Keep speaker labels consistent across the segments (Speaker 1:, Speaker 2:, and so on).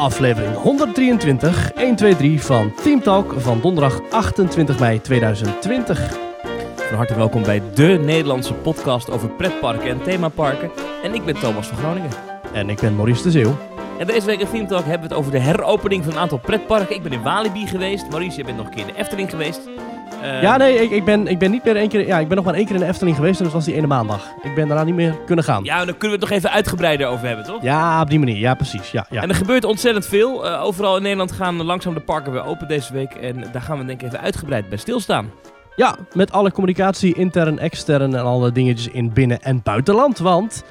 Speaker 1: Aflevering 123, 1, 2, 3 van Team Talk van donderdag 28 mei 2020.
Speaker 2: Van harte welkom bij de Nederlandse podcast over pretparken en themaparken. En ik ben Thomas van Groningen.
Speaker 1: En ik ben Maurice de Zeeuw.
Speaker 2: En deze week in Theme Talk hebben we het over de heropening van een aantal pretparken. Ik ben in Walibi geweest. Maurice, je bent nog een keer in de Efteling geweest. Uh,
Speaker 1: Ja, nee, ik, ik, ben, ik ben niet meer één keer... Ja, ik ben nog maar één keer in de Efteling geweest en dat was die ene maandag. Ik ben daarna niet meer kunnen gaan.
Speaker 2: Ja, dan kunnen we het nog even uitgebreider over hebben, toch?
Speaker 1: Ja, op die manier. Ja, precies. Ja, ja.
Speaker 2: En er gebeurt ontzettend veel. Uh, overal in Nederland gaan langzaam de parken weer open deze week. En daar gaan we denk ik even uitgebreid bij stilstaan.
Speaker 1: Ja, met alle communicatie, intern, extern en alle dingetjes in binnen- en buitenland. Want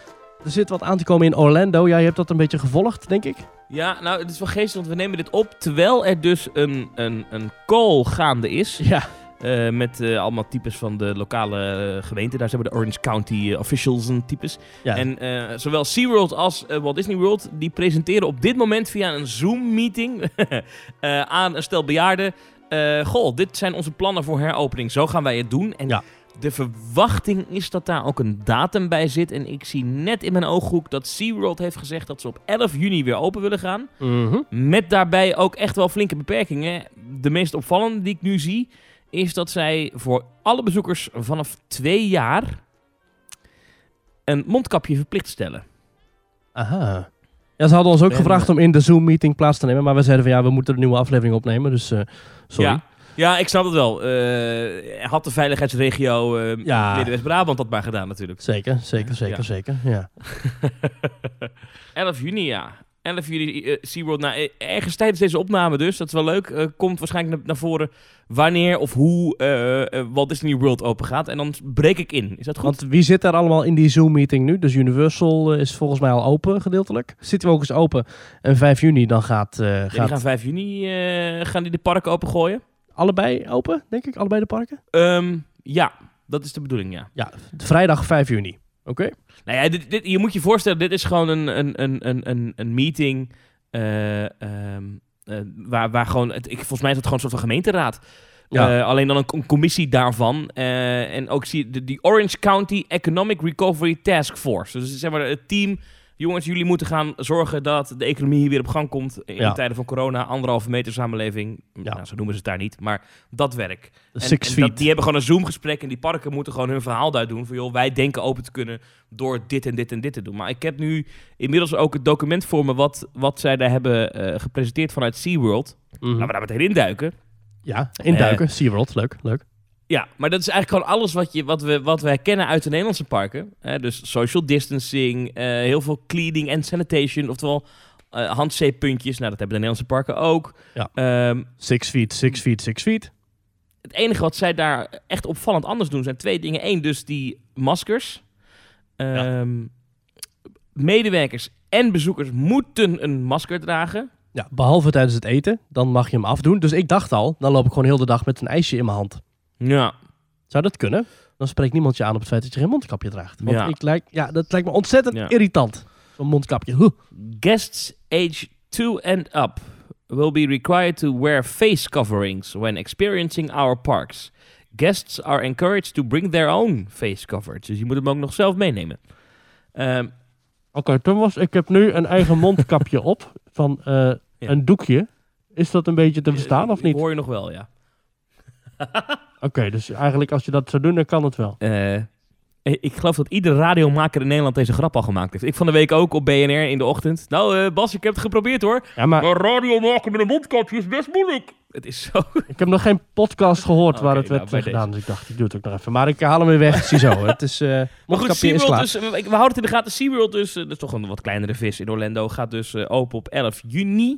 Speaker 1: er zit wat aan te komen in Orlando. Jij hebt dat een beetje gevolgd, denk ik.
Speaker 2: Ja, nou, het is wel geestig, want we nemen dit op terwijl er dus een, een, een call gaande is.
Speaker 1: Ja.
Speaker 2: Uh, met uh, allemaal types van de lokale uh, gemeente. Daar zijn we de Orange County officials en types.
Speaker 1: Ja.
Speaker 2: En zowel SeaWorld als Walt Disney World... die presenteren op dit moment via een Zoom-meeting... aan een stel bejaarden... goh, dit zijn onze plannen voor heropening. Zo gaan wij het doen. En
Speaker 1: Ja.
Speaker 2: de verwachting is dat daar ook een datum bij zit. En ik zie net in mijn ooghoek dat SeaWorld heeft gezegd... dat ze op 11 juni weer open willen gaan.
Speaker 1: Mhm.
Speaker 2: Met daarbij ook echt wel flinke beperkingen. De meest opvallende die ik nu zie is dat zij voor alle bezoekers vanaf twee jaar een mondkapje verplicht stellen.
Speaker 1: Aha. Ja, ze hadden ons ook gevraagd om in de Zoom-meeting plaats te nemen. Maar we zeiden van ja, we moeten een nieuwe aflevering opnemen. Dus eh, sorry.
Speaker 2: Ja. Ja, ik snap het wel. Eh, had de veiligheidsregio uh,
Speaker 1: Ja.
Speaker 2: Midden-West-Brabant dat maar gedaan natuurlijk.
Speaker 1: Zeker, zeker, zeker,
Speaker 2: Ja.
Speaker 1: zeker. Ja.
Speaker 2: 11 juni, ja. 11 juni eh, SeaWorld. Nou, eh, ergens tijdens deze opname dus, dat is wel leuk, eh, komt waarschijnlijk naar, naar voren wanneer of hoe eh, Walt Disney World open gaat. En dan breek ik in. Is dat goed?
Speaker 1: Want wie zit er allemaal in die Zoom-meeting nu? Dus Universal is volgens mij al open gedeeltelijk. City ook is open. En 5 juni dan gaat,
Speaker 2: Ja, die
Speaker 1: gaat
Speaker 2: gaan 5 juni gaan die de parken opengooien.
Speaker 1: allebei open, denk ik. Allebei de parken.
Speaker 2: Ehm, ja, dat is de bedoeling, ja.
Speaker 1: Ja, vrijdag 5 juni. Oké.
Speaker 2: Nou ja, dit, dit, je moet je voorstellen, dit is gewoon een, een, een, een, een, een meeting eh, ehm, eh, waar, waar gewoon, het, ik, volgens mij is het gewoon een soort van gemeenteraad.
Speaker 1: Ja.
Speaker 2: Eh, alleen dan een, een commissie daarvan. en ook zie je de, die Orange County Economic Recovery Task Force. Dus zeg maar het team. Jongens, jullie moeten gaan zorgen dat de economie hier weer op gang komt. In
Speaker 1: Ja.
Speaker 2: tijden van corona, anderhalve meter samenleving.
Speaker 1: Ja.
Speaker 2: Nou, zo noemen ze het daar niet. Maar dat werk. En-
Speaker 1: Six
Speaker 2: en
Speaker 1: feet.
Speaker 2: dat- die hebben gewoon een Zoom-gesprek en die parken moeten gewoon hun verhaal daar doen. Van joh, wij denken open te kunnen door dit en dit en dit te doen. Maar ik heb nu inmiddels ook het document voor me wat, wat zij daar hebben eh, gepresenteerd vanuit SeaWorld.
Speaker 1: Mhm.
Speaker 2: Laten we daar meteen induiken.
Speaker 1: Ja, induiken. SeaWorld. Leuk, leuk.
Speaker 2: Ja, maar dat is eigenlijk gewoon alles wat, je, wat, we, wat wij kennen uit de Nederlandse parken. Dus social distancing, eh, heel veel cleaning en sanitation. Oftewel eh handzeepuntjes. Nou, dat hebben de Nederlandse parken ook.
Speaker 1: Ja.
Speaker 2: Ehm,
Speaker 1: Six feet, six feet, six feet.
Speaker 2: Het enige wat zij daar echt opvallend anders doen zijn twee dingen. Eén, dus die maskers. Ehm, Medewerkers en bezoekers moeten een masker dragen.
Speaker 1: Ja, behalve tijdens het eten. Dan mag je hem afdoen. Dus ik dacht al, dan loop ik gewoon heel de dag met een ijsje in mijn hand.
Speaker 2: Ja.
Speaker 1: Zou dat kunnen? Dan spreekt niemand je aan op het feit dat je geen mondkapje draagt. Want
Speaker 2: Ja.
Speaker 1: ik lijk, ja, dat lijkt me ontzettend
Speaker 2: Ja.
Speaker 1: irritant. Zo'n mondkapje. Huh.
Speaker 2: Guests age 2 and up will be required to wear face coverings when experiencing our parks. Guests are encouraged to bring their own face coverage. Dus je moet hem ook nog zelf meenemen. Ehm,
Speaker 1: Oké, Thomas, ik heb nu een eigen mondkapje op van eh, een doekje. Is dat een beetje te verstaan of
Speaker 2: ik
Speaker 1: niet?
Speaker 2: Hoor je nog wel, ja.
Speaker 1: Oké, dus eigenlijk als je dat zou doen, dan kan het wel.
Speaker 2: Eh, ik geloof dat iedere radiomaker in Nederland deze grap al gemaakt heeft. Ik van de week ook op BNR in de ochtend. Nou, eh, Bas, ik heb het geprobeerd hoor.
Speaker 1: Ja, maar
Speaker 2: Maar radio maken met een mondkapje is best moeilijk. Het is zo.
Speaker 1: ik heb nog geen podcast gehoord waar het
Speaker 2: nou,
Speaker 1: werd eh, gedaan. Dus ik dacht, ik doe het ook nog even. Maar ik haal hem weer weg. Ziezo, het is... eh
Speaker 2: Maar goed, SeaWorld
Speaker 1: klaar.
Speaker 2: dus, eh, we houden het in de gaten. SeaWorld dus, eh, dat is toch een wat kleinere vis in Orlando, gaat dus eh, open op 11 juni.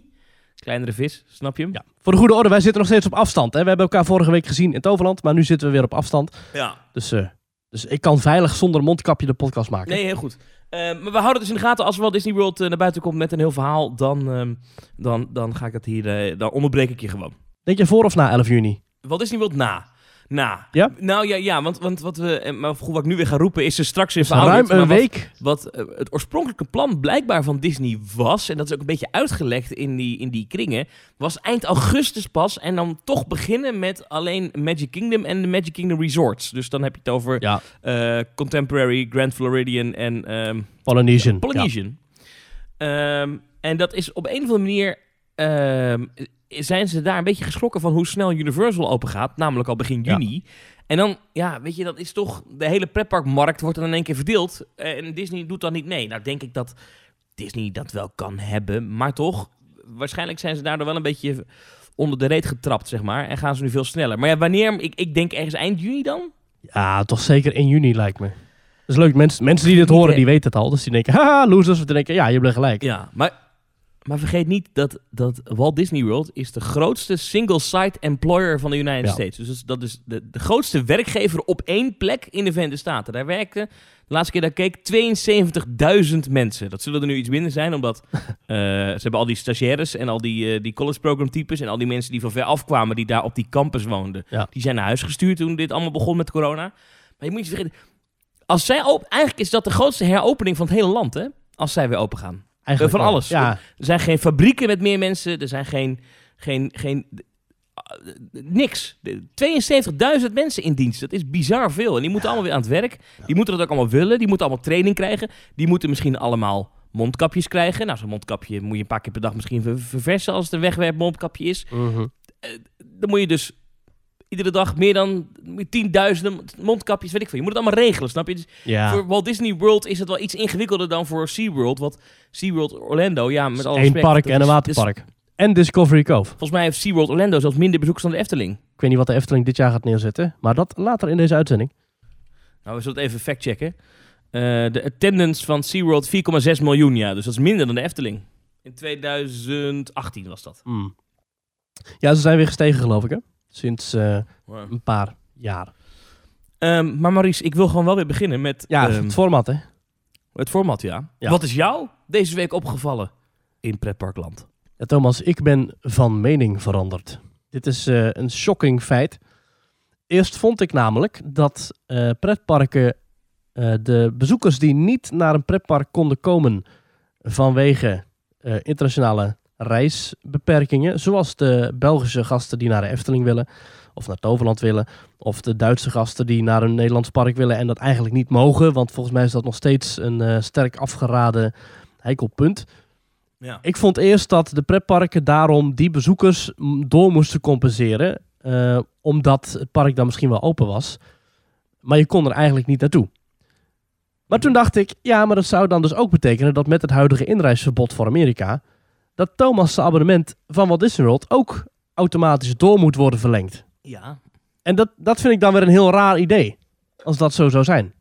Speaker 2: Kleinere vis, snap je hem?
Speaker 1: Ja. Voor de goede orde, wij zitten nog steeds op afstand. Hè? We hebben elkaar vorige week gezien in Toverland, maar nu zitten we weer op afstand.
Speaker 2: Ja.
Speaker 1: Dus, eh, dus ik kan veilig zonder mondkapje de podcast maken.
Speaker 2: Nee, heel goed. Eh, maar we houden het dus in de gaten. Als Walt Disney World eh, naar buiten komt met een heel verhaal, dan, ehm, dan, dan ga ik het hier, eh, dan onderbreek ik je gewoon.
Speaker 1: Denk je voor of na 11 juni?
Speaker 2: Walt Disney World na. Na.
Speaker 1: Ja?
Speaker 2: Nou ja, ja want, want wat, we, eh, maar goed, wat ik nu weer ga roepen is er straks in
Speaker 1: Dus ruim een
Speaker 2: wat-
Speaker 1: week.
Speaker 2: Wat eh, het oorspronkelijke plan blijkbaar van Disney was, en dat is ook een beetje uitgelekt in die, in die kringen, was eind augustus pas en dan toch beginnen met alleen Magic Kingdom en de Magic Kingdom Resorts. Dus dan heb je het over
Speaker 1: Ja,
Speaker 2: eh, Contemporary, Grand Floridian en ehm,
Speaker 1: Polynesian.
Speaker 2: Polynesian. Ehm, En dat is op een of andere manier... ehm, zijn ze daar een beetje geschrokken van hoe snel Universal open gaat. Namelijk al begin
Speaker 1: Ja.
Speaker 2: juni. En dan, ja, weet je, dat is toch... De hele pretparkmarkt wordt dan in één keer verdeeld. eh, En Disney doet dan niet mee. Nou, denk ik dat Disney dat wel kan hebben. Maar toch, waarschijnlijk zijn ze daardoor wel een beetje onder de reet getrapt, zeg maar. En gaan ze nu veel sneller. Maar ja, wanneer... Ik, ik denk ergens eind juni dan?
Speaker 1: Ja, toch zeker in juni lijkt me. Dat is leuk. Mensen, mensen die dit horen, die weten het al. Dus die denken, haha, losers. Of die denken, ja, je hebt gelijk.
Speaker 2: Ja, maar, maar vergeet niet dat, dat Walt Disney World is de grootste single-site employer van de United
Speaker 1: Ja.
Speaker 2: States. Dus dat is- de, de grootste werkgever op één plek in de Verenigde Staten. Daar werkten, de laatste keer dat ik keek, 72.000 mensen. Dat zullen er nu iets minder zijn, omdat eh, ze hebben al die stagiaires en al die, eh, die college program types en al die mensen die van ver afkwamen, die daar op die campus woonden.
Speaker 1: Ja.
Speaker 2: Die zijn naar huis gestuurd toen dit allemaal begon met corona. Maar je moet je vergeten, als zij op, eigenlijk is dat de grootste heropening van het hele land, hè? Als zij weer open gaan.
Speaker 1: Eigenlijk
Speaker 2: van
Speaker 1: wel.
Speaker 2: alles.
Speaker 1: Ja,
Speaker 2: Er zijn geen fabrieken met meer mensen. Er zijn geen. geen, geen uh, niks. De- 72.000 mensen in dienst. Dat is bizar veel. En die moeten allemaal weer aan het werk. Die moeten dat ook allemaal willen. Die moeten allemaal training krijgen. Die moeten misschien allemaal mondkapjes krijgen. Nou, zo'n mondkapje moet je een paar keer per dag misschien ver- verversen als het een wegwerpmondkapje is.
Speaker 1: mhm.
Speaker 2: Dan moet je dus iedere dag meer dan tienduizenden mondkapjes, weet ik veel. Je moet het allemaal regelen, snap je? Dus
Speaker 1: ja.
Speaker 2: voor Walt Disney World is het wel iets ingewikkelder dan voor SeaWorld. Want SeaWorld Orlando, ja, met alle
Speaker 1: Eén
Speaker 2: respect,
Speaker 1: park en een
Speaker 2: is-
Speaker 1: waterpark. En Discovery Cove.
Speaker 2: Volgens mij heeft SeaWorld Orlando zelfs minder bezoekers dan de Efteling.
Speaker 1: Ik weet niet wat de Efteling dit jaar gaat neerzetten. Maar dat later in deze uitzending.
Speaker 2: Nou, we zullen het even factchecken. Eh de attendance van SeaWorld 4,6 miljoen, ja. Dus dat is minder dan de Efteling. In 2018 was dat.
Speaker 1: Mm. Ja, ze zijn weer gestegen geloof ik hè. Sinds eh, een paar jaar.
Speaker 2: Ehm, maar Maurice, ik wil gewoon wel weer beginnen met
Speaker 1: Ja,
Speaker 2: ehm,
Speaker 1: het format hè.
Speaker 2: het format, ja.
Speaker 1: Ja.
Speaker 2: Wat is jou deze week opgevallen in pretparkland?
Speaker 1: Ja, Thomas, ik ben van mening veranderd. Dit is eh, een shocking feit. Eerst vond ik namelijk dat eh, pretparken de bezoekers die niet naar een pretpark konden komen vanwege internationale reisbeperkingen, zoals de Belgische gasten die naar de Efteling willen of naar Toverland willen, of de Duitse gasten die naar een Nederlands park willen en dat eigenlijk niet mogen, want volgens mij is dat nog steeds een eh, sterk afgeraden heikel punt.
Speaker 2: Ja.
Speaker 1: Ik vond eerst dat de pretparken daarom die bezoekers door moesten compenseren. eh, omdat het park dan misschien wel open was. Maar je kon er eigenlijk niet naartoe. Maar toen dacht ik, ja, maar dat zou dan dus ook betekenen dat met het huidige inreisverbod voor Amerika. Dat Thomas' abonnement van Walt Disney World ook automatisch door moet worden verlengd.
Speaker 2: Ja.
Speaker 1: En dat, dat vind ik dan weer een heel raar idee. Als dat zo zou zijn.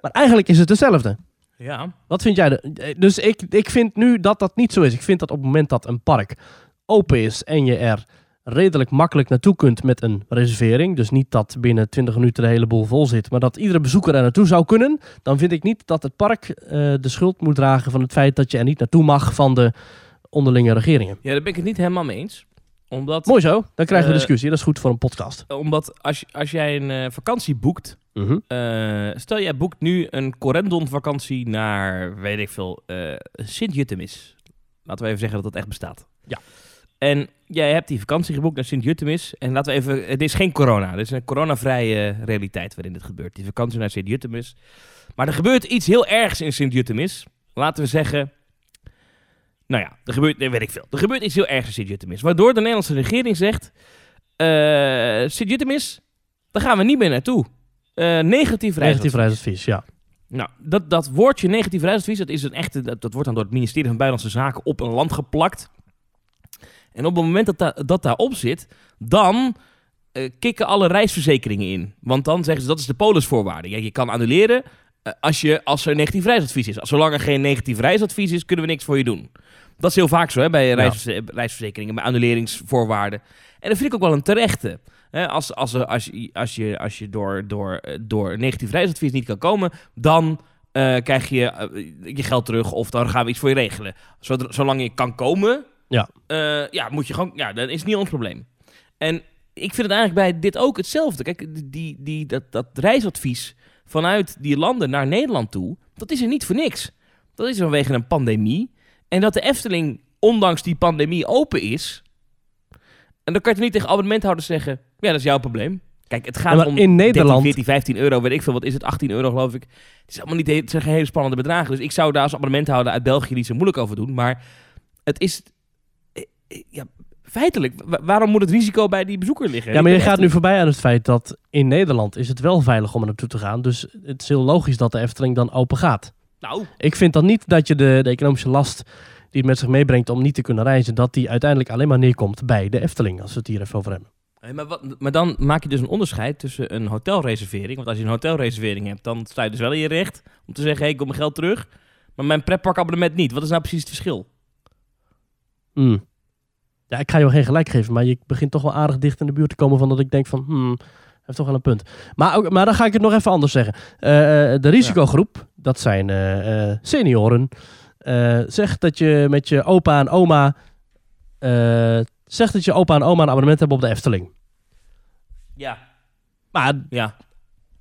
Speaker 1: Maar eigenlijk is het hetzelfde.
Speaker 2: Ja.
Speaker 1: Wat vind jij? De, dus ik, ik vind nu dat dat niet zo is. Ik vind dat op het moment dat een park open is en je er redelijk makkelijk naartoe kunt met een reservering, dus niet dat binnen 20 minuten de hele boel vol zit, maar dat iedere bezoeker er naartoe zou kunnen, dan vind ik niet dat het park eh, de schuld moet dragen van het feit dat je er niet naartoe mag van de onderlinge regeringen.
Speaker 2: Ja, daar ben ik het niet helemaal mee eens. Omdat,
Speaker 1: Mooi zo, dan krijgen we
Speaker 2: Eh,
Speaker 1: discussie. Dat is goed voor een podcast.
Speaker 2: omdat als, als jij een eh, vakantie boekt,
Speaker 1: Mhm.
Speaker 2: Eh, stel jij boekt nu een Corendon vakantie naar, weet ik veel, Sint-Jutemis. Laten we even zeggen dat dat echt bestaat.
Speaker 1: Ja.
Speaker 2: En jij hebt die vakantie geboekt naar Sint-Jutemis. En laten we even, het is geen corona. Het is een coronavrije realiteit waarin dit gebeurt. Die vakantie naar Sint-Jutemis. Maar er gebeurt iets heel ergs in Sint-Jutemis. Laten we zeggen, nou ja, er gebeurt, weet ik veel. Er gebeurt iets heel ergs in Sint-Jutemis. Waardoor de Nederlandse regering zegt, eh Sint-Jutemis, daar gaan we niet meer naartoe. Eh, negatief
Speaker 1: Negatief
Speaker 2: reisadvies.
Speaker 1: reisadvies, ja.
Speaker 2: Nou, dat, dat woordje negatief reisadvies, dat, is een echte, dat, dat wordt dan door het ministerie van Buitenlandse Zaken op een land geplakt. En op het moment dat da, dat daarop zit, dan eh, kicken alle reisverzekeringen in. Want dan zeggen ze, dat is de polisvoorwaarde. Ja, je kan annuleren als, je, als er negatief reisadvies is. Zolang er geen negatief reisadvies is, kunnen we niks voor je doen. Dat is heel vaak zo hè, bij reisverze- reisverzekeringen, bij annuleringsvoorwaarden. En dat vind ik ook wel een terechte. Hè, als, als, er- als, je, als je, als je door, door, eh, door negatief reisadvies niet kan komen, dan eh, krijg je eh, je geld terug of dan gaan we iets voor je regelen. Zodra- zolang je kan komen,
Speaker 1: Ja.
Speaker 2: eh, ja, moet je gewoon, ja, dat is niet ons probleem. En ik vind het eigenlijk bij dit ook hetzelfde. Kijk, die, die, dat, dat reisadvies vanuit die landen naar Nederland toe, dat is er niet voor niks. Dat is vanwege een pandemie. En dat de Efteling, ondanks die pandemie, open is. En dan kan je niet tegen abonnementhouders zeggen: ja, dat is jouw probleem. Kijk, het gaat
Speaker 1: Ja,
Speaker 2: om
Speaker 1: in
Speaker 2: 13,
Speaker 1: Nederland-
Speaker 2: 14, 15 euro, weet ik veel. Wat is het? 18 euro, geloof ik. Het is allemaal niet het zijn geen hele spannende bedragen. Dus ik zou daar als abonnementhouder uit België niet zo moeilijk over doen. Maar het is... eh, eh, Ja, feitelijk, wa- waarom moet het risico bij die bezoeker liggen?
Speaker 1: Ja, maar je gaat nu voorbij aan het feit dat in Nederland is het wel veilig om er naartoe te gaan. Dus het is heel logisch dat de Efteling dan open gaat.
Speaker 2: Nou,
Speaker 1: Ik vind dan niet dat je de, de economische last die het met zich meebrengt om niet te kunnen reizen, dat die uiteindelijk alleen maar neerkomt bij de Efteling, als we het hier even over hebben.
Speaker 2: maar, wat, maar dan maak je dus een onderscheid tussen een hotelreservering. Want als je een hotelreservering hebt, dan sta je dus wel in je recht om te zeggen, hey, ik wil mijn geld terug. Maar mijn pretparkabonnement niet. Wat is nou precies het verschil?
Speaker 1: Hmm. Ja, ik ga je wel geen gelijk geven, maar je begint toch wel aardig dicht in de buurt te komen van dat ik denk van, hmm, heeft toch wel een punt. Maar, ook, maar dan ga ik het nog even anders zeggen. Eh, eh, de risicogroep, dat zijn eh, senioren. Eh zeg dat je met je opa en oma, zeg dat je opa en oma een abonnement hebben op de Efteling.
Speaker 2: Ja,
Speaker 1: Maar
Speaker 2: ja.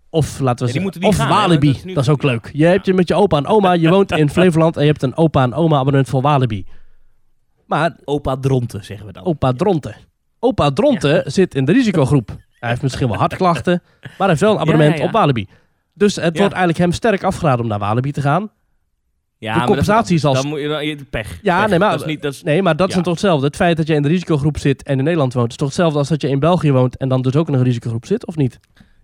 Speaker 1: Of laten we
Speaker 2: Ja,
Speaker 1: zeggen, of
Speaker 2: gaan,
Speaker 1: Walibi. Dat
Speaker 2: dat
Speaker 1: is, ook leuk. Je hebt je met je opa en oma, je woont in Flevoland en je hebt een opa en oma abonnement voor Walibi. Maar
Speaker 2: Opa Dronten, zeggen we dan.
Speaker 1: opa Dronten. Opa Dronten zit in de risicogroep. Hij heeft misschien wel hartklachten, maar hij heeft wel een abonnement
Speaker 2: Ja,
Speaker 1: op Walibi. Dus het wordt eigenlijk hem sterk afgeraden om naar Walibi te gaan.
Speaker 2: ja,
Speaker 1: de
Speaker 2: maar
Speaker 1: compensatie is als-
Speaker 2: Dan moet je, dan, pech.
Speaker 1: Ja,
Speaker 2: Pech.
Speaker 1: nee, maar-
Speaker 2: Dat is niet, dat is,
Speaker 1: Nee, maar dat is
Speaker 2: Ja.
Speaker 1: toch hetzelfde. Het feit dat je in de risicogroep zit en in Nederland woont, is toch hetzelfde als dat je in België woont en dan dus ook in een risicogroep zit, of niet?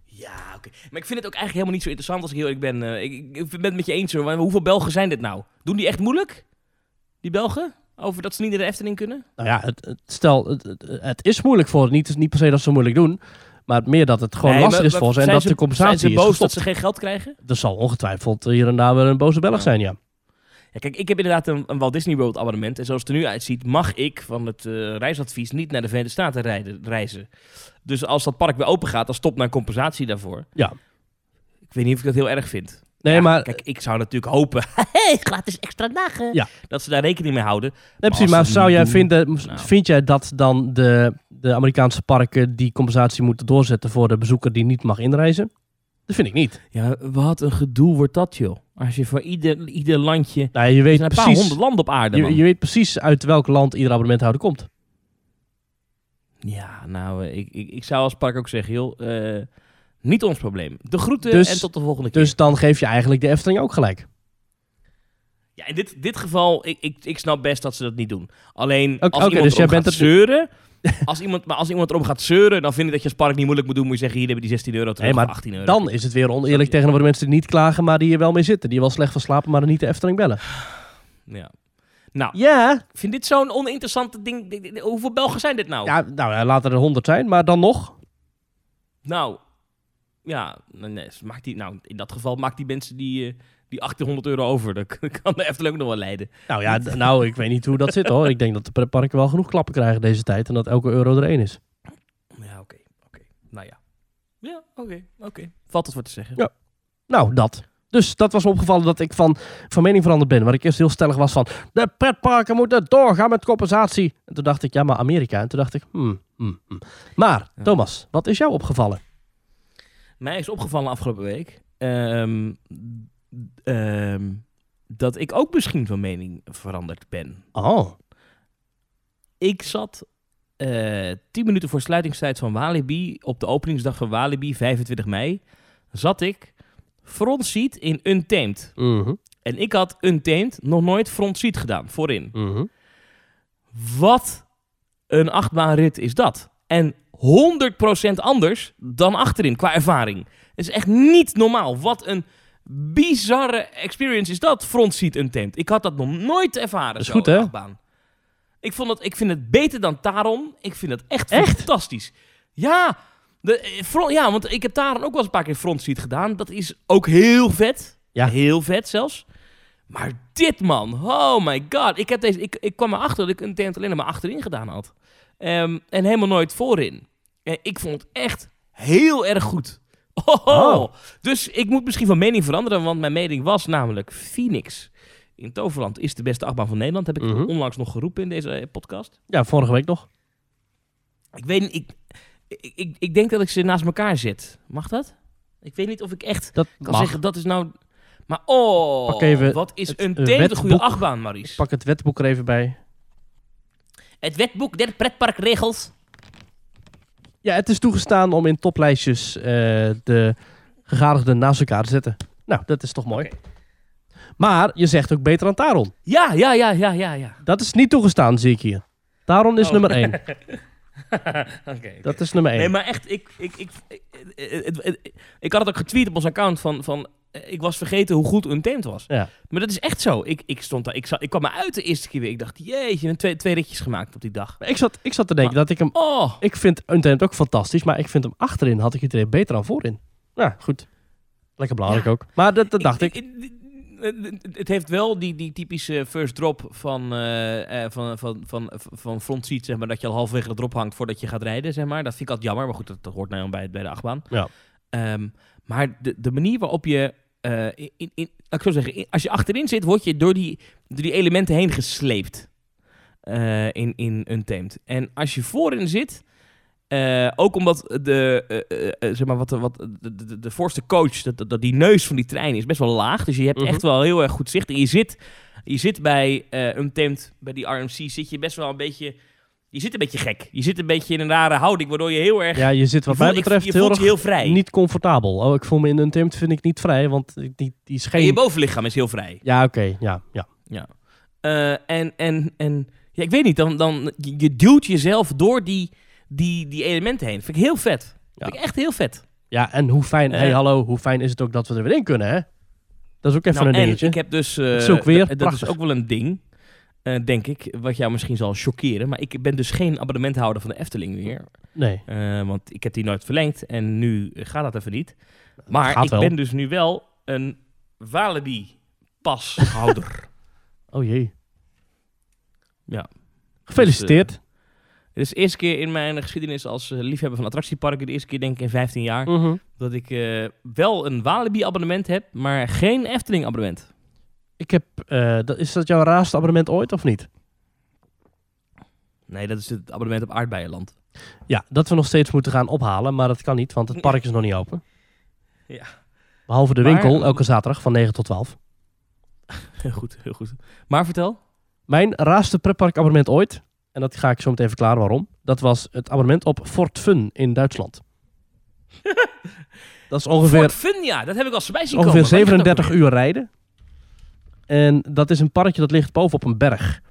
Speaker 2: Ja, oké. Maar ik vind het ook eigenlijk helemaal niet zo interessant als ik heel eerlijk ben. Eh, ik, ik ben het met je eens hoor. Maar hoeveel Belgen zijn dit nou? Doen die echt moeilijk? Die Belgen? Over dat ze niet naar de Efteling kunnen?
Speaker 1: Nou ja, het, het- stel, het, is moeilijk voor het. Niet, niet per se dat ze moeilijk doen, maar meer dat het gewoon
Speaker 2: Nee,
Speaker 1: lastig
Speaker 2: maar-
Speaker 1: is voor ze en dat de compensatie
Speaker 2: Zijn ze
Speaker 1: is
Speaker 2: dat ze geen geld krijgen?
Speaker 1: Er zal ongetwijfeld hier en daar wel een boze Belg
Speaker 2: Ja.
Speaker 1: zijn, ja.
Speaker 2: Ja, kijk, ik heb inderdaad een, een Walt Disney World abonnement. En zoals het er nu uitziet, mag ik van het eh, reisadvies niet naar de Verenigde Staten rijden, reizen. Dus als dat park weer open gaat, dan stopt mijn compensatie daarvoor.
Speaker 1: Ja.
Speaker 2: Ik weet niet of ik dat heel erg vind.
Speaker 1: Nee,
Speaker 2: Ja,
Speaker 1: maar,
Speaker 2: Kijk, ik zou natuurlijk hopen, gratis extra dagen.
Speaker 1: Ja.
Speaker 2: Dat ze daar rekening mee houden.
Speaker 1: nee, precies,
Speaker 2: als
Speaker 1: maar zou jij
Speaker 2: doen,
Speaker 1: vinden,
Speaker 2: nou.
Speaker 1: vind jij dat dan de, de Amerikaanse parken die compensatie moeten doorzetten voor de bezoeker die niet mag inreizen? Dat vind ik niet.
Speaker 2: Ja, wat een gedoe wordt dat, joh. Als je voor ieder, ieder landje...
Speaker 1: Nou, je
Speaker 2: Er
Speaker 1: weet
Speaker 2: zijn een paar
Speaker 1: precies,
Speaker 2: honderd landen op aarde, man.
Speaker 1: je, je weet precies uit welk land ieder abonnementhouder komt.
Speaker 2: Ja, nou, eh, ik, ik, ik zou als park ook zeggen, joh, eh, niet ons probleem. De groeten
Speaker 1: Dus-
Speaker 2: en tot de volgende keer.
Speaker 1: Dus dan geef je eigenlijk de Efteling ook gelijk.
Speaker 2: Ja, in dit, dit geval, ik, ik, ik snap best dat ze dat niet doen. Alleen, als iemand
Speaker 1: dus jij bent
Speaker 2: gaat
Speaker 1: het-
Speaker 2: zeuren... Als iemand, maar als iemand erom gaat zeuren, dan vind ik dat je als park niet moeilijk moet doen. Moet je zeggen, hier hebben die 16 euro terug
Speaker 1: maar
Speaker 2: of 18 euro.
Speaker 1: Dan is het weer oneerlijk tegenover de mensen die niet klagen, maar die er wel mee zitten. Die wel slecht van slapen, maar er niet de Efteling bellen.
Speaker 2: Ja. Nou,
Speaker 1: Ja,
Speaker 2: ik vind dit zo'n oninteressante ding. Hoeveel Belgen zijn dit nou?
Speaker 1: ja nou laten er honderd zijn, maar dan nog.
Speaker 2: Nou, ja, nee, maakt die, nou, in dat geval maakt die mensen die, eh, die 1800 euro over. Dat kan de Efteling ook nog wel leiden.
Speaker 1: Nou ja, nou, ik weet niet hoe dat zit hoor. Ik denk dat de pretparken wel genoeg klappen krijgen deze tijd en dat elke euro er één is.
Speaker 2: Ja, oké, oké. Nou ja. Ja, oké, oké. Valt het voor te zeggen.
Speaker 1: Ja. Nou, dat. Dus dat was me opgevallen dat ik van, van mening veranderd ben. Waar ik eerst heel stellig was van, de pretparken moeten doorgaan met compensatie. En toen dacht ik, ja maar Amerika. En toen dacht ik, hmm, hmm, hmm. Maar. Thomas, wat is jou opgevallen?
Speaker 2: Mij is opgevallen afgelopen week ehm, ehm, dat ik ook misschien van mening veranderd ben.
Speaker 1: Oh,
Speaker 2: Ik zat eh 10 minuten voor sluitingstijd van Walibi op de openingsdag van Walibi, 25 mei, zat ik front seat in Untamed.
Speaker 1: mhm,
Speaker 2: En ik had Untamed nog nooit front seat gedaan, voorin.
Speaker 1: mhm.
Speaker 2: Wat een achtbaanrit is dat. En 100% anders dan achterin qua ervaring. Het is echt niet normaal. Wat een bizarre experience is dat, front seat Untamed. Ik had dat nog nooit ervaren.
Speaker 1: Dat is
Speaker 2: zo,
Speaker 1: goed, hè?
Speaker 2: een achtbaan. Ik, vond het, ik vind het beter dan Taron. Ik vind het echt,
Speaker 1: Echt?
Speaker 2: fantastisch. Ja, de, eh, front, ja, want ik heb Taron ook wel eens een paar keer front seat gedaan. Dat is ook heel vet.
Speaker 1: Ja.
Speaker 2: Heel vet zelfs. Maar dit man, oh my god. Ik, heb deze, ik, ik kwam erachter dat ik een tent alleen maar achterin gedaan had. Ehm, en helemaal nooit voorin. En ik vond het echt heel erg goed. Oh,
Speaker 1: Oh.
Speaker 2: Dus ik moet misschien van mening veranderen, want mijn mening was namelijk Phoenix in Toverland is de beste achtbaan van Nederland. Heb ik
Speaker 1: Mhm.
Speaker 2: onlangs nog geroepen in deze podcast.
Speaker 1: Ja, vorige week nog.
Speaker 2: Ik weet niet, ik, ik, ik, ik denk dat ik ze naast elkaar zet. Mag dat? Ik weet niet of ik echt
Speaker 1: Dat
Speaker 2: kan
Speaker 1: mag.
Speaker 2: zeggen dat is nou... Maar oh,
Speaker 1: Pak even
Speaker 2: wat is een een goede achtbaan, Maries.
Speaker 1: Pak het wetboek er even bij.
Speaker 2: Het wetboek der pretparkregels.
Speaker 1: Ja, het is toegestaan om in toplijstjes eh, de gegadigden naast elkaar te zetten. Nou, dat is toch mooi. Maar je zegt ook beter dan Taron.
Speaker 2: Ja, ja, ja, ja, ja, ja.
Speaker 1: Dat is niet toegestaan, zie ik hier. Taron is
Speaker 2: Oh.
Speaker 1: nummer 1.
Speaker 2: Oké.
Speaker 1: Dat is nummer 1.
Speaker 2: Nee, maar echt, ik, ik, ik, ik, ik had het ook getweet op ons account van, van ik was vergeten hoe goed Untamed was.
Speaker 1: Ja.
Speaker 2: Maar dat is echt zo. Ik, ik, stond daar, ik, zat, ik kwam me uit de eerste keer weer. Ik dacht, jeetje, hebben twee, twee ritjes gemaakt op die dag.
Speaker 1: Ik zat, ik zat te denken dat ik hem...
Speaker 2: Oh,
Speaker 1: Ik vind Untamed ook fantastisch, maar ik vind hem achterin had ik het beter dan voorin. Nou, goed. Lekker belangrijk ook. Maar dat, dat dacht ik.
Speaker 2: Het heeft wel die, die typische first drop van, eh, eh, van, van, van, van front seat, zeg maar, dat je al halverwege de drop hangt voordat je gaat rijden, zeg maar. Dat vind ik altijd jammer, maar goed, dat, dat hoort nou bij, bij de achtbaan.
Speaker 1: Ja.
Speaker 2: Ehm, maar de, de manier waarop je, eh, in, in, ik zo zeggen, als je achterin zit, word je door die, door die elementen heen gesleept eh, in, in Untamed. En als je voorin zit, eh, ook omdat de, zeg maar, wat, wat, de, de, de voorste coach, dat, dat, die neus van die trein is best wel laag. Dus je hebt
Speaker 1: Mhm.
Speaker 2: echt wel heel erg goed zicht. En je zit, je zit bij Untamed, bij die RMC, zit je best wel een beetje... Je zit een beetje gek. Je zit een beetje in een rare houding, waardoor je heel erg...
Speaker 1: Ja, je zit wat
Speaker 2: je
Speaker 1: mij
Speaker 2: voelt- ik-
Speaker 1: betreft
Speaker 2: je
Speaker 1: heel erg
Speaker 2: heel vrij.
Speaker 1: niet comfortabel. Oh, ik voel me in Untamed vind ik niet vrij, want die, die is
Speaker 2: En je
Speaker 1: geen...
Speaker 2: bovenlichaam is heel vrij.
Speaker 1: Ja, oké. Ja, ja.
Speaker 2: Eh, en, en, en ja, ik weet niet, dan, dan je, duwt jezelf door die, die, die elementen heen. Vind ik heel vet.
Speaker 1: Ja.
Speaker 2: Vind ik echt heel vet.
Speaker 1: Ja, en hoe fijn...
Speaker 2: Eh.
Speaker 1: hey, hallo, hoe fijn is het ook dat we er weer in kunnen, hè? Dat is ook even
Speaker 2: Nou,
Speaker 1: een
Speaker 2: en
Speaker 1: dingetje.
Speaker 2: ik heb dus... eh,
Speaker 1: ook weer
Speaker 2: dat- dat is ook wel een ding, eh, denk ik, wat jou misschien zal chockeren. Maar ik ben dus geen abonnementhouder van de Efteling meer.
Speaker 1: Nee.
Speaker 2: Eh, want ik heb die nooit verlengd en nu gaat dat even niet. Maar
Speaker 1: Gaat
Speaker 2: ik
Speaker 1: wel.
Speaker 2: ben dus nu wel een Walibi-pashouder.
Speaker 1: Oh jee.
Speaker 2: Ja.
Speaker 1: Gefeliciteerd.
Speaker 2: Het is de eerste keer in mijn geschiedenis als eh, liefhebber van attractieparken, de eerste keer denk ik in 15 jaar,
Speaker 1: Mhm.
Speaker 2: dat ik eh, wel een Walibi-abonnement heb, maar geen Efteling-abonnement.
Speaker 1: Ik heb... eh, dat, is dat jouw raarste abonnement ooit of niet?
Speaker 2: Nee, dat is het abonnement op Aardbeienland.
Speaker 1: Ja, dat we nog steeds moeten gaan ophalen, maar dat kan niet, want het park is nog niet open.
Speaker 2: Ja.
Speaker 1: Behalve de
Speaker 2: Maar-
Speaker 1: winkel, elke zaterdag van 9 tot 12.
Speaker 2: Heel goed, heel goed. Maar vertel.
Speaker 1: Mijn raarste pretparkabonnement ooit, en dat ga ik zo meteen verklaren waarom, dat was het abonnement op Fort Fun in Duitsland. dat is ongeveer,
Speaker 2: Fort Fun, ja, dat heb ik al voorbij zien
Speaker 1: ongeveer
Speaker 2: komen. Dat
Speaker 1: 37
Speaker 2: ook weer?
Speaker 1: uur rijden. En dat is een parkje dat ligt bovenop een berg.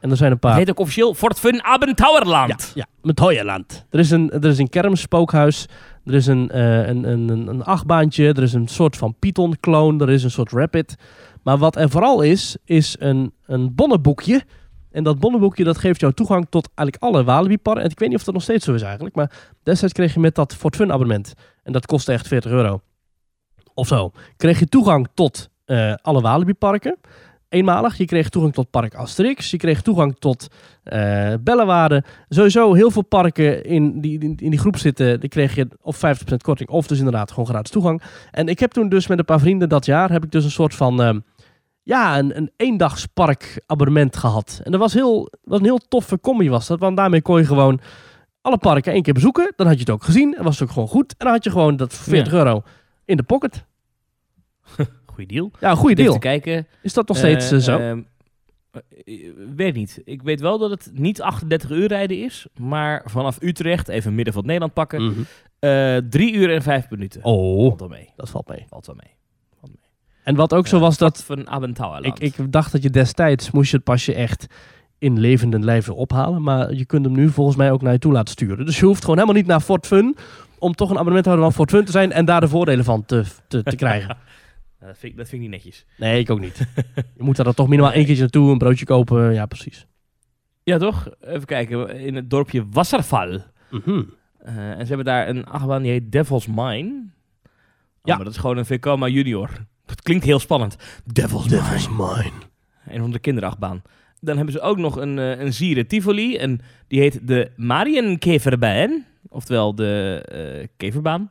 Speaker 1: En er zijn een
Speaker 2: Het
Speaker 1: paar...
Speaker 2: heet ook officieel Fort Fun Abenteuerland.
Speaker 1: Ja, ja, met Hoyeland. Er is een, er is een kermisspookhuis. Er is een, eh, een, een, een, een achtbaantje. Er is een soort van Python-kloon. Er is een soort Rapid. Maar wat er vooral is, is een, een bonnenboekje. En dat bonnenboekje dat geeft jou toegang tot eigenlijk alle Walibi-parken. En ik weet niet of dat nog steeds zo is eigenlijk. Maar destijds kreeg je met dat Fort Fun abonnement. En dat kostte echt 40 euro. Of zo. Kreeg je toegang tot eh, alle Walibi-parken. Eenmalig. Je kreeg toegang tot Park Asterix. Je kreeg toegang tot Bellewaarde. Sowieso heel veel parken in die, in, die groep zitten. Die kreeg je of 50% korting of dus inderdaad gewoon gratis toegang. En ik heb toen dus met een paar vrienden dat jaar heb ik dus een soort van ehm, ja, een, een eendagspark abonnement gehad. En dat was heel, was een heel toffe combi was dat. Want daarmee kon je gewoon alle parken één keer bezoeken. Dan had je het ook gezien. En was het ook gewoon goed. En dan had je gewoon dat voor 40 euro in de pocket.
Speaker 2: Goeie deal.
Speaker 1: Ja, een goede deal.
Speaker 2: te kijken.
Speaker 1: Is dat nog steeds
Speaker 2: Eh,
Speaker 1: eh, zo?
Speaker 2: ehm, eh, weet niet. Ik weet wel dat het niet 38 uur rijden is, maar vanaf Utrecht, even midden van het Nederland pakken,
Speaker 1: Mhm.
Speaker 2: 3 uur en 5 minuten.
Speaker 1: Oh,
Speaker 2: Valt wel mee.
Speaker 1: dat valt mee.
Speaker 2: Valt wel mee. Valt mee.
Speaker 1: En wat ook zo was dat
Speaker 2: Van Abenteuerland.
Speaker 1: Ik, ik dacht dat je destijds moest je het pasje echt in levende lijven ophalen. Maar je kunt hem nu volgens mij ook naar je toe laten sturen. Dus je hoeft gewoon helemaal niet naar Fort Fun. Om toch een abonnementhouder van Fort Fun te zijn. En daar de voordelen van te, te, te krijgen.
Speaker 2: Ja, dat, vind ik, dat vind ik niet netjes.
Speaker 1: Nee, ik ook niet. Je moet daar dan toch minimaal één keertje naartoe. Een broodje kopen. Ja, precies.
Speaker 2: Ja, toch? Even kijken. In het dorpje Wasserval.
Speaker 1: Mhm.
Speaker 2: Eh, en ze hebben daar een achtbaan die heet Devil's Mine. Oh,
Speaker 1: Ja.
Speaker 2: Maar dat is gewoon een Vekoma Junior. Dat klinkt heel spannend. Devil's,
Speaker 1: Devil's
Speaker 2: Mine.
Speaker 1: mine.
Speaker 2: Een van de kinderachtbaan. Dan hebben ze ook nog een, eh, een Zieren Tivoli. En die heet de Marienkeverbaan. Oftewel de eh, keverbaan.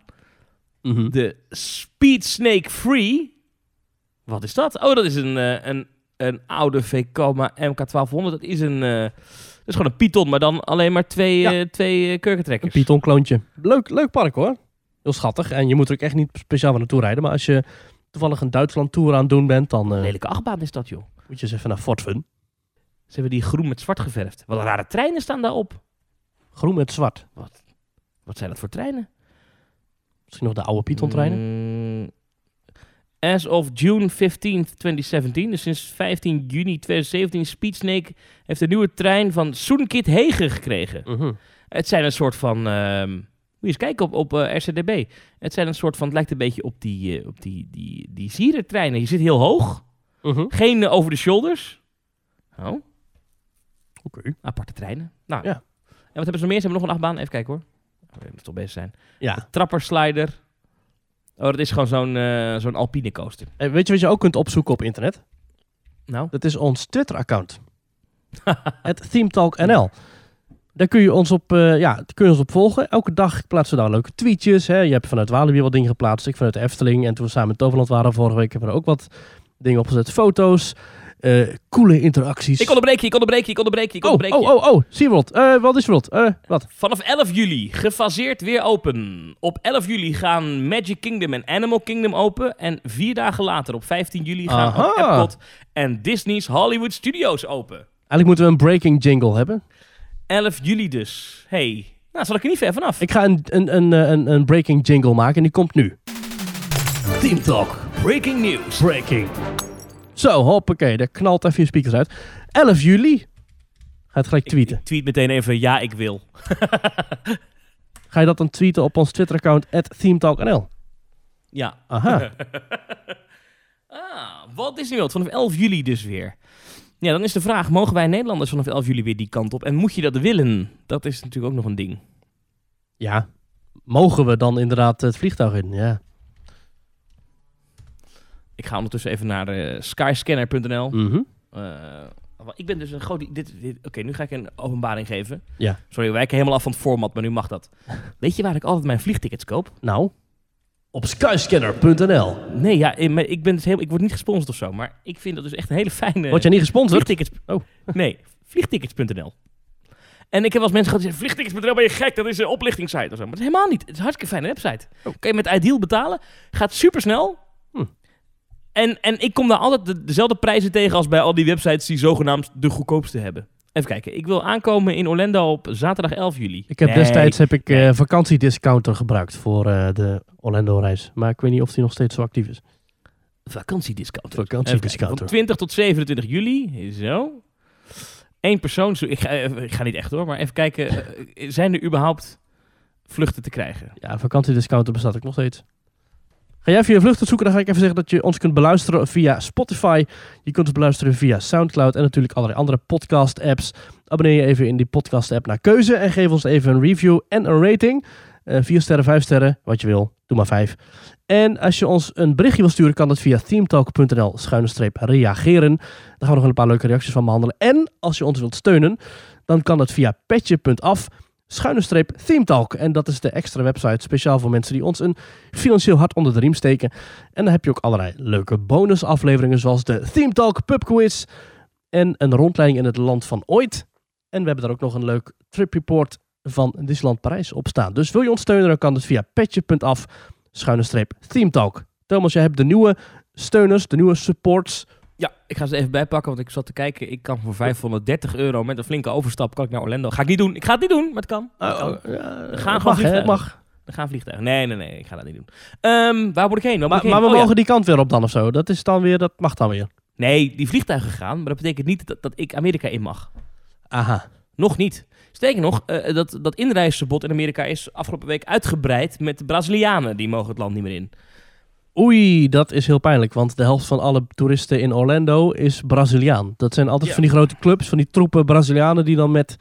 Speaker 1: Mhm.
Speaker 2: De Speed Snake Free. Wat is dat? Oh, dat is een, eh, een, een oude Vekoma MK1200. Dat is een... eh, dat is gewoon een Python, maar dan alleen maar twee,
Speaker 1: Ja.
Speaker 2: eh, twee
Speaker 1: Een
Speaker 2: kurkentrekkers.
Speaker 1: Python kloontje. Leuk, leuk park hoor. Heel schattig. En je moet er ook echt niet speciaal van naartoe rijden. Maar als je toevallig een Duitsland tour aan het doen bent. Dan eh,
Speaker 2: Lelijke achtbaan is dat, joh.
Speaker 1: moet je eens even naar Fort Fun.
Speaker 2: Ze hebben die groen met zwart geverfd. Wat rare treinen staan daarop.
Speaker 1: Groen met zwart.
Speaker 2: Wat zijn dat voor treinen?
Speaker 1: Misschien nog de oude Python treinen.
Speaker 2: Mm, As of June 15, 2017, dus sinds 15 juni 2017, Speedsnake heeft een nieuwe trein van Soenkit Hege gekregen.
Speaker 1: Mhm.
Speaker 2: Het zijn een soort van. ehm, moet je eens kijken op, op eh, RCDB. Het zijn een soort van. Het lijkt een beetje op die, eh, op die, die, die sierentreinen. Je zit heel hoog.
Speaker 1: Mhm.
Speaker 2: Geen eh, over de shoulders. Oh,
Speaker 1: Oké.
Speaker 2: aparte treinen. Nou,
Speaker 1: Ja.
Speaker 2: En wat hebben ze nog meer? Ze hebben nog een achtbaan. Even kijken hoor. Oh, dat moet toch bezig zijn.
Speaker 1: Ja.
Speaker 2: Trapperslider. Oh, dat is gewoon zo'n eh, zo'n alpine coaster.
Speaker 1: En weet je wat je ook kunt opzoeken op internet?
Speaker 2: Nou,
Speaker 1: Dat is ons Twitter-account. Het ThemeTalkNL. Daar kun je ons op, eh, ja, kun je ons op volgen. Elke dag plaatsen we daar leuke tweetjes. Hè. Je hebt vanuit Walibi wat dingen geplaatst. Ik vanuit de Efteling. En toen we samen in Toverland waren vorige week... hebben we er ook wat dingen opgezet. Foto's. Eh, coole interacties.
Speaker 2: ik onderbreek je, ik onderbreek je, ik onderbreek je, ik
Speaker 1: oh,
Speaker 2: onderbreek je.
Speaker 1: oh, oh, oh. SeaWorld. Eh wat is World? Eh wat?
Speaker 2: Vanaf 11 juli, gefaseerd weer open. Op 11 juli gaan Magic Kingdom en Animal Kingdom open. En vier dagen later, op 15 juli, gaan
Speaker 1: Aha.
Speaker 2: ook Epcot en Disney's Hollywood Studios open.
Speaker 1: Eigenlijk moeten we een breaking jingle hebben.
Speaker 2: 11 juli dus. Hey, nou zal ik er niet ver vanaf.
Speaker 1: Ik ga een, een, een, een, een breaking jingle maken en die komt nu. Team Talk.
Speaker 2: Breaking news.
Speaker 1: Breaking. Zo, hoppakee. Daar knalt even je speakers uit. 11 juli. Ga je het gelijk tweeten.
Speaker 2: Ik tweet meteen even, ja, ik wil.
Speaker 1: Ga je dat dan tweeten op ons Twitter-account, ThemeTalkNL?
Speaker 2: Ja.
Speaker 1: Aha.
Speaker 2: Ah, Walt Disney World vanaf 11 juli dus weer. Ja, dan is de vraag, mogen wij Nederlanders vanaf 11 juli weer die kant op? En moet je dat willen? Dat is natuurlijk ook nog een ding.
Speaker 1: ja. Mogen we dan inderdaad het vliegtuig in? Ja.
Speaker 2: Ik ga ondertussen even naar eh, skyscanner.nl.
Speaker 1: Mhm.
Speaker 2: Eh, ik ben dus een groot... Dit, dit, Oké, nu ga ik een openbaring geven.
Speaker 1: Ja.
Speaker 2: Sorry, we wijken helemaal af van het format, maar nu mag dat. Weet je waar ik altijd mijn vliegtickets koop?
Speaker 1: Nou, op skyscanner.nl.
Speaker 2: Nee, ja, ik, ben dus heel, ik word niet gesponsord of zo, maar ik vind dat dus echt een hele fijne...
Speaker 1: Word jij niet gesponsord?
Speaker 2: Vliegtickets.
Speaker 1: Oh.
Speaker 2: Nee, vliegtickets.nl. En ik heb eens mensen zeggen, vliegtickets.nl ben je gek, dat is een oplichtingssite of zo. Maar dat is helemaal niet. Het is een hartstikke fijne website.
Speaker 1: Oh.
Speaker 2: Kan je met Ideal betalen, gaat super snel. En, en ik kom daar altijd de- dezelfde prijzen tegen als bij al die websites die zogenaamd de goedkoopste hebben. Even kijken, ik wil aankomen in Orlando op zaterdag 11 juli.
Speaker 1: Ik heb
Speaker 2: Nee,
Speaker 1: destijds heb ik, eh, vakantiediscounter gebruikt voor eh, de Orlando-reis. Maar ik weet niet of die nog steeds zo actief is.
Speaker 2: vakantiediscount.
Speaker 1: Vakantiediscounter.
Speaker 2: Van 20 tot 27 juli. Zo. Eén persoon. Ik ga, even- ik ga niet echt hoor, maar even kijken. eh, Zijn er überhaupt vluchten te krijgen?
Speaker 1: Ja, vakantiediscounter bestaat ook nog steeds. Ga jij via vluchten zoeken, dan ga ik even zeggen dat je ons kunt beluisteren via Spotify. Je kunt ons beluisteren via Soundcloud en natuurlijk allerlei andere podcast-apps. Abonneer je even in die podcast-app naar keuze en geef ons even een review en een rating. Eh vier sterren, vijf sterren, wat je wil. Doe maar vijf. En als je ons een berichtje wil sturen, kan dat via themetalk.nl reageren. Daar gaan we nog een paar leuke reacties van behandelen. En als je ons wilt steunen, dan kan dat via petje.af schuine streep themetalk. En dat is de extra website speciaal voor mensen die ons een financieel hart onder de riem steken. En dan heb je ook allerlei leuke bonusafleveringen zoals de Theme Talk Pub Quiz en een rondleiding in het land van ooit. En we hebben daar ook nog een leuk trip report van Disneyland Parijs op staan. Dus wil je ons steunen, dan kan het via petje.af schuine streep Theme Talk. Thomas, jij hebt de nieuwe steuners, de nieuwe supports.
Speaker 2: Ja, ik ga ze even bijpakken, want ik zat te kijken. Ik kan voor 530 euro met een flinke overstap kan ik naar Orlando. Ga ik niet doen. Ik ga het niet doen, maar het kan. Het kan.
Speaker 1: Oh, ja,
Speaker 2: We gaan gewoon
Speaker 1: mag, hè? Mag.
Speaker 2: Er gaan vliegtuigen. Nee, nee, nee. Ik ga dat niet doen. Ehm, waar moet ik heen? Waar
Speaker 1: Maar,
Speaker 2: ik heen?
Speaker 1: maar we
Speaker 2: Oh, ja.
Speaker 1: mogen die kant weer op dan of zo. Dat is dan weer, dat mag dan weer.
Speaker 2: Nee, die vliegtuigen gaan. Maar dat betekent niet dat, dat ik Amerika in mag.
Speaker 1: Aha.
Speaker 2: Nog niet. Sterker nog, eh, dat, dat inreisverbod in Amerika is afgelopen week uitgebreid met de Brazilianen. Die mogen het land niet meer in.
Speaker 1: Oei, dat is heel pijnlijk, want de helft van alle toeristen in Orlando is Braziliaan. Dat zijn altijd
Speaker 2: Ja.
Speaker 1: van die grote clubs, van die troepen Brazilianen die dan met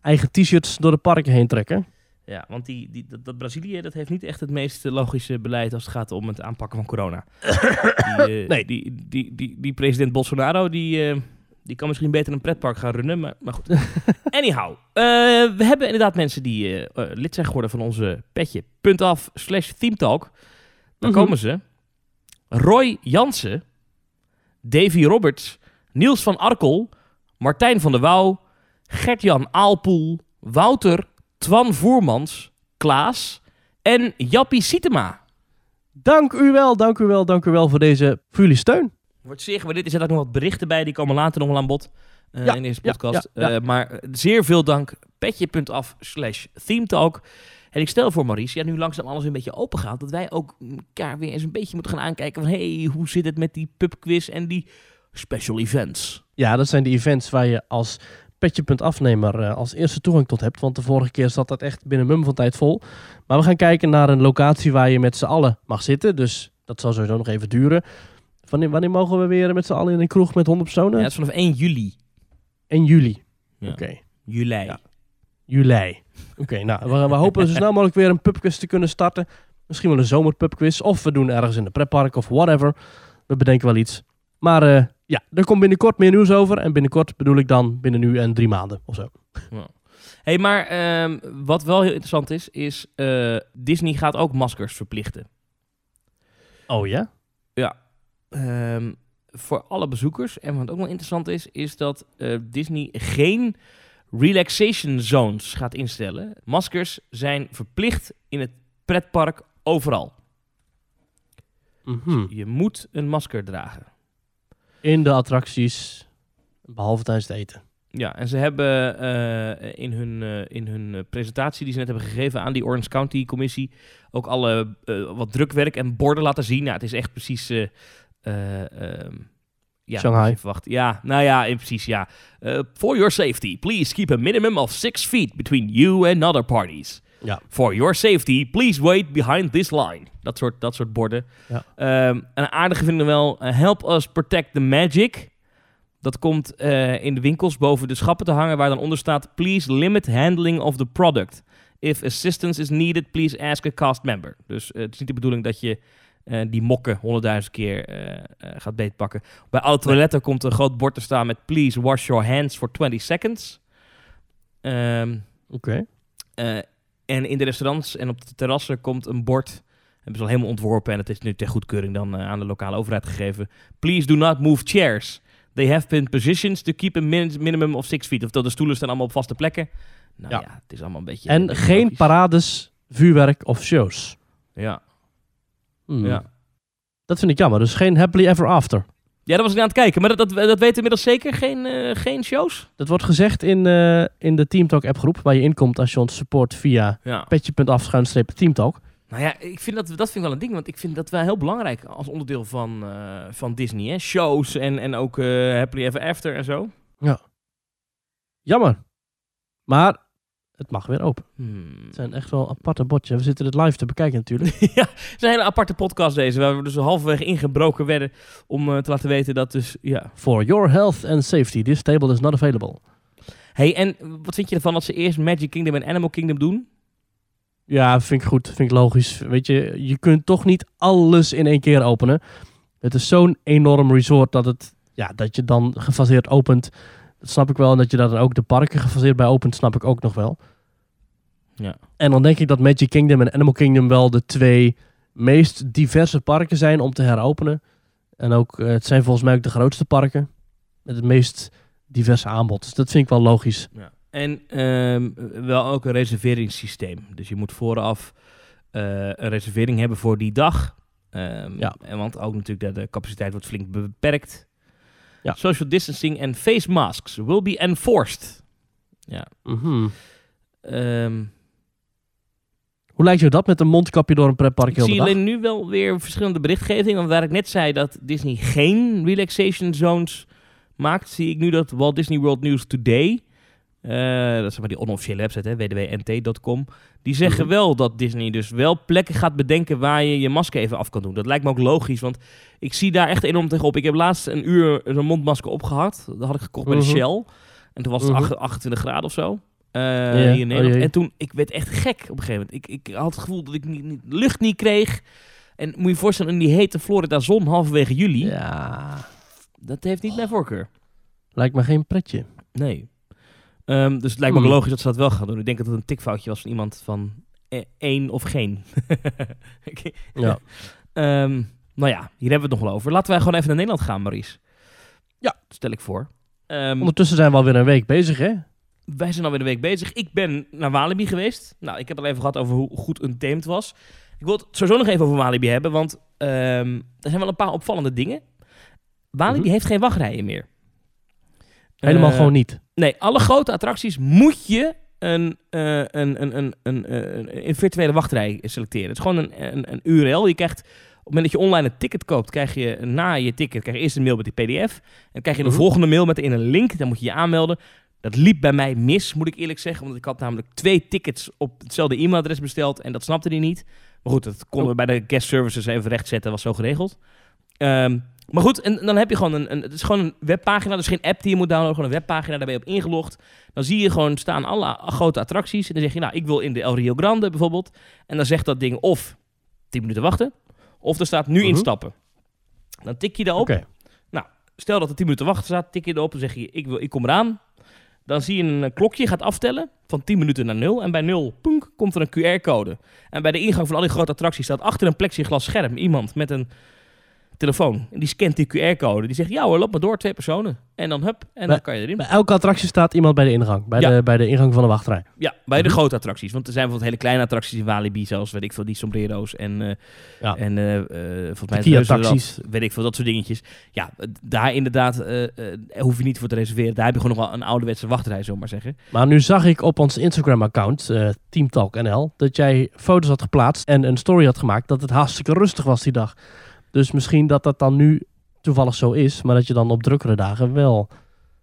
Speaker 1: eigen t-shirts door de parken heen trekken.
Speaker 2: Ja, want die, die, dat, dat Brazilië dat heeft niet echt het meest logische beleid als het gaat om het aanpakken van corona. die, eh,
Speaker 1: Nee.
Speaker 2: die, die, die, die president Bolsonaro, die, eh, die kan misschien beter een pretpark gaan runnen, maar, maar goed. Anyhow, eh, we hebben inderdaad mensen die lid zijn geworden van onze petje.af slash themetalk. Daar
Speaker 1: Mhm.
Speaker 2: komen ze. Roy Jansen, Davy Roberts, Niels van Arkel, Martijn van der Wouw, Gert-Jan Aalpoel, Wouter, Twan Voermans, Klaas en Jappie Sietema.
Speaker 1: Dank u wel, dank u wel, dank u wel voor deze, voor jullie steun.
Speaker 2: Wordt zeer gewaardeerd. Er zitten ook nog wat berichten bij, die komen later nog wel aan bod eh,
Speaker 1: Ja,
Speaker 2: in deze podcast.
Speaker 1: ja, ja.
Speaker 2: Eh, maar zeer veel dank. Petje.af slash themetalk. En ik stel voor Maurice, ja, nu langzaam alles een beetje open gaat, dat wij ook elkaar weer eens een beetje moeten gaan aankijken van, hé, hey, hoe zit het met die pubquiz en die special events?
Speaker 1: Ja, dat zijn de events waar je als petje.afnemer uh, als eerste toegang tot hebt. Want de vorige keer zat dat echt binnen mum van tijd vol. Maar we gaan kijken naar een locatie waar je met z'n allen mag zitten. Dus dat zal sowieso nog even duren. Wanneer, wanneer mogen we weer met z'n allen in een kroeg met 100 personen?
Speaker 2: Ja, het is vanaf 1 juli.
Speaker 1: 1 juli.
Speaker 2: Ja.
Speaker 1: Oké.
Speaker 2: Juli.
Speaker 1: Ja. Juli. Oké, nou, we, we hopen zo snel mogelijk weer een pubquiz te kunnen starten. Misschien wel een zomerpubquiz. Of we doen ergens in de pretpark of whatever. We bedenken wel iets. Maar uh, ja, er komt binnenkort meer nieuws over. En binnenkort bedoel ik dan binnen nu en drie maanden of zo.
Speaker 2: Ja. hey, maar um, wat wel heel interessant is, is uh, Disney gaat ook maskers verplichten.
Speaker 1: Oh ja?
Speaker 2: Ja. Um, voor alle bezoekers. En wat ook wel interessant is, is dat uh, Disney geen relaxation zones gaat instellen. Maskers zijn verplicht in het pretpark overal.
Speaker 1: Mm -hmm.
Speaker 2: Je moet een masker dragen.
Speaker 1: In de attracties, behalve tijdens het eten.
Speaker 2: Ja, en ze hebben uh, in hun, uh, in hun presentatie die ze net hebben gegeven aan die Orange County commissie ook alle uh, wat drukwerk en borden laten zien. Nou, het is echt precies uh, um, ja,
Speaker 1: Shanghai.
Speaker 2: Verwacht. Ja, nou ja, precies ja. for your safety, please keep a minimum of six feet between you and other parties.
Speaker 1: Ja.
Speaker 2: For your safety, please wait behind this line. Dat soort, dat soort borden.
Speaker 1: Ja.
Speaker 2: Um, een aardige vind ik wel. Uh, help us protect the magic. Dat komt uh, in de winkels boven de schappen te hangen, waar dan onder staat: Please limit handling of the product. If assistance is needed, please ask a cast member. Dus uh, het is niet de bedoeling dat je uh, die mokken honderdduizend keer gaat beetpakken. Bij alle toiletten komt een groot bord te staan met: Please wash your hands for 20 seconds. Um,
Speaker 1: Oké.
Speaker 2: Okay. En in de restaurants en op de terrassen komt een bord. Hebben ze al helemaal ontworpen en het is nu ter goedkeuring dan aan de lokale overheid gegeven. Please do not move chairs. They have been positions to keep a min minimum of six feet. Oftewel, de stoelen staan allemaal op vaste plekken. Nou ja, ja het is allemaal een beetje...
Speaker 1: En
Speaker 2: een beetje
Speaker 1: geen
Speaker 2: logisch.
Speaker 1: parades, vuurwerk of shows.
Speaker 2: Ja.
Speaker 1: Hmm.
Speaker 2: ja.
Speaker 1: Dat vind ik jammer. Dus geen happily ever after.
Speaker 2: Ja, dat was ik aan het kijken. Maar dat, dat, dat weten inmiddels zeker. Geen, uh, geen shows?
Speaker 1: Dat wordt gezegd in, uh, in de Teamtalk appgroep. Waar je inkomt als je ons support via
Speaker 2: ja.
Speaker 1: petje.af teamtalk.
Speaker 2: Nou ja, ik vind dat, dat vind ik wel een ding. Want ik vind dat wel heel belangrijk als onderdeel van, uh, van Disney. Hè? Shows en, en ook Happily Ever After en zo.
Speaker 1: Ja. Jammer. Maar het mag weer open.
Speaker 2: Hmm.
Speaker 1: Het zijn echt wel aparte botjes. We zitten het live te bekijken natuurlijk.
Speaker 2: ja, het is een hele aparte podcast deze. Waar we dus halverwege ingebroken werden om uh, te laten weten dat dus, ja...
Speaker 1: For your health and safety, this table is not available.
Speaker 2: hey, en wat vind je ervan dat ze eerst Magic Kingdom en Animal Kingdom doen?
Speaker 1: Ja, vind ik goed. Vind ik logisch. Weet je, je kunt toch niet alles in één keer openen. Het is zo'n enorm resort dat, het, ja, dat je dan gefaseerd opent. Dat snap ik wel. En dat je daar dan ook de parken gefaseerd bij opent, snap ik ook nog wel.
Speaker 2: Ja.
Speaker 1: En dan denk ik dat Magic Kingdom en Animal Kingdom wel de twee meest diverse parken zijn om te heropenen. En ook, uh, het zijn volgens mij ook de grootste parken. Met het meest diverse aanbod. Dus dat vind ik wel logisch.
Speaker 2: Ja. En um, wel ook een reserveringssysteem. Dus je moet vooraf uh, een reservering hebben voor die dag. Um,
Speaker 1: ja.
Speaker 2: En want ook natuurlijk de, de capaciteit wordt flink beperkt.
Speaker 1: Ja.
Speaker 2: Social distancing en face masks will be enforced. Ja.
Speaker 1: -hmm.
Speaker 2: um,
Speaker 1: Hoe lijkt je dat met een mondkapje door een pretpark
Speaker 2: ik zie alleen nu wel weer verschillende berichtgeving. Want waar ik net zei dat Disney geen relaxation zones maakt, zie ik nu dat Walt Disney World News Today, dat is maar die onofficiële website, hè, www.nt.com, die zeggen
Speaker 1: Mhm.
Speaker 2: wel dat Disney dus wel plekken gaat bedenken waar je je masker even af kan doen. Dat lijkt me ook logisch, want ik zie daar echt enorm tegenop. Ik heb laatst een uur zo'n mondmasker opgehad. Dat had ik gekocht bij de
Speaker 1: Mhm.
Speaker 2: Shell. En toen was het
Speaker 1: Mhm.
Speaker 2: 8 28 graden of zo. Uh,
Speaker 1: Ja,
Speaker 2: hier in
Speaker 1: oh
Speaker 2: Nederland.
Speaker 1: jee.
Speaker 2: en toen, ik werd echt gek op een gegeven moment. Ik, ik had het gevoel dat ik niet, niet, lucht niet kreeg. En moet je je voorstellen, in die hete Florida zon halverwege juli.
Speaker 1: Ja,
Speaker 2: Dat heeft niet mijn voorkeur.
Speaker 1: lijkt me geen pretje.
Speaker 2: Nee. Um, dus het lijkt me ook
Speaker 1: Hmm.
Speaker 2: logisch dat ze dat wel gaan doen. Ik denk dat het een tikfoutje was van iemand van eh, één of geen.
Speaker 1: Ja.
Speaker 2: um, nou ja, hier hebben we het nog wel over. Laten wij gewoon even naar Nederland gaan, Maurice.
Speaker 1: Ja.
Speaker 2: Stel ik voor. Um,
Speaker 1: Ondertussen zijn we alweer een week bezig, hè?
Speaker 2: wij zijn alweer een week bezig. Ik ben naar Walibi geweest. Nou, ik heb het al even gehad over hoe goed een themed was. Ik wil het sowieso nog even over Walibi hebben, want um, er zijn wel een paar opvallende dingen. Walibi
Speaker 1: Mhm.
Speaker 2: heeft geen wachtrijen meer.
Speaker 1: Helemaal
Speaker 2: Uh,
Speaker 1: gewoon niet.
Speaker 2: Nee, alle grote attracties moet je een, eh, een, een, een, een, een, een virtuele wachtrij selecteren. Het is gewoon een, een, een URL. Je krijgt, op het moment dat je online een ticket koopt, krijg je na je ticket krijg je eerst een mail met die pdf. En dan krijg je de
Speaker 1: Mhm.
Speaker 2: volgende mail met in een link. Dan moet je je aanmelden. Dat liep bij mij mis, moet ik eerlijk zeggen. Want ik had namelijk twee tickets op hetzelfde e-mailadres besteld. En dat snapte hij niet. Maar goed, dat konden we bij de guest services even rechtzetten. was zo geregeld. Ehm, maar goed, en dan heb je gewoon een, een... Het is gewoon een webpagina. Dus geen app die je moet downloaden. Gewoon een webpagina. Daar ben je op ingelogd. Dan zie je gewoon staan alle grote attracties. En dan zeg je, nou, ik wil in de El Rio Grande bijvoorbeeld. En dan zegt dat ding of 10 minuten wachten. Of er staat nu
Speaker 1: Mhm.
Speaker 2: instappen. Dan tik je daarop.
Speaker 1: Oké.
Speaker 2: Stel dat er 10 minuten wachten staat, tik je erop en zeg je, ik, wil, ik kom eraan. Dan zie je een eh, klokje gaat aftellen van 10 minuten naar 0. En bij 0 poenk, komt er een QR-code. En bij de ingang van al die grote attracties staat achter een plexiglas scherm iemand met een telefoon. En die scant die QR-code. Die zegt, ja hoor, loop maar door, twee personen. En dan hup, en dan kan je erin.
Speaker 1: Bij elke attractie staat iemand bij de ingang. Bij,
Speaker 2: Ja.
Speaker 1: de, bij de ingang van de wachtrij.
Speaker 2: Ja, bij de
Speaker 1: Mhm.
Speaker 2: grote attracties. Want er zijn bijvoorbeeld hele kleine attracties in Walibi, zoals weet ik veel, die sombrero's en, eh
Speaker 1: Ja.
Speaker 2: en eh, volgens mij
Speaker 1: taxis.
Speaker 2: weet ik veel, dat soort dingetjes. Ja, daar inderdaad hoef je niet voor te reserveren. Daar heb je gewoon nog wel een ouderwetse wachtrij, zullen we maar zeggen.
Speaker 1: Maar nu zag ik op ons Instagram-account, eh TeamTalkNL, dat jij foto's had geplaatst en een story had gemaakt dat het hartstikke rustig was die dag. Dus misschien dat dat dan nu toevallig zo is, maar dat je dan op drukkere dagen wel een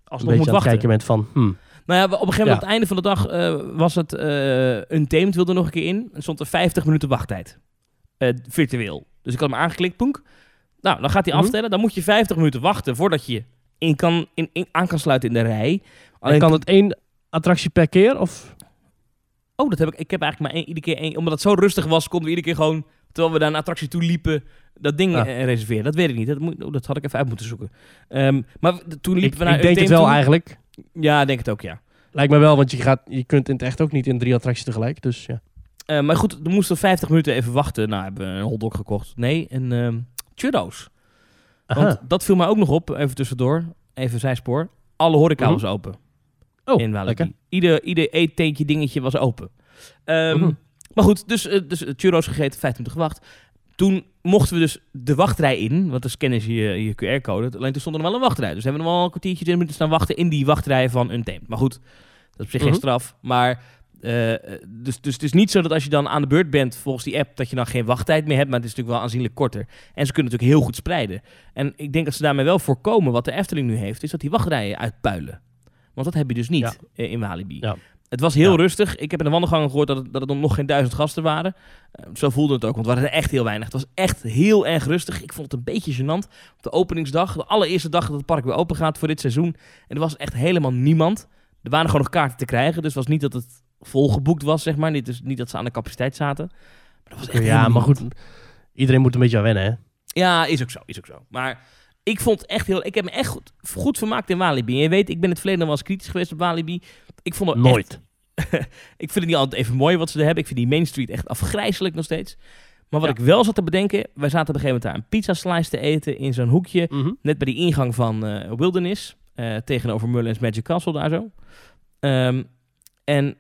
Speaker 2: Alsnog
Speaker 1: beetje
Speaker 2: moet
Speaker 1: aan het kijken bent van, hmm,
Speaker 2: Nou ja, op een gegeven moment,
Speaker 1: Ja.
Speaker 2: aan het einde van de dag, eh, was het eh Untamed wilde er nog een keer in. En stond er 50 minuten wachttijd. Eh, virtueel. Dus ik had hem aangeklikt, poenk. Nou, dan gaat hij
Speaker 1: Mhm.
Speaker 2: aftellen. Dan moet je 50 minuten wachten voordat je in kan, in, in, aan kan sluiten in de rij.
Speaker 1: en kan het één attractie per keer? Of?
Speaker 2: Oh, dat heb ik. Ik heb eigenlijk maar één, iedere keer één. Omdat het zo rustig was, konden we iedere keer gewoon, terwijl we naar een attractie toe liepen, dat ding
Speaker 1: Ja.
Speaker 2: eh, reserveren. Dat weet ik niet. Dat, moet, oh, dat had ik even uit moeten zoeken. Ehm, maar toen liepen
Speaker 1: Ik,
Speaker 2: we naar
Speaker 1: ik deed het wel
Speaker 2: toe.
Speaker 1: eigenlijk.
Speaker 2: Ja, denk het ook, ja.
Speaker 1: Lijkt me wel, want je, gaat, je kunt in het echt ook niet in drie attracties tegelijk. Dus ja.
Speaker 2: Eh, maar goed, we moesten 50 minuten even wachten. Nou, hebben we een hotdog gekocht. Nee, een ehm churros. Want dat viel mij ook nog op, even tussendoor. Even zijspoor. Alle horeca
Speaker 1: Mhm.
Speaker 2: was open
Speaker 1: Oh,
Speaker 2: in. Ieder, ieder eetteentje dingetje was open. Ehm,
Speaker 1: Mhm.
Speaker 2: Maar goed, dus, eh, dus churros gegeten, 5 minuten gewacht. Toen mochten we dus de wachtrij in, want dan scannen ze je, je QR-code. Alleen toen stond er nog wel een wachtrij. Dus hebben we nog wel een kwartiertje, 20 minuten staan wachten in die wachtrij van Untamed. Maar goed, dat is op zich geen
Speaker 1: Mhm.
Speaker 2: straf. Maar, eh, dus, dus het is niet zo dat als je dan aan de beurt bent volgens die app, dat je dan geen wachttijd meer hebt. Maar het is natuurlijk wel aanzienlijk korter. En ze kunnen natuurlijk heel goed spreiden. En ik denk dat ze daarmee wel voorkomen, wat de Efteling nu heeft, is dat die wachtrijen uitpuilen. Want dat heb je dus niet
Speaker 1: Ja.
Speaker 2: eh, in Walibi.
Speaker 1: Ja.
Speaker 2: Het was heel
Speaker 1: Ja.
Speaker 2: rustig. Ik heb in de wandelgangen gehoord dat het, dat het nog geen duizend gasten waren. Eh, zo voelde het ook, want we hadden er echt heel weinig. Het was echt heel erg rustig. Ik vond het een beetje gênant. Op de openingsdag, de allereerste dag dat het park weer open gaat voor dit seizoen. En er was echt helemaal niemand. Er waren gewoon nog kaarten te krijgen. Dus het was niet dat het volgeboekt was, zeg maar. Niet, dus niet dat ze aan de capaciteit zaten. Maar dat was echt
Speaker 1: ja, maar goed. Iedereen moet een beetje aan wennen, hè?
Speaker 2: Ja, is ook zo, is ook zo. Maar ik vond echt heel... Ik heb me echt goed, goed vermaakt in Walibi. En je weet, ik ben het verleden wel eens kritisch geweest op Walibi. Ik vond het echt
Speaker 1: Nooit.
Speaker 2: ik vind het niet altijd even mooi wat ze er hebben. Ik vind die Main Street echt afgrijzelijk nog steeds. Maar wat
Speaker 1: Ja.
Speaker 2: ik wel zat te bedenken... Wij zaten op een gegeven moment daar een pizza slice te eten... in zo'n hoekje,
Speaker 1: Mhm.
Speaker 2: net bij die ingang van eh, Wilderness... eh, tegenover Merlin's Magic Castle daar zo. Ehm, en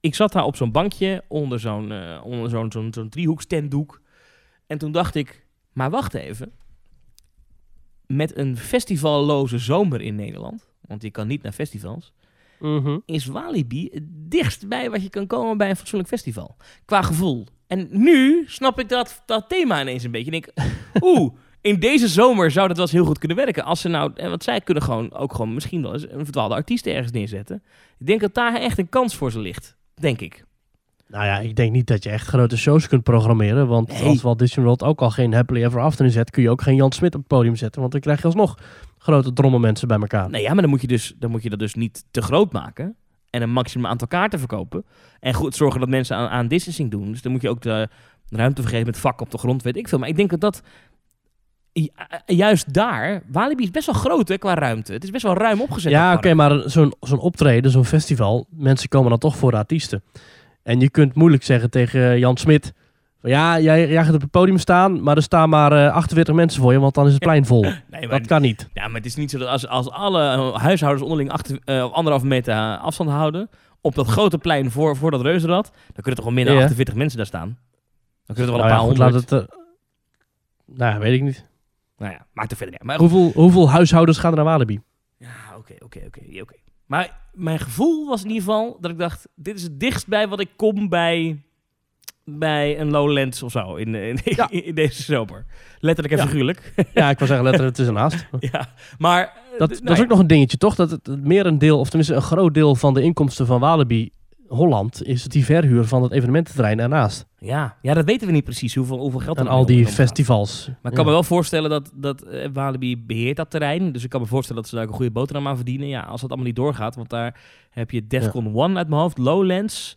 Speaker 2: ik zat daar op zo'n bankje... onder zo'n eh, onder zo'n zo'n zo'n driehoekstenddoek. En toen dacht ik... Maar wacht even. Met een festivalloze zomer in Nederland... want je kan niet naar festivals
Speaker 1: Mhm.
Speaker 2: is Walibi het dichtst bij wat je kan komen bij een fatsoenlijk festival. Qua gevoel. En nu snap ik dat, dat thema ineens een beetje. En ik, oeh, in deze zomer zou dat wel eens heel goed kunnen werken. Als ze nou, en want zij kunnen gewoon ook gewoon misschien wel eens een verdwaalde artiest ergens neerzetten. Ik denk dat daar echt een kans voor ze ligt. Denk ik.
Speaker 1: Nou ja, ik denk niet dat je echt grote shows kunt programmeren. Want
Speaker 2: Nee.
Speaker 1: als Walt Disney World ook al geen Happily Ever After inzet, kun je ook geen Jan Smit op het podium zetten. Want dan krijg je alsnog grote drommel mensen bij elkaar.
Speaker 2: Nee, ja, maar dan moet je, dus, dan moet je dat dus niet te groot maken. En een maximum aantal kaarten verkopen. En goed zorgen dat mensen aan, aan distancing doen. Dus dan moet je ook de ruimte vergeven met vakken op de grond, weet ik veel. Maar ik denk dat dat... ju- Juist daar, Walibi is best wel groot hè, qua ruimte. Het is best wel ruim opgezet.
Speaker 1: ja, oké, maar zo'n zo'n optreden, zo'n festival, mensen komen dan toch voor de artiesten. En je kunt moeilijk zeggen tegen Jan Smit, ja, jij, jij gaat op het podium staan, maar er staan maar eh, 48 mensen voor je, want dan is het plein vol.
Speaker 2: Nee,
Speaker 1: Dat kan niet.
Speaker 2: ja, maar het is niet zo dat als, als alle eh, huishoudens onderling achter, eh, anderhalve meter eh, afstand houden... op dat grote plein voor, voor dat reuzenrad... dan kunnen er toch wel minder dan
Speaker 1: Ja.
Speaker 2: 48 mensen daar staan. Dan kunnen er wel
Speaker 1: Nou
Speaker 2: een
Speaker 1: ja,
Speaker 2: paar
Speaker 1: goed, laat
Speaker 2: honderd.
Speaker 1: het... eh, nou ja, weet ik niet.
Speaker 2: Nou ja, maakt er verder niet. Maar
Speaker 1: Hoeveel, hoeveel huishoudens gaan er naar Walibi?
Speaker 2: Ja, oké, oké, oké. oké. Maar mijn gevoel was in ieder geval dat ik dacht, dit is het dichtst bij wat ik kom bij, bij een Lowlands of zo in, in,
Speaker 1: Ja.
Speaker 2: in deze zomer. Letterlijk en
Speaker 1: Ja.
Speaker 2: figuurlijk.
Speaker 1: Ja, ik wil zeggen letterlijk tussennaast.
Speaker 2: ja, maar... eh,
Speaker 1: Dat, dat is
Speaker 2: ja.
Speaker 1: ook nog een dingetje, toch? Dat het, het merendeel, of tenminste een groot deel van de inkomsten van Walibi Holland is die verhuur van het evenemententerrein ernaast.
Speaker 2: Ja, ja, dat weten we niet precies hoeveel, hoeveel geld er
Speaker 1: En al die festivals.
Speaker 2: Maar ik kan me wel voorstellen dat, dat eh, Walibi beheert dat terrein. Dus ik kan me voorstellen dat ze daar een goede boterham aan verdienen. Ja, als dat allemaal niet doorgaat. Want daar heb je Defcon 1 uit mijn hoofd. Lowlands.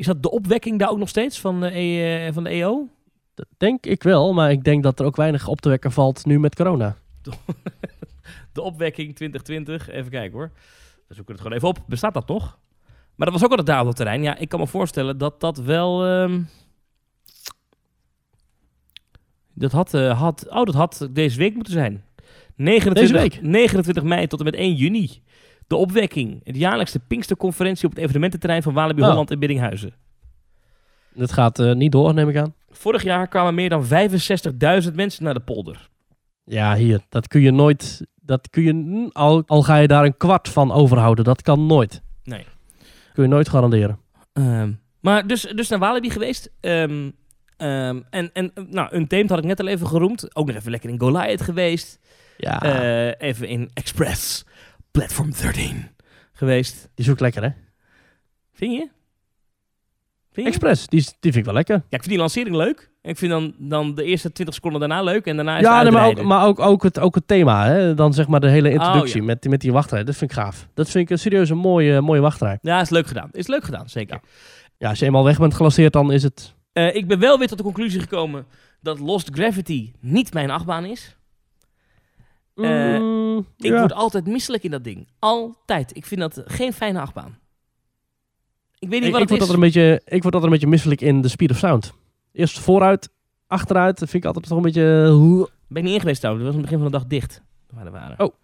Speaker 2: Is dat de opwekking daar ook nog steeds van de, E- eh, van de EO?
Speaker 1: Dat denk ik wel, maar ik denk dat er ook weinig op te wekken valt nu met corona.
Speaker 2: De opwekking 2020. Even kijken hoor. We zoeken het gewoon even op. Bestaat dat nog? Maar dat was ook op het terrein. Ja, ik kan me voorstellen dat dat wel... ehm, dat had, eh, had... Oh, dat had deze week moeten zijn. 29,
Speaker 1: Deze week?
Speaker 2: 29 mei tot en met 1 juni. De opwekking. Het jaarlijkse Pinksterconferentie op het evenemententerrein van Walibi
Speaker 1: Oh.
Speaker 2: Holland in Biddinghuizen.
Speaker 1: Dat gaat eh, niet door, neem ik aan.
Speaker 2: Vorig jaar kwamen meer dan 65.000 mensen naar de polder.
Speaker 1: Ja, hier. Dat kun je nooit. Dat kun je. mm, Al, al ga je daar een kwart van overhouden. Dat kan nooit.
Speaker 2: Nee.
Speaker 1: Kun je nooit garanderen.
Speaker 2: Ehm, maar dus, dus naar Walibi geweest. Ehm, ehm, en, en nou, Untamed had ik net al even geroemd. Ook nog even lekker in Goliath geweest.
Speaker 1: Ja,
Speaker 2: Eh, even in Express Platform 13 geweest.
Speaker 1: die is ook lekker, hè?
Speaker 2: Vind je? Vind je?
Speaker 1: Express, die, is- die vind ik wel lekker.
Speaker 2: Ja, ik vind die lancering leuk. Ik vind dan, dan de eerste 20 seconden daarna leuk. En daarna is
Speaker 1: Ja,
Speaker 2: het
Speaker 1: nee, maar, ook, maar ook, ook, het, ook het thema, hè? Dan zeg maar de hele introductie
Speaker 2: Oh, ja.
Speaker 1: met, met die wachtrij. Dat vind ik gaaf. Dat vind ik een serieus een mooie, mooie wachtrij.
Speaker 2: Ja, is leuk gedaan. Is leuk gedaan, zeker.
Speaker 1: Ja, als je eenmaal weg bent gelanceerd, dan is het...
Speaker 2: Eh, ik ben wel weer tot de conclusie gekomen dat Lost Gravity niet mijn achtbaan is. Eh,
Speaker 1: Mm,
Speaker 2: Ik
Speaker 1: ja.
Speaker 2: word altijd misselijk in dat ding. Altijd. Ik vind dat geen fijne achtbaan. Ik weet niet
Speaker 1: ik,
Speaker 2: wat
Speaker 1: ik,
Speaker 2: het
Speaker 1: word
Speaker 2: is.
Speaker 1: altijd een beetje, ik word altijd een beetje misselijk in de speed of sound. Eerst vooruit, achteruit. Dat vind ik altijd toch een beetje... eh, hoe-
Speaker 2: Ben ik niet in geweest trouwens. Dat was aan het begin van de dag dicht. Waar we waren.
Speaker 1: Oh.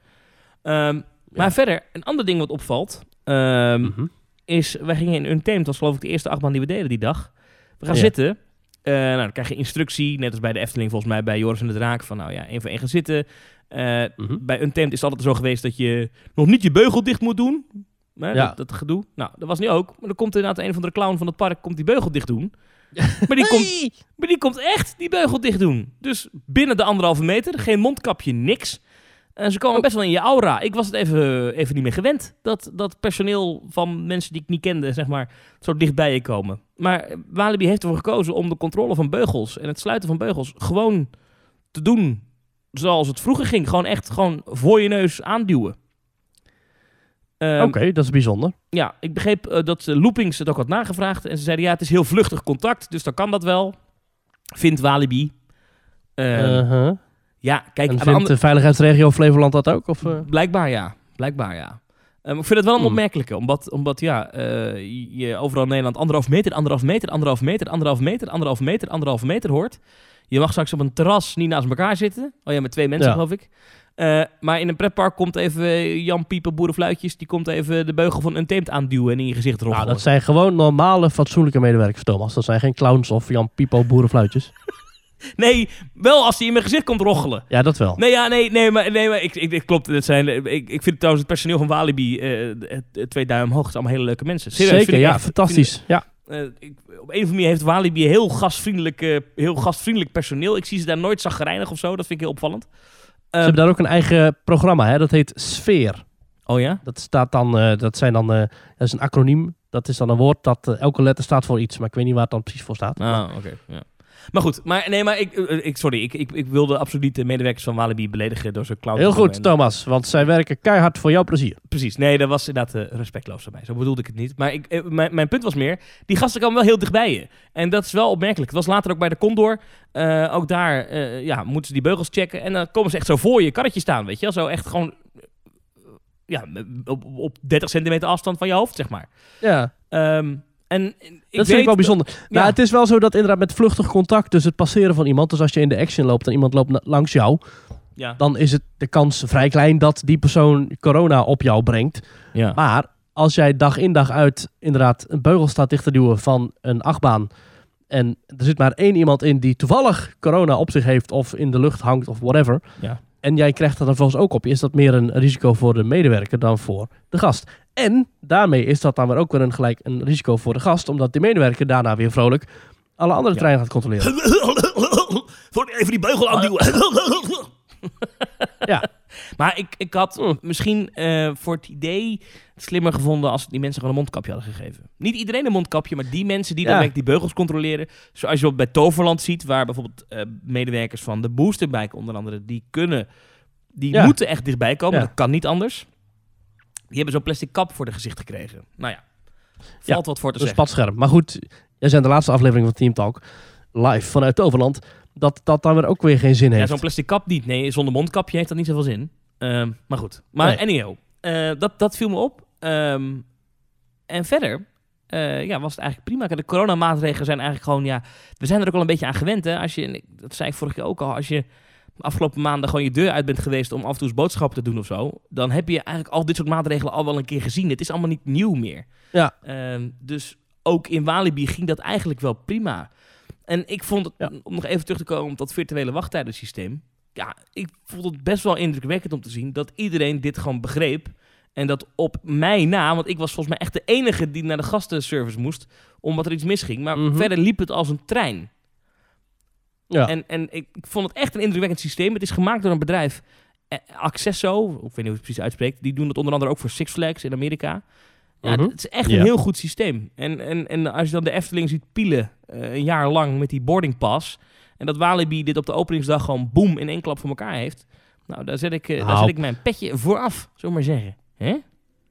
Speaker 2: Ehm, Maar verder, een ander ding wat opvalt... ehm,
Speaker 1: Mhm.
Speaker 2: is, wij gingen in Untamed, dat was geloof ik de eerste achtbaan die we deden die dag. We gaan
Speaker 1: Ja.
Speaker 2: zitten. Eh, nou, dan krijg je instructie, net als bij de Efteling volgens mij, bij Joris en de Draak. Van nou ja, één voor één gaan zitten.
Speaker 1: Mhm.
Speaker 2: Bij Untamed is het altijd zo geweest dat je nog niet je beugel dicht moet doen.
Speaker 1: Ja.
Speaker 2: dat, dat gedoe. Nou, dat was nu ook. Maar dan komt inderdaad een van de clown van het park komt die beugel dicht doen. Maar die, komt, maar die komt echt die beugel dicht doen. Dus binnen de anderhalve meter, geen mondkapje, niks. En ze komen
Speaker 1: Oh.
Speaker 2: best wel in je aura. Ik was het even, even niet meer gewend. Dat, dat personeel van mensen die ik niet kende, zeg maar, zo dicht bij je komen. Maar Walibi heeft ervoor gekozen om de controle van beugels en het sluiten van beugels gewoon te doen zoals het vroeger ging. Gewoon echt gewoon voor je neus aanduwen. Ehm,
Speaker 1: Oké, dat is bijzonder.
Speaker 2: Ja, ik begreep eh, dat uh, Loopings het ook had nagevraagd. En ze zeiden ja, het is heel vluchtig contact, dus dan kan dat wel. Vindt Walibi. Ehm,
Speaker 1: Uh-huh.
Speaker 2: ja, kijk,
Speaker 1: En vindt de veiligheidsregio Flevoland dat ook? Of, eh?
Speaker 2: Blijkbaar ja. Blijkbaar ja. Ehm, ik vind het wel een
Speaker 1: Hmm.
Speaker 2: opmerkelijke, omdat, omdat ja, eh, je overal in Nederland anderhalf meter, anderhalf meter, anderhalf meter, anderhalf meter, anderhalf meter, anderhalf meter hoort. Je mag straks op een terras niet naast elkaar zitten. Oh ja, met twee mensen
Speaker 1: Ja.
Speaker 2: geloof ik. Eh, maar in een pretpark komt even Jan Pieper Boerenfluitjes, die komt even de beugel van een teemt aanduwen en in je gezicht roggelen.
Speaker 1: Nou, dat zijn gewoon normale, fatsoenlijke medewerkers, Thomas. Dat zijn geen clowns of Jan Pipo boerenfluitjes.
Speaker 2: Nee, wel als hij in mijn gezicht komt roggelen.
Speaker 1: Ja, dat wel.
Speaker 2: Nee, ja, nee, nee, maar, nee, maar ik, ik, ik klopt. Het zijn, ik, ik vind trouwens het personeel van Walibi, eh, twee duim omhoog, het zijn allemaal hele leuke mensen. Serieus,
Speaker 1: Zeker, ja,
Speaker 2: echt-
Speaker 1: fantastisch. ja.
Speaker 2: Eh, ik, op een of andere manier heeft Walibi heel gastvriendelijk, eh, heel gastvriendelijk personeel. Ik zie ze daar nooit zagrijnig of zo, dat vind ik heel opvallend.
Speaker 1: Ze
Speaker 2: Ehm,
Speaker 1: hebben daar ook een eigen programma, hè? dat heet Sfeer.
Speaker 2: oh ja?
Speaker 1: Dat, staat dan, eh, dat, zijn dan, dat is een acroniem. Dat is dan een woord dat elke letter staat voor iets. Maar ik weet niet waar het dan precies voor staat.
Speaker 2: Ah, oké. ja. Maar goed, maar, nee, maar ik, eh, ik, sorry, ik, ik, ik wilde absoluut niet de medewerkers van Walibi beledigen door zo'n clown
Speaker 1: Heel goed,
Speaker 2: En-
Speaker 1: Thomas. Want zij werken keihard voor jouw plezier.
Speaker 2: Precies, nee, dat was inderdaad eh, respectloos van mij. Zo bedoelde ik het niet. Maar ik, eh, mijn, mijn punt was meer, die gasten komen wel heel dichtbij je. En dat is wel opmerkelijk. Het was later ook bij de Condor. Eh, ook daar eh, ja, moeten ze die beugels checken. En dan komen ze echt zo voor je karretje staan, weet je wel. Zo echt gewoon eh, ja, op, op 30 centimeter afstand van je hoofd, zeg maar.
Speaker 1: Ja,
Speaker 2: Ehm, en ik
Speaker 1: dat vind ik wel bijzonder.
Speaker 2: Ja.
Speaker 1: Nou, het is wel zo dat inderdaad met vluchtig contact, dus het passeren van iemand. Dus als je in de action loopt en iemand loopt langs jou,
Speaker 2: Ja,
Speaker 1: dan is het de kans vrij klein dat die persoon corona op jou brengt.
Speaker 2: ja.
Speaker 1: Maar als jij dag in dag uit inderdaad een beugel staat dicht te duwen van een achtbaan. En er zit maar één iemand in die toevallig corona op zich heeft of in de lucht hangt of whatever.
Speaker 2: Ja.
Speaker 1: en jij krijgt dat er volgens ook op, is dat meer een risico voor de medewerker dan voor de gast. En daarmee is dat dan weer ook weer een, gelijk een risico voor de gast, omdat de medewerker daarna weer vrolijk alle andere
Speaker 2: Ja.
Speaker 1: treinen gaat controleren.
Speaker 2: Voor even die beugel aanduwen.
Speaker 1: Ja.
Speaker 2: Maar ik, ik had
Speaker 1: Mm.
Speaker 2: misschien eh, voor het idee het slimmer gevonden als die mensen gewoon een mondkapje hadden gegeven. Niet iedereen een mondkapje, maar die mensen die
Speaker 1: Ja.
Speaker 2: daadwerkelijk die beugels controleren. Zoals je bij Toverland ziet, waar bijvoorbeeld eh, medewerkers van de Boosterbike onder andere, die kunnen, die
Speaker 1: Ja.
Speaker 2: moeten echt dichtbij komen.
Speaker 1: Ja.
Speaker 2: Dat kan niet anders. Die hebben zo'n plastic kap voor de gezicht gekregen. Nou ja, valt
Speaker 1: Ja,
Speaker 2: wat voor te
Speaker 1: Een
Speaker 2: zeggen.
Speaker 1: spatscherm. Maar goed, jij zijn de laatste aflevering van Team Talk live vanuit Toverland. Dat dat dan weer ook weer geen zin
Speaker 2: Ja,
Speaker 1: heeft.
Speaker 2: zo'n plastic kap niet. Nee, zonder mondkapje heeft dat niet zoveel zin. Ehm, maar goed. Maar
Speaker 1: Nee.
Speaker 2: anyhow, eh, dat, dat viel me op. Ehm, en verder eh, ja, was het eigenlijk prima. De coronamaatregelen zijn eigenlijk gewoon... Ja, we zijn er ook al een beetje aan gewend. Hè? Als je, dat zei ik vorige keer ook al. Als je afgelopen maanden gewoon je deur uit bent geweest... om af en toe eens boodschappen te doen of zo... dan heb je eigenlijk al dit soort maatregelen al wel een keer gezien. Het is allemaal niet nieuw meer.
Speaker 1: Ja.
Speaker 2: Ehm, dus ook in Walibi ging dat eigenlijk wel prima. En ik vond het,
Speaker 1: Ja.
Speaker 2: om nog even terug te komen op dat virtuele wachttijdensysteem. Ja, ik vond het best wel indrukwekkend om te zien dat iedereen dit gewoon begreep. En dat op mij na, want ik was volgens mij echt de enige die naar de gastenservice moest, omdat er iets misging. Maar
Speaker 1: Mhm.
Speaker 2: verder liep het als een trein.
Speaker 1: Ja.
Speaker 2: En, en ik, ik vond het echt een indrukwekkend systeem. Het is gemaakt door een bedrijf, eh, Accesso, ik weet niet hoe het precies uitspreekt. Die doen het onder andere ook voor Six Flags in Amerika. Ja,
Speaker 1: Mhm.
Speaker 2: Het is echt een heel goed systeem. En, en, en als je dan de Efteling ziet pielen, eh, een jaar lang met die boarding pass... en dat Walibi dit op de openingsdag gewoon boem in één klap voor elkaar heeft... nou, daar zet ik, eh, daar
Speaker 1: Nou.
Speaker 2: zet ik mijn petje voor af, zullen we maar zeggen. Hè?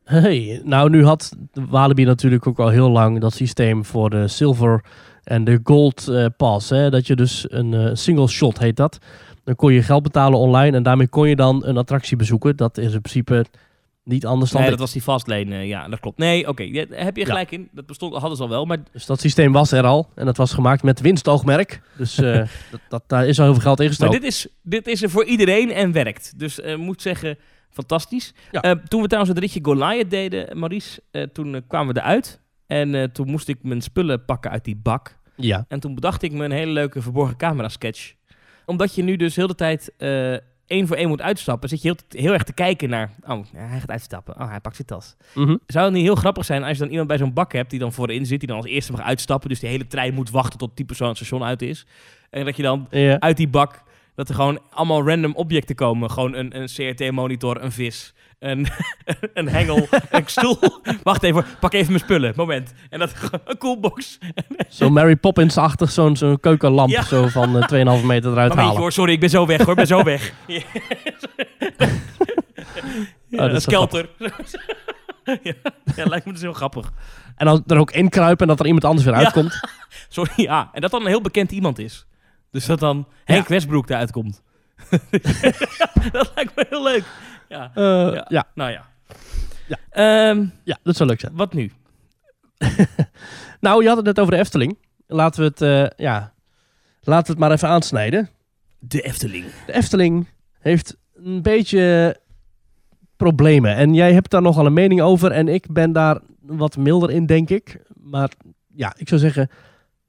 Speaker 1: Hey, nou nu had Walibi natuurlijk ook al heel lang dat systeem voor de silver en de gold eh, pass. Hè? Dat je dus een eh, single shot heet dat. Dan kon je geld betalen online en daarmee kon je dan een attractie bezoeken. Dat is in principe niet anders dan
Speaker 2: Nee, dat was die fastlane, eh, ja, dat klopt. Nee, oké, heb je
Speaker 1: Ja.
Speaker 2: gelijk in. Dat bestond, hadden ze al wel, maar
Speaker 1: Dus dat systeem was er al en dat was gemaakt met winstoogmerk. Dus dat, dat, daar is al heel veel geld in
Speaker 2: Maar
Speaker 1: gestoken.
Speaker 2: dit is, dit is er voor iedereen en werkt. Dus ik moet zeggen, fantastisch.
Speaker 1: Ja.
Speaker 2: Toen we trouwens het ritje Goliath deden, Maurice, toen kwamen we eruit. En eh, toen moest ik mijn spullen pakken uit die bak.
Speaker 1: Ja,
Speaker 2: En toen bedacht ik me een hele leuke verborgen camera sketch. Omdat je nu dus heel de tijd eh, één voor één moet uitstappen, zit je heel, heel erg te kijken naar... Oh, hij gaat uitstappen. Oh, hij pakt zijn tas.
Speaker 1: Mhm.
Speaker 2: Zou het niet heel grappig zijn als je dan iemand bij zo'n bak hebt die dan voorin zit, die dan als eerste mag uitstappen. Dus die hele trein moet wachten tot die persoon het station uit is. En dat je dan
Speaker 1: ja.
Speaker 2: uit die bak dat er gewoon allemaal random objecten komen. Gewoon een, een CRT-monitor, een vis, een, een hengel, een stoel. Wacht even, pak even mijn spullen. Moment. En dat een coolbox.
Speaker 1: Zo Mary Poppins-achtig, zo'n zo'n keukenlamp
Speaker 2: Ja.
Speaker 1: zo van eh, 2,5 meter eruit halen.
Speaker 2: hoor, sorry, ik ben zo weg hoor, ik ben zo weg. ja,
Speaker 1: Oh, dat
Speaker 2: een
Speaker 1: is
Speaker 2: skelter. ja, ja, lijkt me dus heel grappig.
Speaker 1: En dan er ook inkruipen en dat er iemand anders weer uitkomt.
Speaker 2: Sorry, ja. En dat dan een heel bekend iemand is. Dus dat dan Henk Westbroek eruit komt. dat lijkt me heel leuk. Ja,
Speaker 1: Eh,
Speaker 2: Ja.
Speaker 1: ja.
Speaker 2: nou ja.
Speaker 1: Ja.
Speaker 2: Ehm,
Speaker 1: ja, dat zou leuk zijn.
Speaker 2: wat nu?
Speaker 1: Nou, je had het net over de Efteling. Laten we het, eh, ja, laten we het maar even aansnijden.
Speaker 2: De Efteling.
Speaker 1: De Efteling heeft een beetje problemen. En jij hebt daar nogal een mening over. En ik ben daar wat milder in, denk ik. Maar ja, ik zou zeggen,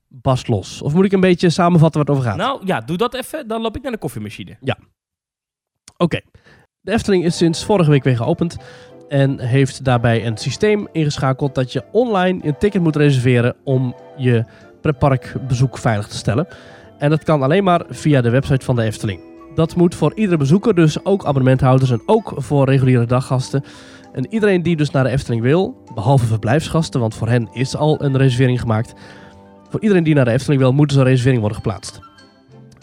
Speaker 1: bast los. Of moet ik een beetje samenvatten waar het over gaat?
Speaker 2: Nou ja, doe dat even. Dan loop ik naar de koffiemachine.
Speaker 1: Oké. De Efteling is sinds vorige week weer geopend. En heeft daarbij een systeem ingeschakeld dat je online een ticket moet reserveren om je pretparkbezoek veilig te stellen. En dat kan alleen maar via de website van de Efteling. Dat moet voor iedere bezoeker, dus ook abonnementhouders en ook voor reguliere daggasten. En iedereen die dus naar de Efteling wil, behalve verblijfsgasten, want voor hen is al een reservering gemaakt. Voor iedereen die naar de Efteling wil, moet dus een reservering worden geplaatst.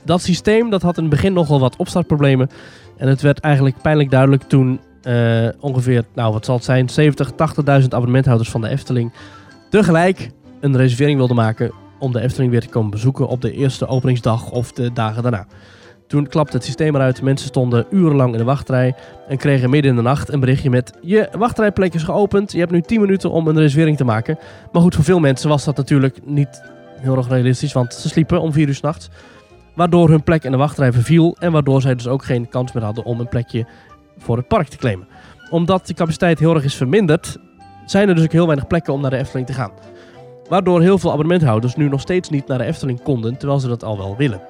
Speaker 1: Dat systeem dat had in het begin nogal wat opstartproblemen. En het werd eigenlijk pijnlijk duidelijk toen eh, ongeveer, nou wat zal het zijn, 70, 80.000 abonnementhouders van de Efteling tegelijk een reservering wilden maken om de Efteling weer te komen bezoeken op de eerste openingsdag of de dagen daarna. Toen klapte het systeem eruit, mensen stonden urenlang in de wachtrij en kregen midden in de nacht een berichtje met je wachtrijplek is geopend, je hebt nu 10 minuten om een reservering te maken. Maar goed, voor veel mensen was dat natuurlijk niet heel erg realistisch, want ze sliepen om 4 uur s'nachts. Waardoor hun plek in de wachtrij verviel en waardoor zij dus ook geen kans meer hadden om een plekje voor het park te claimen. Omdat de capaciteit heel erg is verminderd, zijn er dus ook heel weinig plekken om naar de Efteling te gaan. Waardoor heel veel abonnementhouders nu nog steeds niet naar de Efteling konden, terwijl ze dat al wel willen.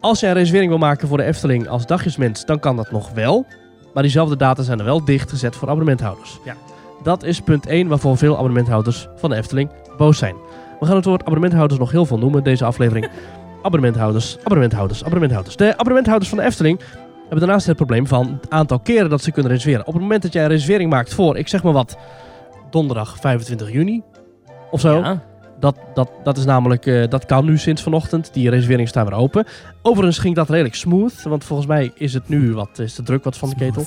Speaker 1: Als jij een reservering wil maken voor de Efteling als dagjesmens, dan kan dat nog wel. Maar diezelfde data zijn er wel dichtgezet voor abonnementhouders.
Speaker 2: Ja.
Speaker 1: Dat is punt 1 waarvoor veel abonnementhouders van de Efteling boos zijn. We gaan het woord abonnementhouders nog heel veel noemen deze aflevering. abonnementhouders, abonnementhouders, abonnementhouders. De abonnementhouders van de Efteling hebben daarnaast het probleem van het aantal keren dat ze kunnen reserveren. Op het moment dat jij een reservering maakt voor, ik zeg maar wat, donderdag 25 juni of zo.
Speaker 2: Ja.
Speaker 1: Dat, dat, dat is namelijk, eh, dat kan nu sinds vanochtend. Die reserveringen staan weer open. Overigens ging dat redelijk smooth, want volgens mij is het nu wat, is de druk wat van de ketel.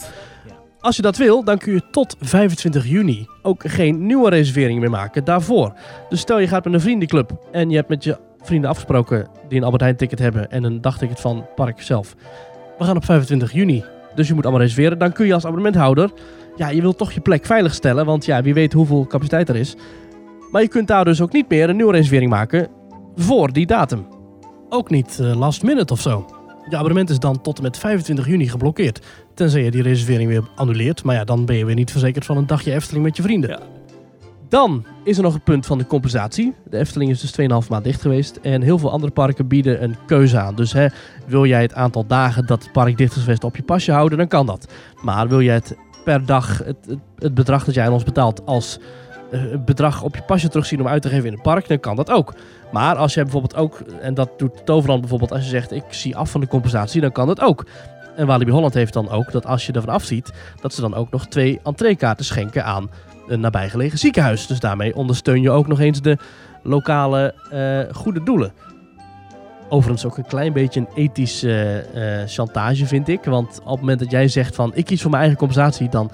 Speaker 1: Als je dat wil, dan kun je tot 25 juni ook geen nieuwe reservering meer maken daarvoor. Dus stel je gaat met een vriendenclub en je hebt met je vrienden afgesproken die een Albert Heijn ticket hebben en een dagticket van het park zelf. We gaan op 25 juni, dus je moet allemaal reserveren. Dan kun je als abonnementhouder, ja, je wilt toch je plek veilig stellen, want ja, wie weet hoeveel capaciteit er is. Maar je kunt daar dus ook niet meer een nieuwe reservering maken voor die datum. Ook niet eh, last minute of zo. Je abonnement is dan tot en met 25 juni geblokkeerd. Tenzij je die reservering weer annuleert. Maar ja, dan ben je weer niet verzekerd van een dagje Efteling met je vrienden.
Speaker 2: Ja.
Speaker 1: Dan is er nog het punt van de compensatie. De Efteling is dus 2,5 maand dicht geweest. En heel veel andere parken bieden een keuze aan. Dus hè, wil jij het aantal dagen dat het park dicht is geweest op je pasje houden, dan kan dat. Maar wil jij het per dag, het, het, bedrag dat jij aan ons betaalt, als eh, bedrag op je pasje terugzien om uit te geven in het park, dan kan dat ook. Maar als jij bijvoorbeeld ook, en dat doet Toverland bijvoorbeeld, als je zegt ik zie af van de compensatie, dan kan dat ook. En Walibi Holland heeft dan ook dat als je ervan afziet, dat ze dan ook nog twee entreekaarten schenken aan een nabijgelegen ziekenhuis. Dus daarmee ondersteun je ook nog eens de lokale eh, goede doelen. Overigens ook een klein beetje een ethische eh, eh, chantage vind ik. Want op het moment dat jij zegt van ik kies voor mijn eigen compensatie, dan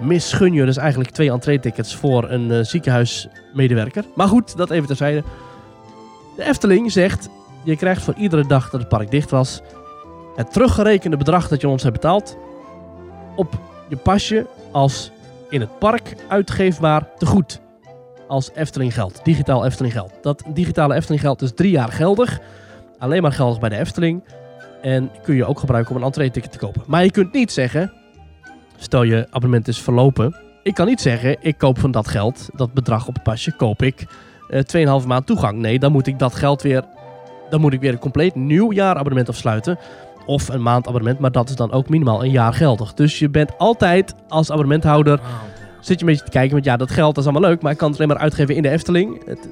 Speaker 1: misgun je dus eigenlijk twee entree-tickets voor een ziekenhuismedewerker. Maar goed, dat even terzijde. De Efteling zegt, je krijgt voor iedere dag dat het park dicht was, het teruggerekende bedrag dat je ons hebt betaald op je pasje als in het park uitgeefbaar tegoed. Als Efteling geld, digitaal Efteling geld. Dat digitale Efteling geld is drie jaar geldig. Alleen maar geldig bij de Efteling. En kun je ook gebruiken om een entree-ticket te kopen. Maar je kunt niet zeggen, stel je abonnement is verlopen. Ik kan niet zeggen, ik koop van dat geld, dat bedrag op het pasje, koop ik eh 2,5 maand toegang. Nee, dan moet ik dat geld weer, dan moet ik weer een compleet nieuw jaarabonnement afsluiten. Of een maandabonnement, maar dat is dan ook minimaal een jaar geldig. Dus je bent altijd als abonnementhouder zit je een beetje te kijken met ja, dat geld dat is allemaal leuk, maar ik kan het alleen maar uitgeven in de Efteling. Het-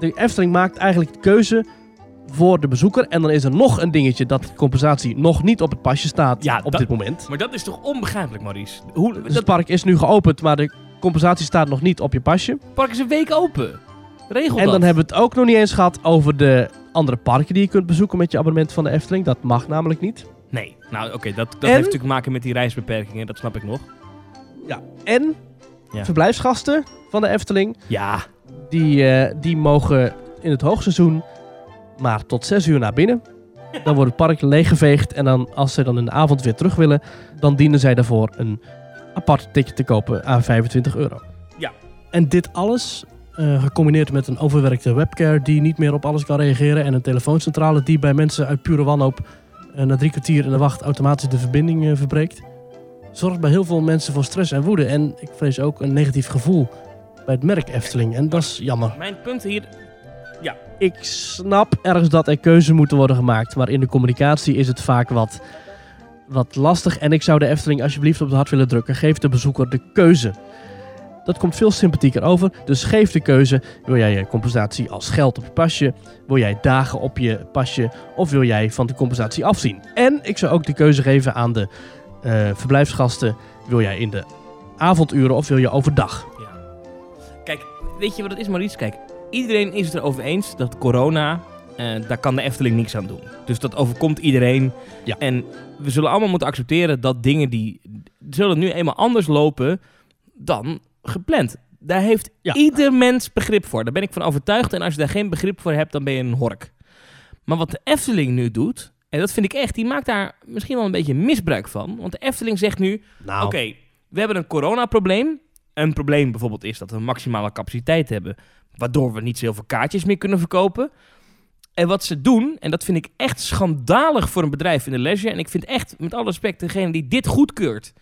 Speaker 1: de Efteling maakt eigenlijk de keuze voor de bezoeker. En dan is er nog een dingetje dat de compensatie nog niet op het pasje staat
Speaker 2: Ja,
Speaker 1: op
Speaker 2: dat-
Speaker 1: dit moment.
Speaker 2: Maar dat is toch onbegrijpelijk, Maurice? Hoe,
Speaker 1: Dus
Speaker 2: dat
Speaker 1: het park is nu geopend, maar de compensatie staat nog niet op je pasje.
Speaker 2: park is een week open. Regel
Speaker 1: En
Speaker 2: dat.
Speaker 1: dan hebben we het ook nog niet eens gehad over de andere parken die je kunt bezoeken met je abonnement van de Efteling. Dat mag namelijk niet.
Speaker 2: Nee, nou oké, dat, dat
Speaker 1: En?
Speaker 2: heeft natuurlijk te maken met die reisbeperkingen, dat snap ik nog.
Speaker 1: Ja. En
Speaker 2: Ja.
Speaker 1: verblijfsgasten van de Efteling,
Speaker 2: Ja,
Speaker 1: die, eh, die mogen in het hoogseizoen maar tot 6 uur naar binnen. Dan wordt het park leeggeveegd. En dan, als ze dan in de avond weer terug willen, dan dienen zij daarvoor een apart ticket te kopen aan 25 euro.
Speaker 2: Ja.
Speaker 1: En dit alles eh, gecombineerd met een overwerkte webcare die niet meer op alles kan reageren. En een telefooncentrale die bij mensen uit pure wanhoop eh, na drie kwartier in de wacht automatisch de verbinding eh, verbreekt. Zorgt bij heel veel mensen voor stress en woede. En ik vrees ook een negatief gevoel bij het merk Efteling. En dat is jammer.
Speaker 2: mijn punt hier...
Speaker 1: Ik snap ergens dat er keuzes moeten worden gemaakt. Maar in de communicatie is het vaak wat, wat lastig. En ik zou de Efteling alsjeblieft op het hart willen drukken. Geef de bezoeker de keuze. Dat komt veel sympathieker over. Dus geef de keuze. Wil jij je compensatie als geld op je pasje? Wil jij dagen op je pasje? Of wil jij van de compensatie afzien? En ik zou ook de keuze geven aan de eh, verblijfsgasten. Wil jij in de avonduren of wil je overdag?
Speaker 2: Ja. Kijk, weet je wat het is, Maurice? Kijk, iedereen is het erover eens dat corona, eh, daar kan de Efteling niks aan doen. Dus dat overkomt iedereen.
Speaker 1: Ja.
Speaker 2: En we zullen allemaal moeten accepteren dat dingen die zullen nu eenmaal anders lopen dan gepland. Daar heeft
Speaker 1: Ja.
Speaker 2: ieder mens begrip voor. Daar ben ik van overtuigd. En als je daar geen begrip voor hebt, dan ben je een hork. Maar wat de Efteling nu doet, en dat vind ik echt, die maakt daar misschien wel een beetje misbruik van. Want de Efteling zegt nu,
Speaker 1: Nou,
Speaker 2: Oké, we hebben een coronaprobleem. Een probleem bijvoorbeeld is dat we maximale capaciteit hebben, waardoor we niet zoveel kaartjes meer kunnen verkopen. En wat ze doen, en dat vind ik echt schandalig voor een bedrijf in de leisure, en ik vind echt, met alle respect, degene die dit goedkeurt,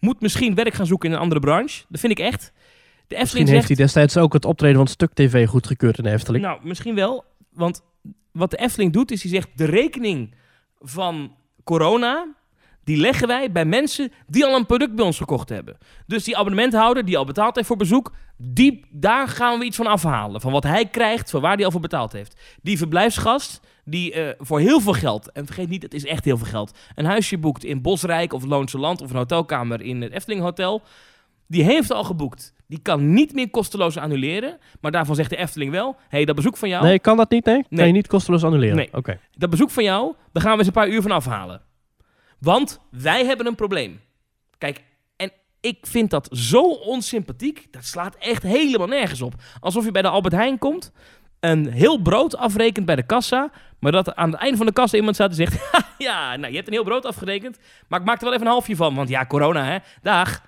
Speaker 2: moet misschien werk gaan zoeken in een andere branche. Dat vind ik echt. De
Speaker 1: misschien
Speaker 2: Efteling
Speaker 1: heeft
Speaker 2: zegt,
Speaker 1: hij destijds ook het optreden van Stuk TV goedgekeurd in de Efteling.
Speaker 2: nou, misschien wel, want wat de Efteling doet, is hij zegt, de rekening van corona, die leggen wij bij mensen die al een product bij ons gekocht hebben. Dus die abonnementhouder die al betaald heeft voor bezoek, die, daar gaan we iets van afhalen. Van wat hij krijgt, van waar hij al voor betaald heeft. Die verblijfsgast, die eh, voor heel veel geld, en vergeet niet, het is echt heel veel geld, een huisje boekt in Bosrijk of Loonse Land of een hotelkamer in het Efteling Hotel, die heeft al geboekt. Die kan niet meer kosteloos annuleren, maar daarvan zegt de Efteling wel, hey, dat bezoek van jou,
Speaker 1: Nee, kan dat niet? Nee?
Speaker 2: Nee.
Speaker 1: Kan je niet kosteloos annuleren?
Speaker 2: Nee.
Speaker 1: Oké.
Speaker 2: dat bezoek van jou, daar gaan we eens een paar uur van afhalen. Want wij hebben een probleem. Kijk, en ik vind dat zo onsympathiek. Dat slaat echt helemaal nergens op. Alsof je bij de Albert Heijn komt, een heel brood afrekent bij de kassa, maar dat aan het einde van de kassa iemand staat en zegt: "Ha, ja, nou, je hebt een heel brood afgerekend, maar ik maak er wel even een halfje van, want ja, corona, hè, dag.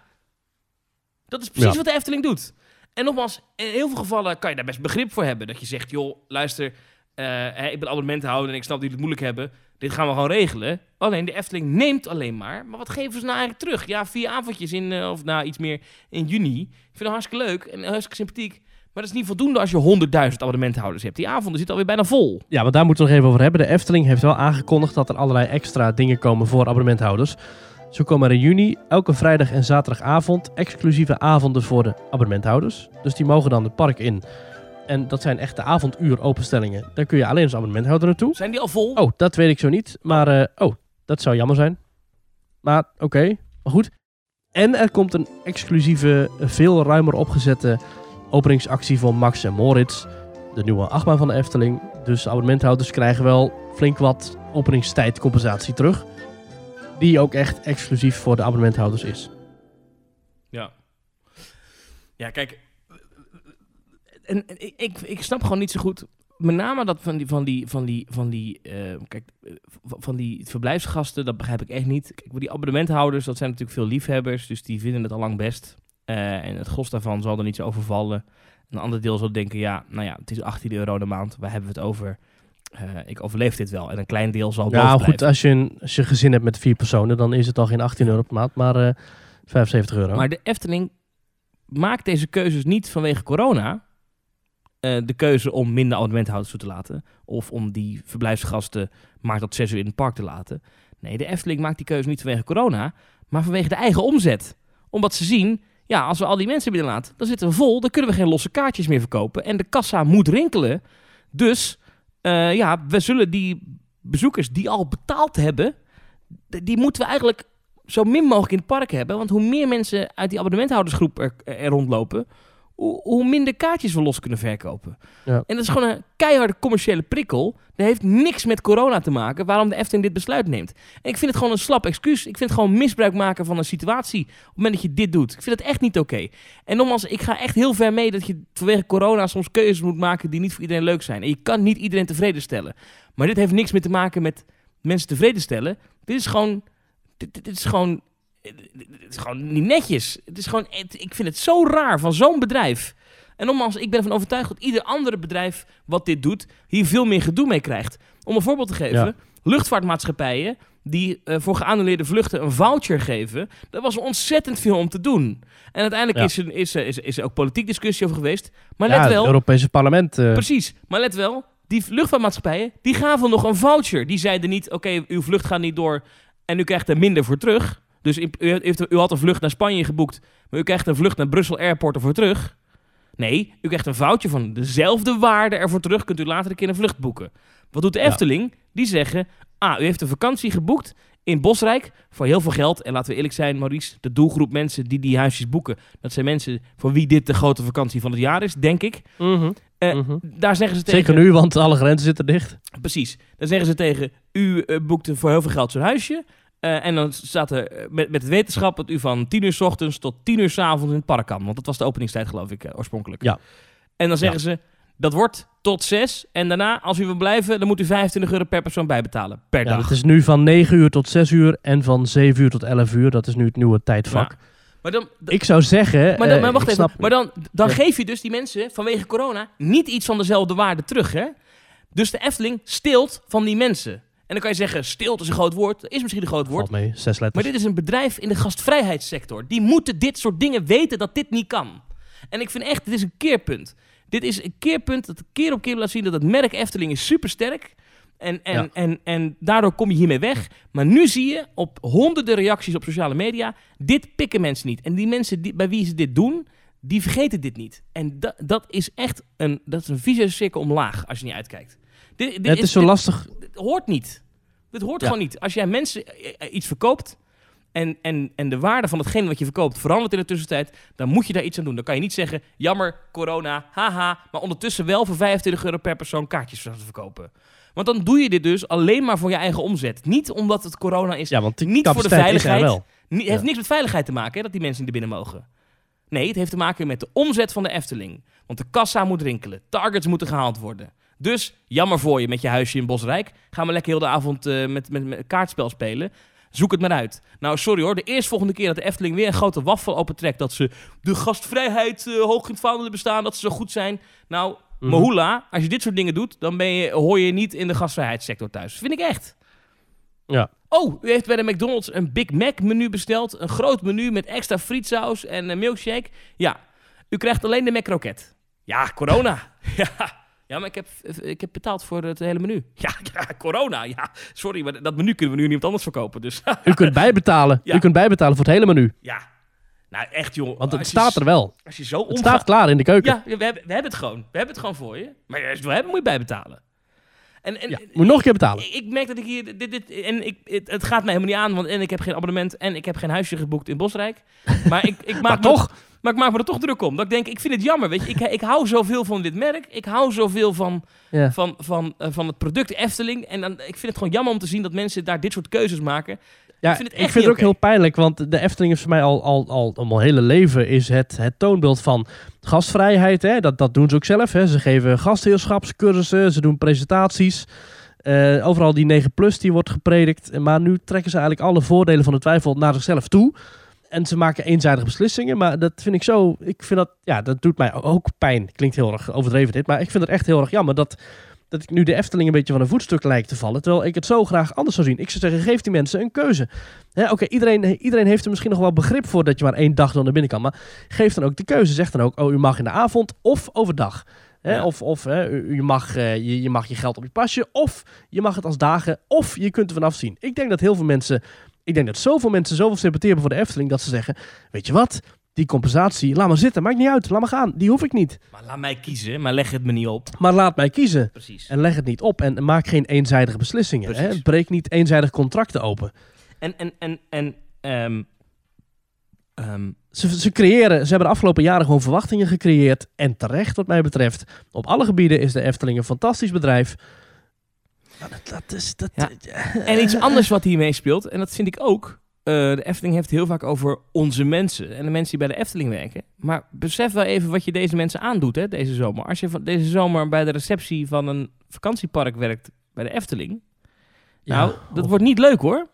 Speaker 2: Dat is precies
Speaker 1: Ja.
Speaker 2: wat de Efteling doet. En nogmaals, in heel veel gevallen kan je daar best begrip voor hebben. Dat je zegt, joh, luister, hè, ik ben abonnementhouder en ik snap dat jullie het moeilijk hebben. Dit gaan we gewoon regelen. Alleen de Efteling neemt alleen maar. Maar wat geven ze nou eigenlijk terug? Ja, vier avondjes in, eh, of nou iets meer in juni. Ik vind het hartstikke leuk en hartstikke sympathiek. Maar dat is niet voldoende als je 100.000 abonnementhouders hebt. Die avonden zitten alweer bijna vol.
Speaker 1: Ja, maar daar moeten we nog even over hebben. De Efteling heeft wel aangekondigd dat er allerlei extra dingen komen voor abonnementhouders. Zo komen er in juni elke vrijdag en zaterdagavond exclusieve avonden voor de abonnementhouders. Dus die mogen dan het park in. En dat zijn echte avonduur openstellingen. Daar kun je alleen als abonnementhouder naartoe.
Speaker 2: Zijn die al vol?
Speaker 1: Oh, dat weet ik zo niet. Maar, eh, oh, dat zou jammer zijn. Maar oké, maar goed. En er komt een exclusieve, veel ruimer opgezette openingsactie voor Max en Moritz. De nieuwe achtbaan van de Efteling. Dus abonnementhouders krijgen wel flink wat openingstijdcompensatie terug. Die ook echt exclusief voor de abonnementhouders is.
Speaker 2: Ja. Ja, kijk. En, ik, ik, snap gewoon niet zo goed. Met name dat van die, van die, van die, van die, eh, kijk, eh, van die verblijfsgasten, dat begrijp ik echt niet. Kijk, die abonnementhouders, dat zijn natuurlijk veel liefhebbers, dus die vinden het al lang best. Eh, en het gros daarvan zal er niet zo overvallen. Een ander deel zal denken, ja, nou ja, het is 18 euro de maand, waar hebben we het over? Eh, ik overleef dit wel. En een klein deel zal boven
Speaker 1: Ja, goed,
Speaker 2: blijven.
Speaker 1: als je, een, als je een gezin hebt met vier personen, dan is het al geen 18 euro per maand, maar eh 75 euro.
Speaker 2: Maar de Efteling maakt deze keuzes niet vanwege corona. eh, de keuze om minder abonnementhouders toe te laten. Of om die verblijfsgasten maar tot zes uur in het park te laten. Nee, de Efteling maakt die keuze niet vanwege corona. Maar vanwege de eigen omzet. Omdat ze zien, ja, als we al die mensen binnenlaten, dan zitten we vol. Dan kunnen we geen losse kaartjes meer verkopen. En de kassa moet rinkelen. Dus eh, ja, we zullen die bezoekers die al betaald hebben, die moeten we eigenlijk zo min mogelijk in het park hebben. Want hoe meer mensen uit die abonnementhoudersgroep er, er rondlopen, hoe, minder kaartjes we los kunnen verkopen.
Speaker 1: Ja.
Speaker 2: En dat is gewoon een keiharde commerciële prikkel. Dat heeft niks met corona te maken waarom de Efteling dit besluit neemt. En ik vind het gewoon een slap excuus. Ik vind het gewoon misbruik maken van een situatie op het moment dat je dit doet. Ik vind het echt niet oké. En nogmaals, ik ga echt heel ver mee dat je vanwege corona soms keuzes moet maken die niet voor iedereen leuk zijn. En je kan niet iedereen tevreden stellen. Maar dit heeft niks meer te maken met mensen tevreden stellen. Dit is gewoon dit is gewoon. Het is gewoon niet netjes. Het is gewoon. het- ik vind het zo raar van zo'n bedrijf. En nogmaals, ik ben ervan overtuigd dat ieder andere bedrijf wat dit doet, hier veel meer gedoe mee krijgt. Om een voorbeeld te geven:
Speaker 1: Ja.
Speaker 2: luchtvaartmaatschappijen die eh, voor geannuleerde vluchten een voucher geven, dat was ontzettend veel om te doen. En uiteindelijk
Speaker 1: Ja.
Speaker 2: is, er, is, er, is, er- is er ook politiek discussie over geweest. Maar
Speaker 1: ja,
Speaker 2: let
Speaker 1: het
Speaker 2: wel,
Speaker 1: Europese parlement. eh,
Speaker 2: Precies, maar let wel, die luchtvaartmaatschappijen, die gaven nog een voucher. Die zeiden niet, oké, uw vlucht gaat niet door en u krijgt er minder voor terug. Dus u, heeft, u had een vlucht naar Spanje geboekt, maar u krijgt een vlucht naar Brussel Airport ervoor terug. Nee, u krijgt een voucher van dezelfde waarde ervoor terug, kunt u later een keer een vlucht boeken. Wat doet de
Speaker 1: Ja.
Speaker 2: Efteling? Die zeggen, ah, u heeft een vakantie geboekt in Bosrijk voor heel veel geld. En laten we eerlijk zijn, Maurice, de doelgroep mensen die die huisjes boeken, dat zijn mensen voor wie dit de grote vakantie van het jaar is, denk ik.
Speaker 1: mhm,
Speaker 2: Eh,
Speaker 1: mhm.
Speaker 2: Daar zeggen ze tegen...
Speaker 1: Zeker nu, want alle grenzen zitten dicht.
Speaker 2: Precies. Dan zeggen ze tegen u eh, boekt voor heel veel geld zo'n huisje. Eh, en dan staat er eh, met, met het wetenschap dat u van 10 uur s ochtends tot 10 uur s avonds in het park kan. Want dat was de openingstijd, geloof ik, eh, oorspronkelijk.
Speaker 1: Ja.
Speaker 2: En dan zeggen ze, dat wordt tot 6. En daarna, als u wil blijven, dan moet u 25 euro per persoon bijbetalen. Per
Speaker 1: Ja,
Speaker 2: dag.
Speaker 1: het is nu van 9 uur tot 6 uur en van 7 uur tot 11 uur. Dat is nu het nieuwe tijdvak.
Speaker 2: Maar dan,
Speaker 1: Ik zou zeggen...
Speaker 2: maar, dan, maar wacht even. Maar dan, dan
Speaker 1: Ja.
Speaker 2: geef je dus die mensen vanwege corona niet iets van dezelfde waarde terug. Hè? Dus de Efteling steelt van die mensen. En dan kan je zeggen, steelt is een groot woord. Dat is misschien een groot woord.
Speaker 1: Valt mee, zes letters.
Speaker 2: Maar dit is een bedrijf in de gastvrijheidssector. Die moeten dit soort dingen weten dat dit niet kan. En ik vind echt, dit is een keerpunt. Dit is een keerpunt dat keer op keer laat zien dat het merk Efteling is supersterk. En, en,
Speaker 1: Ja.
Speaker 2: en, en daardoor kom je hiermee weg. Maar nu zie je op honderden reacties op sociale media, dit pikken mensen niet. En die mensen die, bij wie ze dit doen, die vergeten dit niet. En da, dat is echt een, dat is een vicieuze cirkel omlaag als je niet uitkijkt. Dit, dit
Speaker 1: het is zo
Speaker 2: dit-
Speaker 1: lastig.
Speaker 2: Hoort niet. Dit hoort
Speaker 1: Ja.
Speaker 2: gewoon niet. Als jij mensen eh, eh, iets verkoopt en, en, en de waarde van hetgene wat je verkoopt verandert in de tussentijd, dan moet je daar iets aan doen. Dan kan je niet zeggen, jammer, corona, haha, maar ondertussen wel voor 25 euro per persoon kaartjes te verkopen. Want dan doe je dit dus alleen maar voor je eigen omzet. Niet omdat het corona is.
Speaker 1: Ja, want die
Speaker 2: niet voor de veiligheid.
Speaker 1: wel.
Speaker 2: Het heeft niks met veiligheid te maken hè, dat die mensen niet er binnen mogen. Nee, het heeft te maken met de omzet van de Efteling. Want de kassa moet rinkelen. Targets moeten gehaald worden. Dus, jammer voor je met je huisje in Bosrijk. Ga maar lekker heel de avond eh, met, met, met kaartspel spelen. Zoek het maar uit. Nou, sorry hoor. De eerstvolgende keer dat de Efteling weer een grote waffel opentrekt... dat ze de gastvrijheid eh, hoog in het vaandel bestaan... dat ze zo goed zijn. Nou,
Speaker 1: Mhm.
Speaker 2: Mahula, als je dit soort dingen doet... dan ben je, hoor je niet in de gastvrijheidssector thuis. Vind ik echt.
Speaker 1: Ja.
Speaker 2: Oh, u heeft bij de McDonald's een Big Mac menu besteld. Een groot menu met extra frietsaus en een milkshake. Ja, u krijgt alleen de McCroket. Ja, corona. ja. Ja, maar ik heb, ik heb betaald voor het hele menu. Ja, ja, corona. Ja, sorry, maar dat menu kunnen we nu niemand anders verkopen. Dus
Speaker 1: U kunt bijbetalen.
Speaker 2: Ja.
Speaker 1: U kunt bijbetalen voor het hele menu.
Speaker 2: ja. Nou, echt joh.
Speaker 1: Want het
Speaker 2: je
Speaker 1: staat er wel.
Speaker 2: Als je zo
Speaker 1: Het staat klaar in de keuken.
Speaker 2: Ja, we hebben, we hebben het gewoon. We hebben het gewoon voor je. Maar als je het wil hebben, moet je bijbetalen. En, en,
Speaker 1: Ja, moet nog een keer betalen.
Speaker 2: Ik, ik merk dat ik hier... Dit, dit, en ik, het, het gaat mij helemaal niet aan, want en ik heb geen abonnement... en ik heb geen huisje geboekt in Bosrijk. Maar ik, ik maak
Speaker 1: Maar
Speaker 2: me
Speaker 1: toch,
Speaker 2: maar ik maak me er toch druk om. Dat ik denk, ik vind het jammer. Weet je, ik, ik hou zoveel van dit merk. Ik hou zoveel van,
Speaker 1: Ja.
Speaker 2: van, van, eh, van het product Efteling. En dan, ik vind het gewoon jammer om te zien dat mensen daar dit soort keuzes maken.
Speaker 1: Ja,
Speaker 2: Ik vind het echt
Speaker 1: ik vind het ook heel pijnlijk, want de Efteling is voor mij al, al, al, al mijn hele leven is het, het toonbeeld van gastvrijheid. Hè? Dat, dat doen ze ook zelf. Hè? Ze geven gastheerschapscursussen, ze doen presentaties. Eh, overal die 9 plus die wordt gepredikt. Maar nu trekken ze eigenlijk alle voordelen van de twijfel naar zichzelf toe. En ze maken eenzijdige beslissingen. Maar dat vind ik zo. Ik vind dat. Ja, dat doet mij ook pijn. Klinkt heel erg overdreven dit. Maar ik vind het echt heel erg jammer dat. Dat ik nu de Efteling een beetje van een voetstuk lijkt te vallen. Terwijl ik het zo graag anders zou zien. Ik zou zeggen, geef die mensen een keuze. Oké, iedereen, iedereen heeft er misschien nog wel begrip voor dat je maar één dag dan naar binnen kan. Maar geef dan ook de keuze. Zeg dan ook, oh, u mag in de avond of overdag. Hè,
Speaker 2: Ja.
Speaker 1: Of, of hè, u, u mag, eh, je, je mag je geld op je pasje. Of je mag het als dagen. Of je kunt er vanaf zien. Ik denk dat heel veel mensen... Ik denk dat zoveel mensen zoveel sympathie hebben voor de Efteling... dat ze zeggen, weet je wat? Die compensatie, laat maar zitten. Maakt niet uit. Laat maar gaan. Die hoef ik niet.
Speaker 2: Maar laat mij kiezen, maar leg het me niet op.
Speaker 1: Maar laat mij kiezen.
Speaker 2: Precies.
Speaker 1: En leg het niet op. En maak geen eenzijdige beslissingen. Hè? Breek niet eenzijdig contracten open.
Speaker 2: En, en, en, en ehm, ehm,
Speaker 1: Ze, ze creëren, ze hebben de afgelopen jaren gewoon verwachtingen gecreëerd. En terecht, wat mij betreft. Op alle gebieden is de Efteling een fantastisch bedrijf. Nou, dat, dat is. Dat,
Speaker 2: Ja. En iets anders wat hiermee speelt, en dat vind ik ook. Eh, de Efteling heeft heel vaak over onze mensen en de mensen die bij de Efteling werken. Maar besef wel even wat je deze mensen aandoet hè, deze zomer. Als je van deze zomer bij de receptie van een vakantiepark werkt bij de Efteling. Nou, dat wordt niet leuk hoor.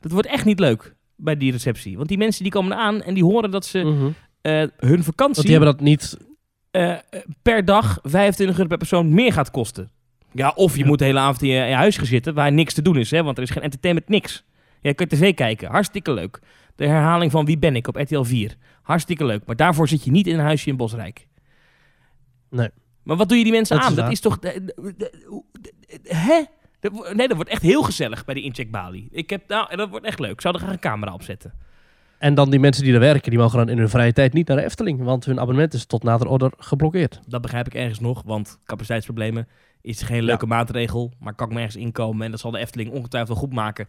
Speaker 2: Dat wordt echt niet leuk bij die receptie. Want die mensen die komen aan en die horen dat ze
Speaker 1: Mhm.
Speaker 2: eh, hun
Speaker 1: Want
Speaker 2: vakantie
Speaker 1: die hebben dat niet.
Speaker 2: eh, per dag 25 euro per persoon meer gaat kosten. Ja, of je
Speaker 1: Ja.
Speaker 2: moet de hele avond in je, in je huis gaan zitten waar niks te doen is. Hè, want er is geen entertainment, niks. Ja, je kunt tv kijken, hartstikke leuk. De herhaling van Wie ben ik op RTL 4. Hartstikke leuk. Maar daarvoor zit je niet in een huisje in Bosrijk.
Speaker 1: Nee.
Speaker 2: Maar wat doe je die mensen
Speaker 1: Dat
Speaker 2: aan? dat is toch... Hè? Nee, dat wordt echt heel gezellig bij de incheckbalie. Ik heb, nou, dat wordt echt leuk. Ik zou er graag een camera op zetten.
Speaker 1: En dan die mensen die er werken, die mogen dan in hun vrije tijd niet naar de Efteling. Want hun abonnement is tot nader order geblokkeerd.
Speaker 2: Dat begrijp ik ergens nog, want capaciteitsproblemen is geen leuke maatregel, maar kan ik me ergens inkomen en dat zal de Efteling ongetwijfeld wel goed maken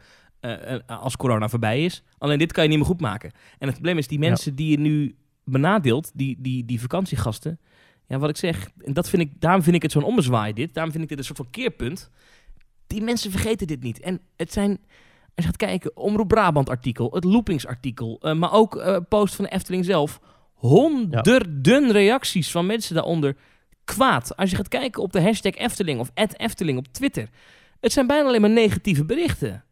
Speaker 2: als corona voorbij is. Alleen dit kan je niet meer goed maken. En het probleem is die mensen die je nu benadeelt, die, die, die vakantiegasten, ja, wat ik zeg, en dat vind ik, daarom vind ik het zo'n ommezwaai dit, daarom vind ik dit een soort van keerpunt. Die mensen vergeten dit niet. En het zijn, als je gaat kijken, Omroep Brabant artikel, het Loopings-artikel, eh, maar ook eh, post van de Efteling zelf, honderden reacties van mensen daaronder kwaad. Als je gaat kijken op de hashtag Efteling of Efteling op Twitter. Het zijn bijna alleen maar negatieve berichten.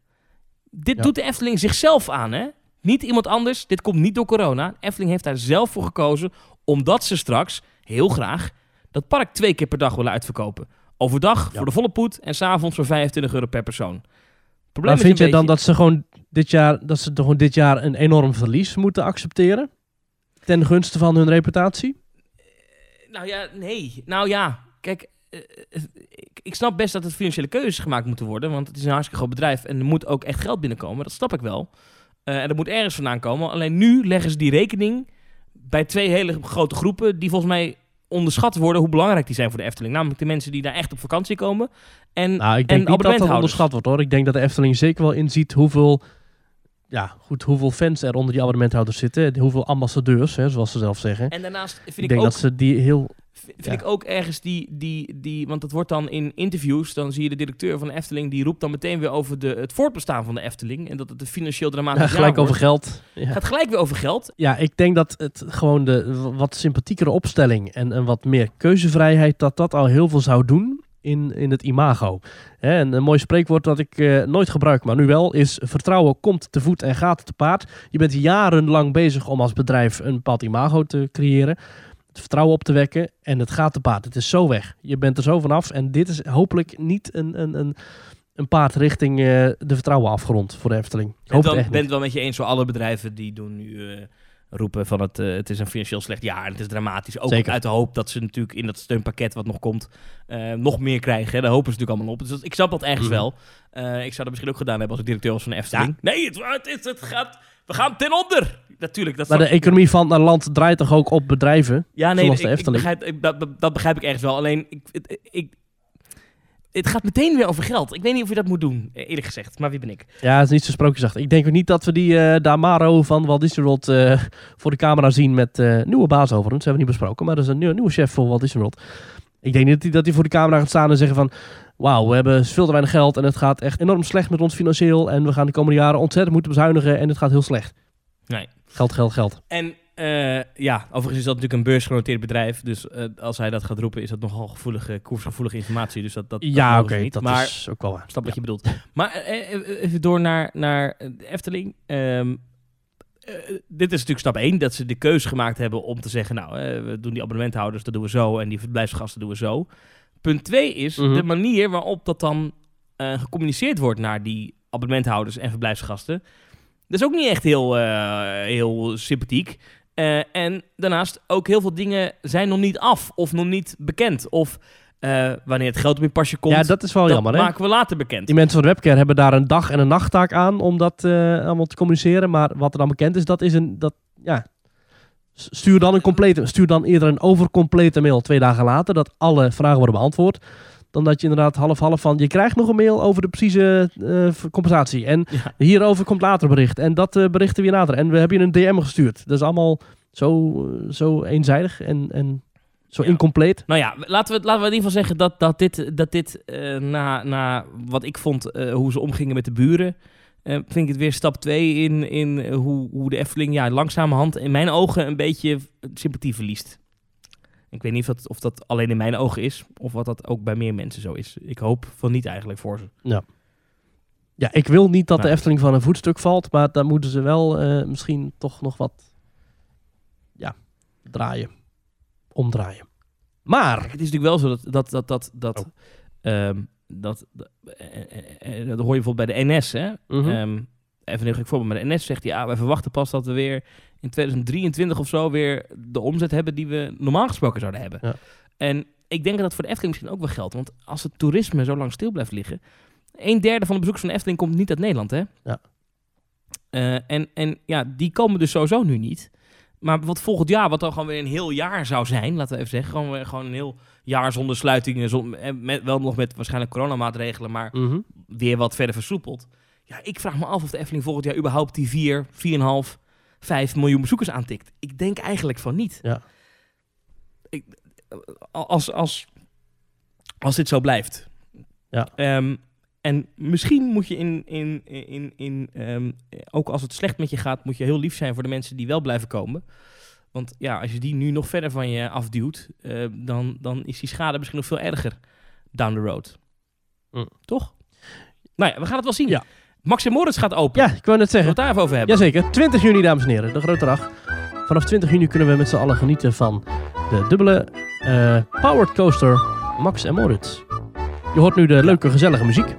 Speaker 2: Dit
Speaker 1: Ja.
Speaker 2: doet de Efteling zichzelf aan, hè? Niet iemand anders. Dit komt niet door corona. Efteling heeft daar zelf voor gekozen. Omdat ze straks, heel graag, dat park twee keer per dag willen uitverkopen. Overdag
Speaker 1: Ja.
Speaker 2: voor de volle poet en s'avonds voor 25 euro per persoon. Probleem
Speaker 1: Maar
Speaker 2: is
Speaker 1: vind je
Speaker 2: een
Speaker 1: dan
Speaker 2: beetje-
Speaker 1: dat ze gewoon dit jaar, dat ze toch gewoon dit jaar een enorm verlies moeten accepteren? Ten gunste van hun reputatie?
Speaker 2: Nou ja, nee. Nou ja, kijk, ik, ik snap best dat het financiële keuzes gemaakt moeten worden. Want het is een hartstikke groot bedrijf en er moet ook echt geld binnenkomen. Dat snap ik wel. Eh, en dat moet ergens vandaan komen. Alleen nu leggen ze die rekening bij twee hele grote groepen die volgens mij onderschat worden hoe belangrijk die zijn voor de Efteling. Namelijk de mensen die daar echt op vakantie komen. En,
Speaker 1: Nou, ik
Speaker 2: en
Speaker 1: denk niet dat dat onderschat wordt hoor. Ik denk dat de Efteling zeker wel inziet hoeveel, ja, goed, hoeveel fans er onder die abonnementhouders zitten. Hoeveel ambassadeurs, hè, zoals ze zelf zeggen.
Speaker 2: En daarnaast vind
Speaker 1: ik
Speaker 2: ik,
Speaker 1: denk
Speaker 2: ook
Speaker 1: dat ze die heel...
Speaker 2: vind
Speaker 1: Ja.
Speaker 2: ik ook ergens die, die, die, want dat wordt dan in interviews, dan zie je de directeur van de Efteling, die roept dan meteen weer over de, het voortbestaan van de Efteling en dat het een financieel dramatisch jaar
Speaker 1: gelijk over geld. Ja.
Speaker 2: Gaat gelijk weer over geld.
Speaker 1: ja, ik denk dat het gewoon de wat sympathiekere opstelling en een wat meer keuzevrijheid, dat dat al heel veel zou doen in, in het imago. En een mooi spreekwoord dat ik eh, nooit gebruik, maar nu wel, is vertrouwen komt te voet en gaat te paard. Je bent jarenlang bezig om als bedrijf een bepaald imago te creëren. Het vertrouwen op te wekken en het gaat te paard. Het is zo weg. Je bent er zo vanaf en dit is hopelijk niet een, een, een, een paard richting eh, de vertrouwen afgerond voor de Efteling. Ik hoop
Speaker 2: ben
Speaker 1: het
Speaker 2: het
Speaker 1: echt
Speaker 2: ben het wel met je eens, voor alle bedrijven die doen nu eh, roepen van het, eh, het is een financieel slecht jaar en het is dramatisch. Ook
Speaker 1: Zeker.
Speaker 2: uit de hoop dat ze natuurlijk in dat steunpakket wat nog komt eh, nog meer krijgen. Hè. Daar hopen ze natuurlijk allemaal op. Dus dat- ik snap dat ergens
Speaker 1: Mhm.
Speaker 2: wel. Eh, ik zou dat misschien ook gedaan hebben als ik directeur was van de Efteling. Nee, het, het, het gaat, we gaan ten onder. Natuurlijk. Dat
Speaker 1: Maar de economie van het land draait toch ook op bedrijven?
Speaker 2: Ja, nee,
Speaker 1: Zoals de
Speaker 2: ik- ik
Speaker 1: Efteling.
Speaker 2: begrijp, ik- dat, dat- begrijp ik ergens wel. Alleen, ik, ik, het gaat meteen weer over geld. Ik weet niet of je dat moet doen, eh, eerlijk gezegd. Maar wie ben ik?
Speaker 1: Ja, het is niet zo sprookjesachtig. Ik denk ook niet dat we die eh Damaro van Walt Disney World eh, voor de camera zien met nieuwe baas overigens. Dat hebben we niet besproken, maar dat is een nieuwe, nieuwe chef voor Walt Disney World. Ik denk niet dat hij, dat hij voor de camera gaat staan en zeggen van... Wauw, we hebben veel te weinig geld en het gaat echt enorm slecht met ons financieel. En we gaan de komende jaren ontzettend moeten bezuinigen en het gaat heel slecht.
Speaker 2: Nee.
Speaker 1: Geld, geld, geld.
Speaker 2: En eh, ja, overigens is dat natuurlijk een beursgenoteerd bedrijf. Dus eh, als hij dat gaat roepen, is dat nogal gevoelige, koersgevoelige informatie. Dus dat, dat, dat
Speaker 1: ja, oké, dat
Speaker 2: maar
Speaker 1: is ook wel waar.
Speaker 2: snap wat
Speaker 1: Ja.
Speaker 2: je bedoelt. Maar eh, even door naar, naar de Efteling. Ehm, eh, dit is natuurlijk stap 1, dat ze de keuze gemaakt hebben om te zeggen... nou, we doen die abonnementhouders, dat doen we zo... en die verblijfsgasten doen we zo. Punt 2 is
Speaker 1: Mhm.
Speaker 2: de manier waarop dat dan gecommuniceerd wordt... naar die abonnementhouders en verblijfsgasten. Dat is ook niet echt heel, heel sympathiek. Eh, en daarnaast ook heel veel dingen zijn nog niet af of nog niet bekend. Of eh, wanneer het geld op je pasje komt,
Speaker 1: Ja, dat is wel
Speaker 2: dat
Speaker 1: jammer hè.
Speaker 2: maken we later bekend.
Speaker 1: Die mensen van de webcare hebben daar een dag en een nachttaak aan om dat eh, allemaal te communiceren. Maar wat er dan bekend is, dat is een. Dat, ja. Stuur dan een complete. Stuur dan eerder een overcomplete mail twee dagen later. Dat alle vragen worden beantwoord. Dan dat je inderdaad half-half van. Je krijgt nog een mail over de precieze eh, compensatie. En
Speaker 2: Ja.
Speaker 1: hierover komt later bericht. En dat eh, berichten we je later. En we hebben je een DM gestuurd. Dat is allemaal zo, eh, zo eenzijdig en, en zo
Speaker 2: Ja.
Speaker 1: incompleet.
Speaker 2: Nou ja, laten we, laten we in ieder geval zeggen dat, dat dit, dat dit na, na wat ik vond, hoe ze omgingen met de buren, eh, vind ik het weer stap 2 in, in hoe, hoe de Efteling ja, langzamerhand in mijn ogen een beetje sympathie verliest. Ik weet niet of dat, of dat alleen in mijn ogen is, of wat dat ook bij meer mensen zo is. Ik hoop van niet eigenlijk voor ze.
Speaker 1: Ja, ik wil niet dat de
Speaker 2: Nou.
Speaker 1: Efteling van een voetstuk valt, maar dan moeten ze wel eh, misschien toch nog wat ja, draaien. Omdraaien. Maar,
Speaker 2: Het is natuurlijk wel zo dat dat dat dat dat,
Speaker 1: Oh.
Speaker 2: ehm, dat, eh, eh, eh, dat hoor je bijvoorbeeld bij de NS, hè?
Speaker 1: Mhm.
Speaker 2: Ehm, even een gek voorbeeld, maar de NS zegt ja, wij verwachten pas dat we weer in 2023 of zo weer de omzet hebben die we normaal gesproken zouden hebben.
Speaker 1: Ja.
Speaker 2: En ik denk dat dat voor de Efteling misschien ook wel geldt, want als het toerisme zo lang stil blijft liggen, een derde van de bezoekers van de Efteling komt niet uit Nederland, hè?
Speaker 1: Ja.
Speaker 2: Eh, en, en ja, die komen dus sowieso nu niet. Maar wat volgend jaar, wat dan gewoon weer een heel jaar zou zijn, laten we even zeggen, gewoon, weer, gewoon een heel jaar zonder sluitingen, zon- eh, met, wel nog met waarschijnlijk coronamaatregelen, maar
Speaker 1: Mhm.
Speaker 2: weer wat verder versoepeld. Ja, ik vraag me af of de Efteling volgend jaar überhaupt die 4, 4,5, 5 miljoen bezoekers aantikt. Ik denk eigenlijk van niet.
Speaker 1: Ja.
Speaker 2: Ik, eh, als, als, als dit zo blijft.
Speaker 1: Ja.
Speaker 2: Ehm, en misschien moet je in, in, in, in ehm, ook als het slecht met je gaat, moet je heel lief zijn voor de mensen die wel blijven komen. Want ja, als je die nu nog verder van je afduwt, eh, dan, dan is die schade misschien nog veel erger down the road.
Speaker 1: Mm.
Speaker 2: Toch? Nou ja, we gaan het wel zien.
Speaker 1: Ja.
Speaker 2: Max en Moritz gaat open.
Speaker 1: ja, ik wou net
Speaker 2: we
Speaker 1: zeggen.
Speaker 2: het daar even over hebben?
Speaker 1: Jazeker, 20 juni dames en heren, de grote dag. Vanaf 20 juni kunnen we met z'n allen genieten van de dubbele eh, powered coaster Max en Moritz. Je hoort nu de leuke, gezellige muziek.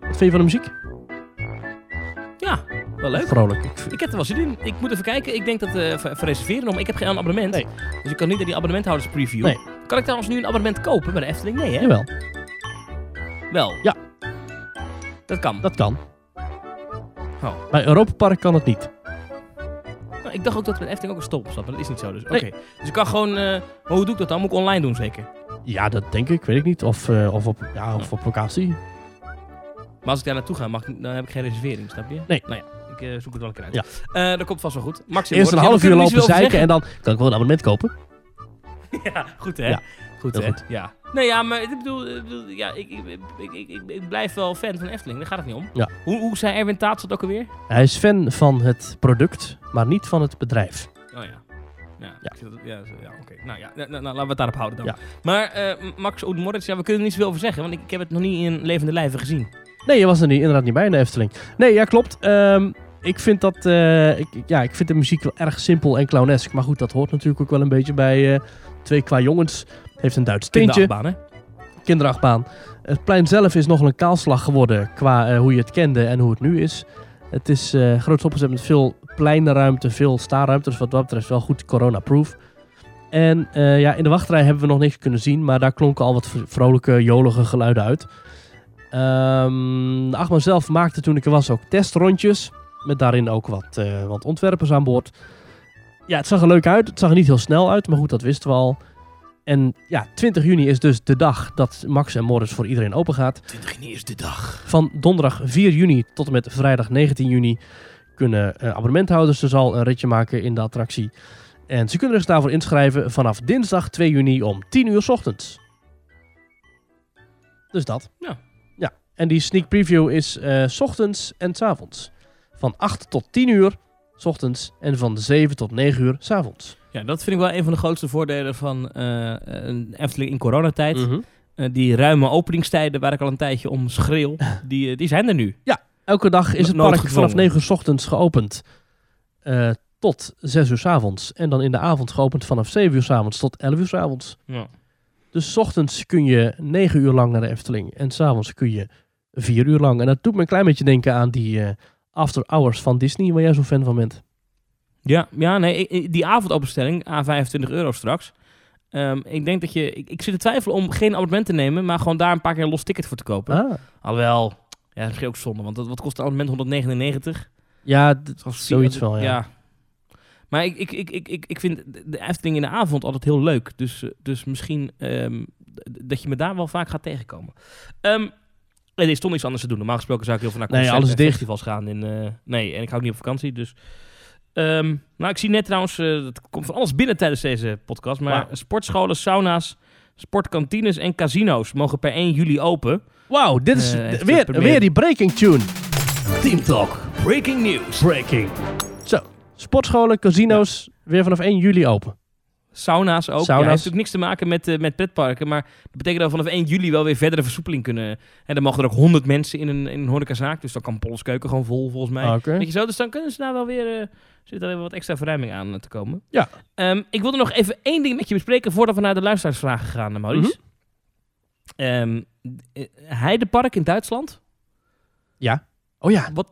Speaker 1: Wat vind je van de muziek?
Speaker 2: Ja, Wel leuk.
Speaker 1: vrolijk. Ik
Speaker 2: heb er wel zin in. Ik moet even kijken. Ik denk dat eh voor, voor reserveren nog. maar Ik heb geen abonnement.
Speaker 1: Nee.
Speaker 2: Dus ik kan niet naar die abonnementhouders preview.
Speaker 1: Nee.
Speaker 2: Kan ik trouwens nu een abonnement kopen bij de Efteling? Nee, hè?
Speaker 1: Jawel,
Speaker 2: Wel.
Speaker 1: Ja.
Speaker 2: Dat kan.
Speaker 1: dat kan.
Speaker 2: Oh.
Speaker 1: Bij Europa Park kan het niet.
Speaker 2: Nou, ik dacht ook dat bij de Efteling ook een stop zat, maar dat is niet zo. Dus oké. Dus ik kan gewoon... eh, hoe doe ik dat dan? Moet ik online doen zeker?
Speaker 1: Ja, dat denk ik, weet ik niet. Of, eh, of, op, ja, of op locatie.
Speaker 2: Maar als ik daar naartoe ga, mag ik, dan heb ik geen reservering, snap je?
Speaker 1: Nee.
Speaker 2: Nou ja, ik eh, zoek het wel een keer uit.
Speaker 1: Ja.
Speaker 2: Dat komt vast wel goed. Max
Speaker 1: Eerst een
Speaker 2: we
Speaker 1: half uur lopen zeiken en dan kan ik wel een abonnement kopen.
Speaker 2: Ja, goed hè?
Speaker 1: Ja,
Speaker 2: Goed hè?
Speaker 1: goed.
Speaker 2: Ja. Nee, ja, maar ik bedoel, ik, bedoel, ja, ik, ik, ik, ik, blijf wel fan van Efteling. Daar gaat het niet om.
Speaker 1: Ja.
Speaker 2: Hoe, hoe zei Erwin Taats dat ook alweer?
Speaker 1: Hij is fan van het product, maar niet van het bedrijf.
Speaker 2: Oh ja. Ja,
Speaker 1: Ja.
Speaker 2: ja, ja oké. Nou ja, nou, nou, laten we het daarop houden dan.
Speaker 1: Ja.
Speaker 2: Maar eh, Max Oud Moritz, ja, we kunnen er niet zoveel over zeggen, want ik, ik heb het nog niet in levende lijven gezien.
Speaker 1: Nee, je was er niet, inderdaad niet bij in de Efteling. Nee, ja, klopt. Ehm, ik vind dat, eh, ik, ja, ik vind de muziek wel erg simpel en clownesk. Maar goed, dat hoort natuurlijk ook wel een beetje bij eh, twee qua jongens. Heeft een Duits tintje,
Speaker 2: Kinderachtbaan, hè?
Speaker 1: kinderachtbaan. Het plein zelf is nogal een kaalslag geworden qua eh, hoe je het kende en hoe het nu is. Het is eh groots opgezet met veel pleinruimte, veel staarruimte. Dus wat dat betreft wel goed corona-proof. En eh, ja, in de wachtrij hebben we nog niks kunnen zien, maar daar klonken al wat vrolijke, jolige geluiden uit. Ehm de achtbaan zelf maakte toen ik er was ook testrondjes. Met daarin ook wat, wat ontwerpers aan boord. Ja, het zag er leuk uit. Het zag er niet heel snel uit, maar goed, dat wisten we al. En ja, 20 juni is dus de dag dat Max en Morris voor iedereen open gaat.
Speaker 2: 20 juni is de dag.
Speaker 1: Van donderdag 4 juni tot en met vrijdag 19 juni kunnen eh, abonnementhouders dus al een ritje maken in de attractie. En ze kunnen zich daarvoor inschrijven vanaf dinsdag 2 juni om 10 uur 's ochtends. Dus dat.
Speaker 2: Ja.
Speaker 1: Ja. En die sneak preview is eh, 's ochtends en 's avonds. Van 8 tot 10 uur 's ochtends en van 7 tot 9 uur 's avonds.
Speaker 2: Ja, dat vind ik wel een van de grootste voordelen van eh, een Efteling in coronatijd. Eh, die ruime openingstijden waar ik al een tijdje om schreeuw, die, eh, die zijn er nu.
Speaker 1: Elke dag is het park vanaf 9 uur 's ochtends geopend. tot 6 uur 's avonds. En dan in de avond geopend vanaf 7 uur 's avonds tot 11 uur 's avonds.
Speaker 2: Ja.
Speaker 1: Dus 's ochtends kun je 9 uur lang naar de Efteling. En 's avonds kun je 4 uur lang. En dat doet me een klein beetje denken aan die After Hours van Disney, waar jij zo'n fan van bent.
Speaker 2: Ja, ja nee, die avondopenstelling, aan 25 euro straks. Ehm, ik denk dat je, ik, ik zit te twijfelen om geen abonnement te nemen, maar gewoon daar een paar keer los ticket voor te kopen.
Speaker 1: Ah.
Speaker 2: Alhoewel, ja, dat is ook zonde, want dat, wat kost een abonnement? 199?
Speaker 1: Ja, d-
Speaker 2: Zoals
Speaker 1: zoiets wel, ja.
Speaker 2: Maar ik, ik, ik, ik, ik, vind de- Efteling in de avond altijd heel leuk. Dus, eh, dus misschien ehm, dat je me daar wel vaak gaat tegenkomen. Ehm nee, er is toch niks anders te doen. Normaal gesproken zou ik heel veel naar
Speaker 1: Nee,
Speaker 2: concerten
Speaker 1: alles
Speaker 2: en
Speaker 1: dicht.
Speaker 2: festivals gaan. In, eh, nee, en ik ga ook niet op vakantie. Dus, Ehm, nou, ik zie net trouwens, eh dat komt van alles binnen tijdens deze podcast. Maar sportscholen, sauna's, sportkantines en casino's mogen per 1 juli open.
Speaker 1: Wauw, dit is
Speaker 2: Eh,
Speaker 1: weer, weer die breaking tune. Team Talk.
Speaker 2: Breaking news.
Speaker 1: Breaking. Zo, sportscholen, casino's, weer vanaf 1 juli open.
Speaker 2: Sauna's ook. Ja,
Speaker 1: Sauna's.
Speaker 2: heeft natuurlijk niks te maken met, eh, met pretparken. Maar dat betekent dat we vanaf 1 juli wel weer verdere versoepeling kunnen. En dan mogen er ook 100 mensen in een, in een horecazaak. Dus dan kan Polles Keuken gewoon vol, volgens mij.
Speaker 1: Oké.
Speaker 2: Weet je zo? Dus dan kunnen ze daar wel weer... eh zit er weer wat extra verruiming aan eh, te komen.
Speaker 1: Ja.
Speaker 2: Ehm, ik wilde nog even één ding met je bespreken... voordat we naar de luisteraarsvragen gaan, Maurice. Ehm, eh, Heidepark in Duitsland.
Speaker 1: Oh ja,
Speaker 2: Wat,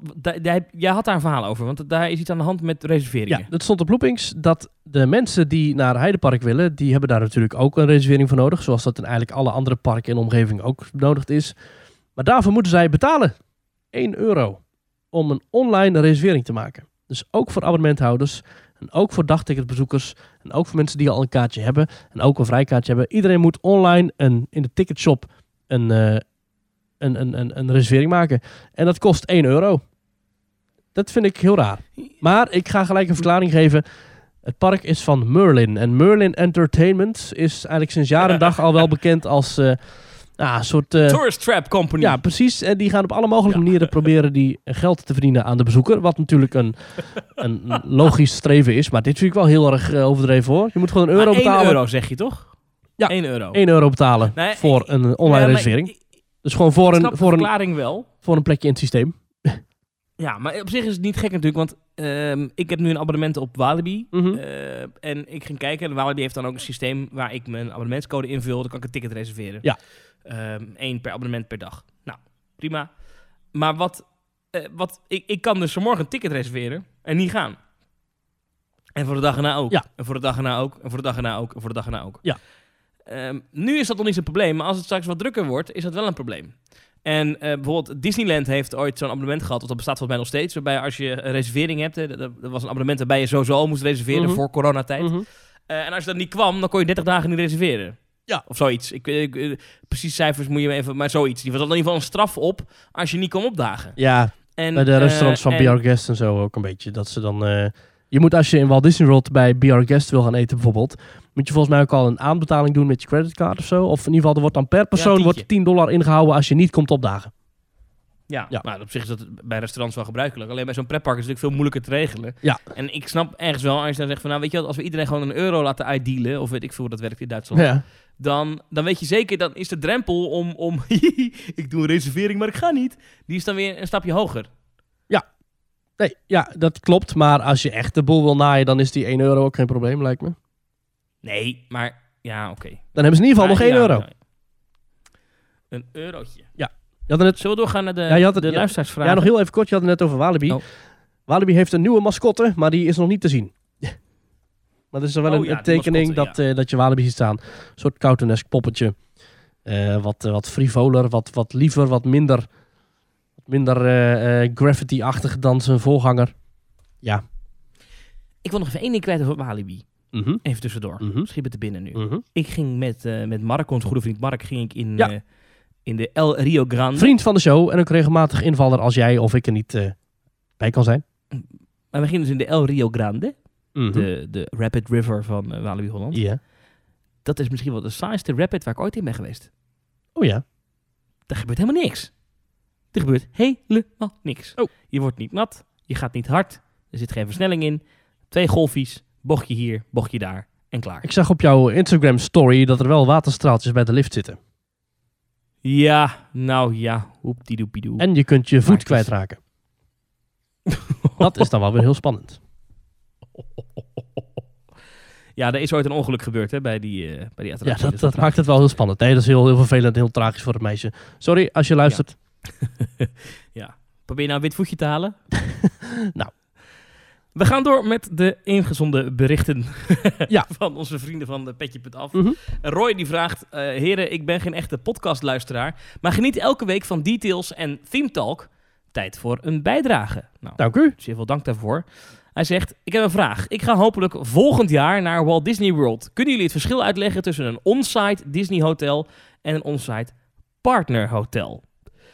Speaker 2: jij had daar een verhaal over. Want daar is iets aan de hand met reserveringen.
Speaker 1: Ja, dat stond op Loopings dat de mensen die naar Heidepark willen, die hebben daar natuurlijk ook een reservering voor nodig. Zoals dat in eigenlijk alle andere parken de omgeving ook benodigd is. Maar daarvoor moeten zij betalen 1 euro om een online reservering te maken. Dus ook voor abonnementhouders en ook voor dagticketbezoekers en ook voor mensen die al een kaartje hebben en ook een vrijkaartje hebben. Iedereen moet online een, in de ticketshop een, eh, een, een, een, een reservering maken. En dat kost 1 euro. Dat vind ik heel raar. Maar ik ga gelijk een verklaring geven. Het park is van Merlin. En Merlin Entertainment is eigenlijk sinds jaar en dag al wel bekend als eh, ja, een soort... eh,
Speaker 2: Tourist Trap Company.
Speaker 1: ja, precies. En die gaan op alle mogelijke
Speaker 2: Ja.
Speaker 1: manieren proberen die geld te verdienen aan de bezoeker. Wat natuurlijk een, een logisch streven is. Maar dit vind ik wel heel erg eh, overdreven hoor. Je moet gewoon een euro
Speaker 2: Maar 1
Speaker 1: betalen.
Speaker 2: euro zeg je toch?
Speaker 1: Ja.
Speaker 2: 1 euro.
Speaker 1: 1 euro betalen
Speaker 2: Nee,
Speaker 1: voor
Speaker 2: ik-
Speaker 1: een online
Speaker 2: Ja, maar
Speaker 1: reservering.
Speaker 2: ik-
Speaker 1: Dus gewoon voor een, voor, een,
Speaker 2: verklaring wel.
Speaker 1: voor een plekje in het systeem.
Speaker 2: Ja, maar op zich is het niet gek natuurlijk, want ehm, ik heb nu een abonnement op Walibi.
Speaker 1: Mhm.
Speaker 2: eh, en ik ging kijken, en Walibi heeft dan ook een systeem waar ik mijn abonnementscode invul. Dan kan ik een ticket reserveren.
Speaker 1: Ja.
Speaker 2: Eén per abonnement per dag. Nou, prima. Maar wat eh, wat, ik, ik kan dus vanmorgen een ticket reserveren en niet gaan. En voor de dag erna ook.
Speaker 1: Ja.
Speaker 2: En voor de dag erna ook. En voor de dag erna ook. En voor de dag erna ook.
Speaker 1: Ja.
Speaker 2: Ehm, nu is dat nog niet zo'n probleem, maar als het straks wat drukker wordt, is dat wel een probleem. En eh, bijvoorbeeld Disneyland heeft ooit zo'n abonnement gehad, of dat bestaat volgens mij nog steeds, waarbij als je een reservering hebt, hè, dat, was een abonnement waarbij je sowieso al moest reserveren
Speaker 1: Mhm.
Speaker 2: voor coronatijd. Eh, en als je dat niet kwam, dan kon je 30 dagen niet reserveren.
Speaker 1: Ja.
Speaker 2: Of zoiets. Ik, ik, eh, precies cijfers moet je me even... Maar zoiets. Die was in ieder geval een straf op als je niet kon opdagen.
Speaker 1: Ja,
Speaker 2: En,
Speaker 1: bij de restaurants van
Speaker 2: en-
Speaker 1: BR Guest en zo ook een beetje. Dat ze dan... je moet als je in Walt Disney World bij BR Guest wil gaan eten bijvoorbeeld... moet je volgens mij ook al een aanbetaling doen met je creditcard of zo. Of in ieder geval, er wordt dan per persoon wordt 10 dollar ingehouden als je niet komt opdagen.
Speaker 2: Ja,
Speaker 1: Ja.
Speaker 2: Nou, op zich is dat bij restaurants wel gebruikelijk. Alleen bij zo'n pretpark is het natuurlijk veel moeilijker te regelen.
Speaker 1: Ja.
Speaker 2: En ik snap ergens wel, als je dan zegt van... Nou, weet je wat, als we iedereen gewoon een euro laten uitdealen... of weet ik veel hoe dat werkt in Duitsland...
Speaker 1: Ja.
Speaker 2: Dan, dan weet je zeker, dan is de drempel om... om ik doe een reservering, maar ik ga niet. Die is dan weer een stapje hoger.
Speaker 1: Nee, ja, dat klopt. Maar als je echt de boel wil naaien, dan is die 1 euro ook geen probleem, lijkt me.
Speaker 2: Nee, maar... Ja, oké.
Speaker 1: Dan hebben ze in ieder geval nog
Speaker 2: Maar
Speaker 1: 1
Speaker 2: ja,
Speaker 1: euro.
Speaker 2: ja. Een eurotje.
Speaker 1: Je had net,
Speaker 2: Zullen we doorgaan naar de,
Speaker 1: Ja, je had het-
Speaker 2: de
Speaker 1: ja.
Speaker 2: luisteraarsvragen?
Speaker 1: ja, nog heel even kort. Je had het net over Walibi.
Speaker 2: Oh.
Speaker 1: Walibi heeft een nieuwe mascotte, maar die is nog niet te zien. maar er is wel
Speaker 2: Oh
Speaker 1: een,
Speaker 2: ja,
Speaker 1: tekening
Speaker 2: mascotte,
Speaker 1: dat, eh, dat je Walibi ziet staan. Een soort cartoonesk poppetje. Eh, wat, eh, wat frivoler, wat, wat liever, wat minder, minder eh, eh, graffiti-achtig dan zijn voorganger. Ja.
Speaker 2: Ik wil nog even één ding kwijt over Walibi.
Speaker 1: Mhm.
Speaker 2: Even tussendoor.
Speaker 1: Mhm.
Speaker 2: Schiet me te binnen nu.
Speaker 1: Mhm.
Speaker 2: Ik ging met, eh, met Mark, onze goede vriend Mark, ging ik in,
Speaker 1: Ja.
Speaker 2: in de El Rio Grande.
Speaker 1: Vriend van de show en ook regelmatig invaller als jij of ik er niet bij kan zijn.
Speaker 2: Maar we gingen dus in de El Rio Grande,
Speaker 1: Mhm.
Speaker 2: de, de Rapid River van Walibi Holland.
Speaker 1: Ja.
Speaker 2: Dat is misschien wel de saaiste rapid waar ik ooit in ben geweest.
Speaker 1: Oh ja.
Speaker 2: Er gebeurt helemaal niks. Er gebeurt helemaal niks.
Speaker 1: Oh.
Speaker 2: Je wordt niet nat, je gaat niet hard, er zit geen versnelling in. Twee golfjes, bochtje hier, bochtje daar en klaar.
Speaker 1: Ik zag op jouw Instagram story dat er wel waterstraaltjes bij de lift zitten.
Speaker 2: Ja, nou ja, hoeptiedoepiedoe.
Speaker 1: En je kunt je voet kwijtraken. Dat is dan wel weer heel spannend.
Speaker 2: Ja, er is ooit een ongeluk gebeurd hè, bij die, eh, bij die
Speaker 1: Ja,
Speaker 2: attractie.
Speaker 1: dat,
Speaker 2: Dus
Speaker 1: dat maakt het wel heel spannend. Nee, dat is heel, heel vervelend en heel tragisch voor het meisje. Sorry als je luistert.
Speaker 2: Probeer je nou een wit voetje te halen?
Speaker 1: Nou.
Speaker 2: We gaan door met de ingezonden berichten
Speaker 1: Ja.
Speaker 2: van onze vrienden van Petje.af.
Speaker 1: Mhm.
Speaker 2: Roy die vraagt, eh, heren, ik ben geen echte podcastluisteraar, maar geniet elke week van details en theme talk. Tijd voor een bijdrage. Nou,
Speaker 1: Dank u.
Speaker 2: zeer veel dank daarvoor. Hij zegt, ik heb een vraag. Ik ga hopelijk volgend jaar naar Walt Disney World. Kunnen jullie het verschil uitleggen tussen een on-site Disney hotel en een on-site partner hotel?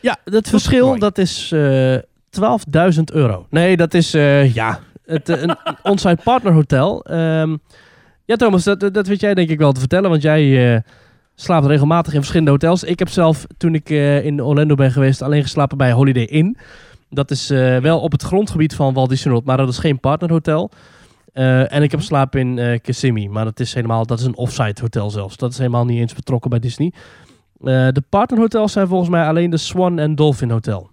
Speaker 1: Ja, het verschil
Speaker 2: mooi.
Speaker 1: dat is eh 12.000 euro. Nee, dat is eh, ja, het, eh, een on-site partner hotel. Ehm, ja, Thomas, dat, dat weet jij denk ik wel te vertellen, want jij slaapt regelmatig in verschillende hotels. Ik heb zelf, toen ik in Orlando ben geweest, alleen geslapen bij Holiday Inn. Dat is wel op het grondgebied van Walt Disney World, maar dat is geen partnerhotel. En ik heb geslapen in eh Kissimmee, maar dat is helemaal, dat is een offsite hotel zelfs. Dat is helemaal niet eens betrokken bij Disney. Eh, de partnerhotels zijn volgens mij alleen de Swan en Dolphin Hotel.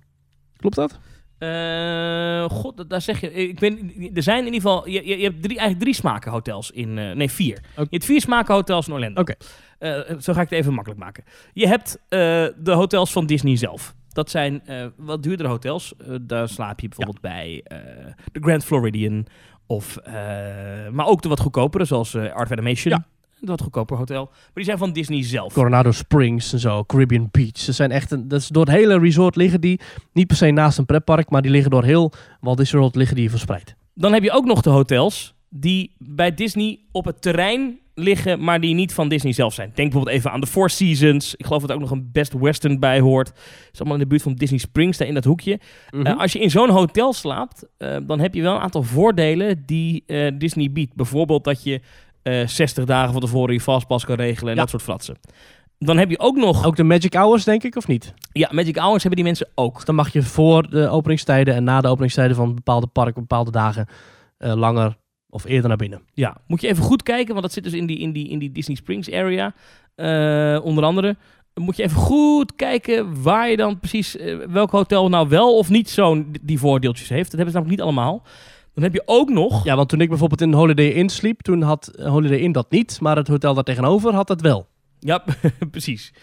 Speaker 1: Klopt dat?
Speaker 2: Eh, God, daar zeg je. Ik ben, er zijn in ieder geval. Je, je, je hebt drie, eigenlijk drie smakenhotels in. eh, nee, vier. Je hebt vier smakenhotels in Orlando.
Speaker 1: Oké.
Speaker 2: Zo ga ik het even makkelijk maken. Je hebt de hotels van Disney zelf. Dat zijn wat duurdere hotels. Daar slaap je bijvoorbeeld bij de Grand Floridian. Of, maar ook de wat goedkopere, zoals Art of Animation.
Speaker 1: Ja.
Speaker 2: Een wat goedkoper hotel. Maar die zijn van Disney zelf.
Speaker 1: Coronado Springs en zo, Caribbean Beach. Ze zijn echt een, dat is door het hele resort liggen die niet per se naast een pretpark, maar die liggen door heel Walt Disney World liggen die verspreid.
Speaker 2: Dan heb je ook nog de hotels die bij Disney op het terrein liggen, maar die niet van Disney zelf zijn. Denk bijvoorbeeld even aan de Four Seasons. Ik geloof dat er ook nog een Best Western bij hoort. Het is allemaal in de buurt van Disney Springs, daar in dat hoekje.
Speaker 1: Mhm.
Speaker 2: Eh, als je in zo'n hotel slaapt, eh, dan heb je wel een aantal voordelen die eh, Disney biedt. Bijvoorbeeld dat je eh 60 dagen van tevoren je fastpass kan regelen en
Speaker 1: Ja.
Speaker 2: dat soort fratsen. Dan heb je ook nog...
Speaker 1: Ook de Magic Hours, denk ik, of niet?
Speaker 2: Ja, Magic Hours hebben die mensen ook.
Speaker 1: Dus dan mag je voor de openingstijden en na de openingstijden van bepaalde parken, bepaalde dagen, eh, langer of eerder naar binnen.
Speaker 2: Ja, moet je even goed kijken, want dat zit dus in die, in die, in die Disney Springs area. eh, onder andere. Moet je even goed kijken waar je dan precies, eh, welk hotel nou wel of niet zo'n die voordeeltjes heeft. Dat hebben ze namelijk niet allemaal. Dan heb je ook nog...
Speaker 1: Ja, want toen ik bijvoorbeeld in Holiday Inn sliep, toen had eh, Holiday Inn dat niet. Maar het hotel daar tegenover had dat wel.
Speaker 2: Ja, precies.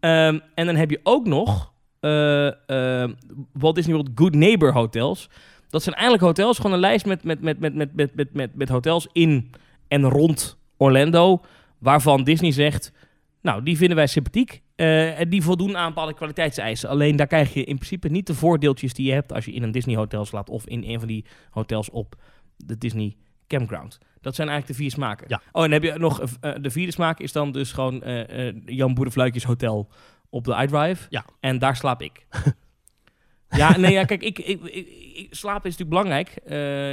Speaker 2: Ehm, en dan heb je ook nog uh, uh, Walt Disney World Good Neighbor hotels. Dat zijn eigenlijk hotels, gewoon een lijst met, met, met, met, met, met, met, met hotels in en rond Orlando. Waarvan Disney zegt, nou, die vinden wij sympathiek. eh, en die voldoen aan bepaalde kwaliteitseisen. Alleen daar krijg je in principe niet de voordeeltjes die je hebt als je in een Disney hotel slaapt. Of in een van die hotels op de Disney Campground. Dat zijn eigenlijk de vier smaken.
Speaker 1: Ja.
Speaker 2: Oh, en dan heb je nog eh, de vierde smaak is dan dus gewoon eh, Jan Boerenfluitjes Hotel op de iDrive.
Speaker 1: Ja.
Speaker 2: En daar slaap ik. ja, nee, ja, kijk, ik, ik, ik, ik- slapen is natuurlijk belangrijk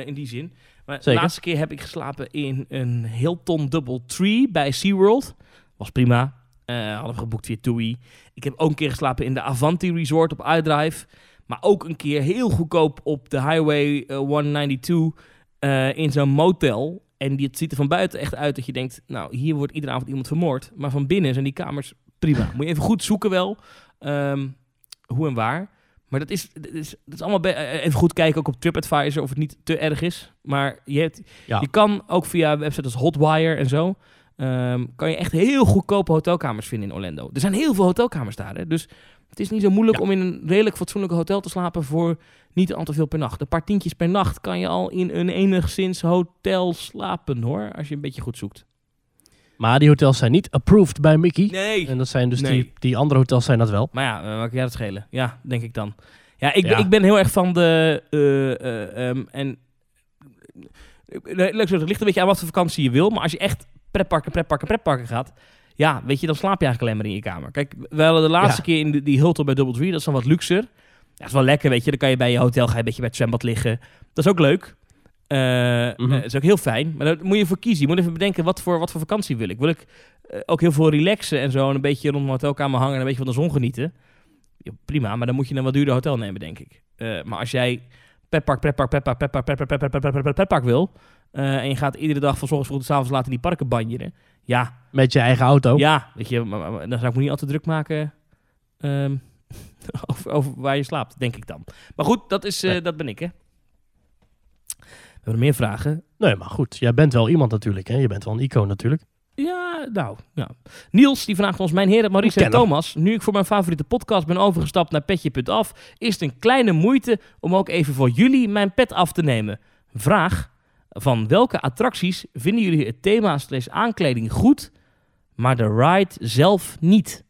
Speaker 2: in die zin. Maar de laatste keer heb ik geslapen in een Hilton Double Tree bij SeaWorld. Was prima. Eh hadden we geboekt via TUI. Ik heb ook een keer geslapen in de Avanti Resort op iDrive. Maar ook een keer heel goedkoop op de Highway eh, 192 eh, in zo'n motel. En die, het ziet er van buiten echt uit dat je denkt... nou, hier wordt iedere avond iemand vermoord. Maar van binnen zijn die kamers prima. Moet je even goed zoeken wel. ehm, hoe en waar. Maar dat is, dat is, dat is allemaal... eh, even goed kijken ook op TripAdvisor of het niet te erg is. Maar je, hebt,
Speaker 1: Ja.
Speaker 2: je kan ook via websites als Hotwire en zo... ehm, kan je echt heel goedkope hotelkamers vinden in Orlando. Er zijn heel veel hotelkamers daar. Hè? Dus het is niet zo moeilijk
Speaker 1: Ja.
Speaker 2: om in een redelijk fatsoenlijk hotel te slapen... voor niet al te veel per nacht. Een paar tientjes per nacht kan je al in een enigszins hotel slapen, hoor. Als je een beetje goed zoekt.
Speaker 1: Maar die hotels zijn niet approved bij Mickey.
Speaker 2: Nee.
Speaker 1: En dat zijn dus
Speaker 2: Nee.
Speaker 1: die, die andere hotels zijn dat wel.
Speaker 2: Maar ja, uh, wat jij dat schelen? Ja, denk ik dan. Ja, ik,
Speaker 1: Ja.
Speaker 2: ik ben heel erg van de... eh, eh, ehm, en, eh, leuk zo, het ligt een beetje aan wat voor vakantie je wil. Maar als je echt pretparken, pretparken, pretparken gaat... Ja, weet je, dan slaap je eigenlijk alleen maar in je kamer. Kijk, we de laatste keer in die Hultel bij Double Tree, dat is dan wat luxer. Ja, dat is wel lekker, weet je. Dan kan je bij je hotel, ga je een beetje bij het zwembad liggen. Dat is ook leuk. Uh, is ook heel fijn. Maar daar moet je voor kiezen. Je moet even bedenken, wat voor, wat voor vakantie wil ik? Wil ik ook heel veel relaxen en zo... en een beetje rond mijn hotelkamer hangen en een beetje van de zon genieten? Prima, maar dan moet je een wat duurder hotel nemen, denk ik. maar als jij pretpark, pretpark, pretpark, pretpark, pretpark, wil eh, en je gaat iedere dag van 's ochtends vroeg tot 's avonds laat in die parken banjeren... Ja,
Speaker 1: Met je eigen auto.
Speaker 2: ja, weet je, maar, maar- maar dan zou ik me niet al te druk maken... ehm, over, over waar je slaapt, denk ik dan. Maar goed, dat, is, eh,
Speaker 1: Nee.
Speaker 2: dat ben ik, hè. We hebben meer vragen.
Speaker 1: Nee, maar goed. Jij bent wel iemand natuurlijk. Hè? Je bent wel een icoon natuurlijk.
Speaker 2: Ja, nou, ja. Niels, die vraagt ons, mijn heren Maurice en. Thomas, nu ik voor mijn favoriete podcast ben overgestapt naar petje.af, is het een kleine moeite om ook even voor jullie mijn pet af te nemen. Vraag, van welke attracties vinden jullie het thema slash aankleding goed, maar de ride zelf niet?